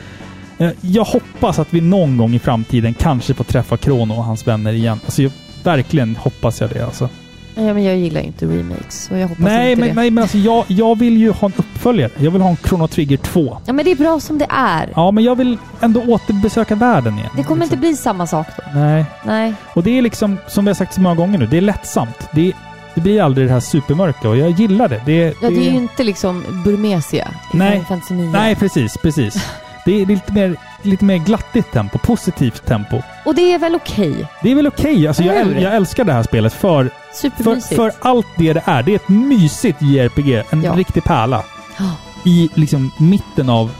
S1: Eh, jag hoppas att vi någon gång i framtiden kanske får träffa Krono och hans vänner igen. Alltså verkligen hoppas jag det alltså.
S2: Ja, men jag gillar ju inte remakes, så jag hoppas
S1: Nej,
S2: inte
S1: men,
S2: det.
S1: nej, men alltså jag, jag vill ju ha en uppföljare. Jag vill ha en Chrono Trigger 2.
S2: Ja, men det är bra som det är.
S1: Ja, men jag vill ändå återbesöka världen igen.
S2: Det kommer
S1: liksom.
S2: inte bli samma sak då.
S1: Nej.
S2: Nej.
S1: Och det är liksom, som vi har sagt så många gånger nu, det är lättsamt. Det är Det blir aldrig det här supermörka och jag gillar det. det,
S2: Ja, det är ju inte liksom Burmesia i
S1: Nej.
S2: Fantasy 9.
S1: Nej, precis, precis. Det är lite mer, lite mer glattigt tempo, positivt tempo.
S2: Och det är väl okej?
S1: Det är väl okej. Alltså, jag, äl- jag älskar det här spelet för, för,
S2: Supermysigt.
S1: för allt det det är. Det är ett mysigt JRPG. En
S2: Ja.
S1: riktig pärla.
S2: Ja.
S1: I liksom mitten av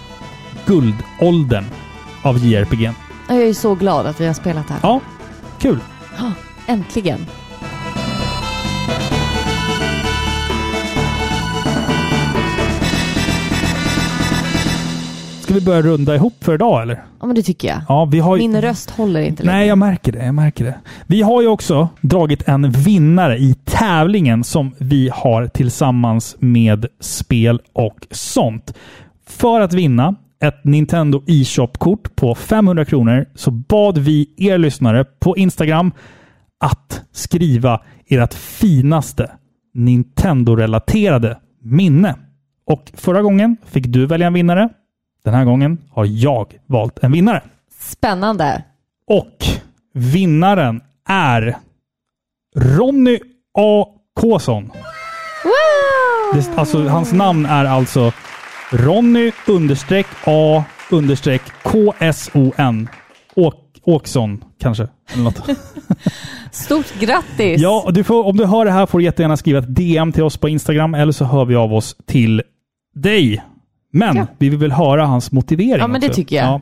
S1: guldåldern av JRPG.
S2: Jag är ju så glad att vi har spelat det här.
S1: Ja, kul.
S2: Äntligen.
S1: Ska vi börja runda ihop för idag eller?
S2: Ja, men det tycker jag.
S1: Ja, vi har ju-
S2: Min röst håller inte längre.
S1: Nej, jag märker det. Jag märker det. Vi har ju också dragit en vinnare i tävlingen som vi har tillsammans med spel och sånt. För att vinna ett Nintendo e-shop-kort på 500 kronor så bad vi er lyssnare på Instagram att skriva ert finaste Nintendo-relaterade minne. Och förra gången fick du välja en vinnare. Den här gången har jag valt en vinnare.
S2: Spännande.
S1: Och vinnaren är Ronny A. Kåsson.
S2: Wow!
S1: Det, alltså, hans namn är alltså Ronny understreck A understreck K-S-O-N. Åk, Åksson kanske. Eller något.
S2: Stort grattis!
S1: ja, du får, om du hör det här får du jättegärna skriva ett DM till oss på Instagram eller så hör vi av oss till dig. Men
S2: Ja.
S1: vi vill väl höra hans motivering
S2: Ja, men det
S1: också.
S2: tycker jag.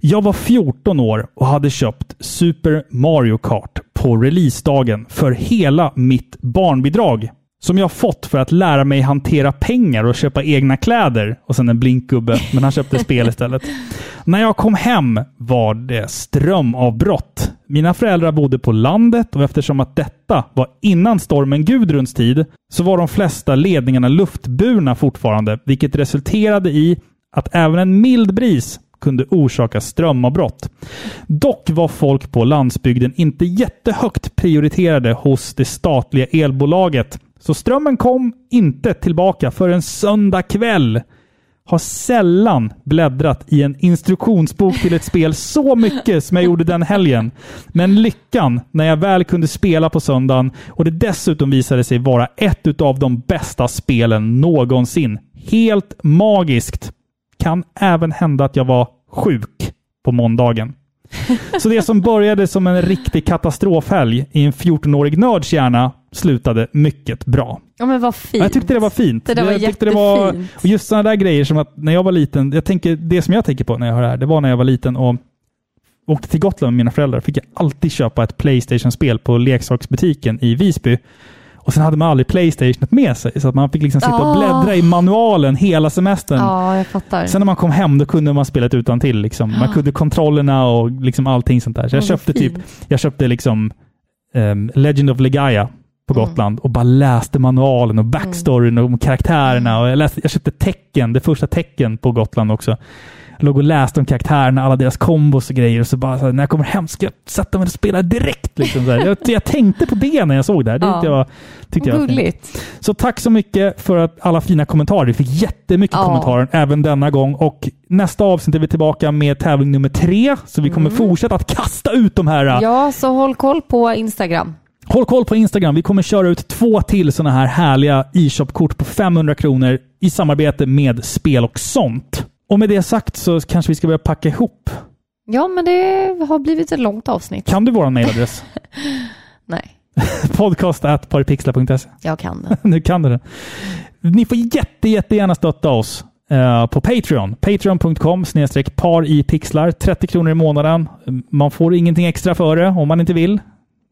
S1: Jag var 14 år och hade köpt Super Mario Kart på releasedagen för hela mitt barnbidrag. Som jag fått för att lära mig hantera pengar och köpa egna kläder. Och sen en blinkgubbe, men han köpte spel istället. När jag kom hem var det strömavbrott. Mina föräldrar bodde på landet och eftersom att detta var innan stormen Gudruns tid så var de flesta ledningarna luftburna fortfarande, vilket resulterade i att även en mild bris kunde orsaka strömavbrott. Dock var folk på landsbygden inte jättehögt prioriterade hos det statliga elbolaget, så strömmen kom inte tillbaka för en söndag kväll. Har sällan bläddrat i en instruktionsbok till ett spel så mycket som jag gjorde den helgen. Men lyckan när jag väl kunde spela på söndagen och det dessutom visade sig vara ett av de bästa spelen någonsin. Helt magiskt. Kan även hända att jag var sjuk på måndagen. Så det som började som en riktig katastrofhelg i en 14-årig nörds hjärna slutade mycket bra.
S2: Ja, men vad fint.
S1: Jag tyckte det var fint.
S2: Det där var
S1: jag tyckte det var,
S2: jättefint.
S1: och just sådana där grejer som att när jag var liten, jag tänker, det som jag tänker på när jag hör det här, det var när jag var liten och åkte till Gotland med mina föräldrar, fick jag alltid köpa ett Playstation-spel på leksaksbutiken i Visby. Och sen hade man aldrig Playstationet med sig, så att man fick liksom sitta och
S2: Ah.
S1: bläddra i manualen hela semestern.
S2: Ja, jag fattar.
S1: Sen när man kom hem, då kunde man spela utan till liksom. Man kunde kontrollerna och liksom allting sånt där. Så jag
S2: Ja, vad
S1: köpte typ, jag köpte liksom ehm, Legend of Legaia på
S2: Mm.
S1: Gotland och bara läste manualen och backstoryn och karaktärerna. Och jag, läste, jag köpte tecken, det första tecken på Gotland också. Jag låg och läste om karaktärerna, alla deras kombos och grejer. Och så bara, så här, när jag kommer hem ska jag sätta mig och spela direkt. Liksom. Jag, jag tänkte på det när jag såg det här. Det
S2: Ja.
S1: tyckte jag, tyckte jag.
S2: Gulligt.
S1: Så tack så mycket för att alla fina kommentarer. Vi fick jättemycket
S2: Ja.
S1: kommentarer även denna gång. Och nästa avsnitt är vi tillbaka med tävling nummer tre. Så vi kommer fortsätta att kasta ut de här.
S2: Mm. Ja, så håll koll på Instagram.
S1: Håll koll på Instagram. Vi kommer köra ut två till sådana här härliga e-shop-kort på 500 kronor i samarbete med Spel och sånt. Och med det sagt så kanske vi ska börja packa ihop.
S2: Ja, men det har blivit ett långt avsnitt.
S1: Kan du vår mailadress?
S2: Nej,
S1: Podcast at paripixlar.se.
S2: jag kan det.
S1: nu kan du det. Ni får jätte, jättegärna stötta oss eh, på Patreon. Patreon.com snedstreck par i pixlar. 30 kronor i månaden. Man får ingenting extra för det om man inte vill.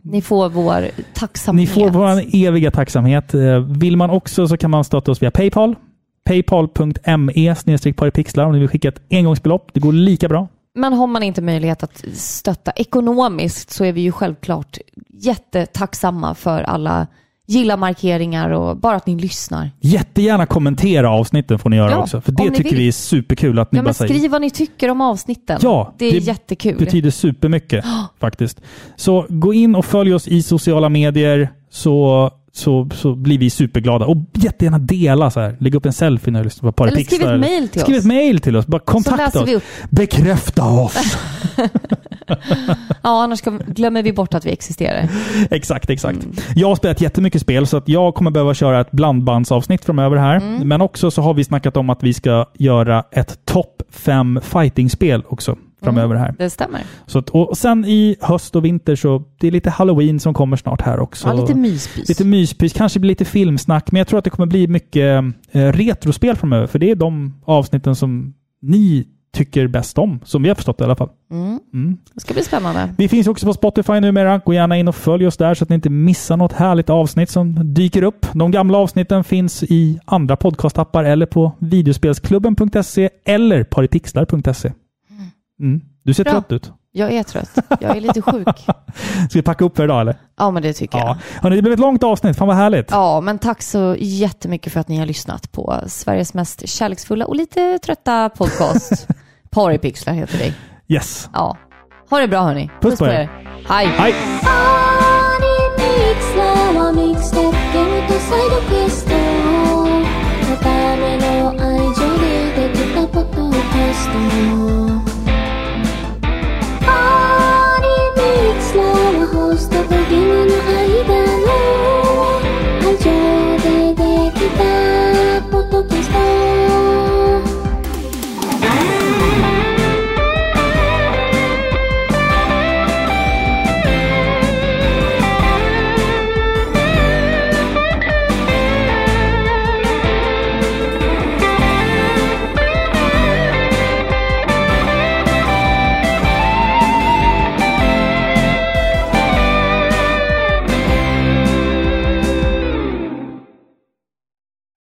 S2: Ni får vår tacksamhet.
S1: Ni får vår eviga tacksamhet. Eh, Vill man också så kan man stötta oss via Paypal. Paypal.me snedstreck par i pixlar om ni vill skicka ett engångsbelopp. Det går lika bra.
S2: Men har man inte möjlighet att stötta ekonomiskt så är vi ju självklart jättetacksamma för alla gilla-markeringar och bara att ni lyssnar.
S1: Jättegärna kommentera avsnitten får ni göra
S2: Ja,
S1: också. För det tycker
S2: vill.
S1: vi är superkul att ni
S2: Ja,
S1: bara säger.
S2: skriv vad ni tycker om avsnitten.
S1: Ja,
S2: det är
S1: det
S2: jättekul.
S1: betyder supermycket faktiskt. Så gå in och följ oss i sociala medier så så, så blir vi superglada. Och jättegärna dela så här. Lägg upp en selfie när du lyssnar på
S2: Eller
S1: Parapixlar.
S2: skriv ett mail till
S1: Skriv
S2: oss.
S1: ett mail till oss. Bara kontakta oss. Bekräfta oss!
S2: Ja, annars glömmer vi bort att vi existerar.
S1: exakt, exakt.
S2: Mm.
S1: Jag har spelat jättemycket spel så att jag kommer behöva köra ett blandbandsavsnitt framöver här.
S2: Mm.
S1: Men också så har vi snackat om att vi ska göra ett topp 5 fightingspel också framöver här.
S2: Det stämmer.
S1: Så att, och sen i höst och vinter så det är lite halloween som kommer snart här också.
S2: Ja, lite myspys.
S1: Lite myspys, kanske blir lite filmsnack, men jag tror att det kommer bli mycket eh, retrospel framöver. För det är de avsnitten som ni tycker bäst om, som vi har förstått i alla fall.
S2: Mm.
S1: Mm.
S2: Det ska bli spännande.
S1: Vi finns också på Spotify numera. Gå gärna in och följ oss där så att ni inte missar något härligt avsnitt som dyker upp. De gamla avsnitten finns i andra podcastappar eller på videospelsklubben.se eller paripixlar.se. Mm. Du ser
S2: Bra.
S1: trött ut.
S2: Jag är trött. Jag är lite sjuk.
S1: Ska vi packa upp för idag eller?
S2: Ja, men det tycker jag.
S1: Ja. Hörrni, det blev ett långt avsnitt. Fan vad härligt.
S2: Ja, men tack så jättemycket för att ni har lyssnat på Sveriges mest kärleksfulla och lite trötta podcast. Paripixlar heter det.
S1: Yes.
S2: Ja. Ha det bra hörni.
S1: Puss på er.
S2: Hej.
S1: Hej!
S3: パの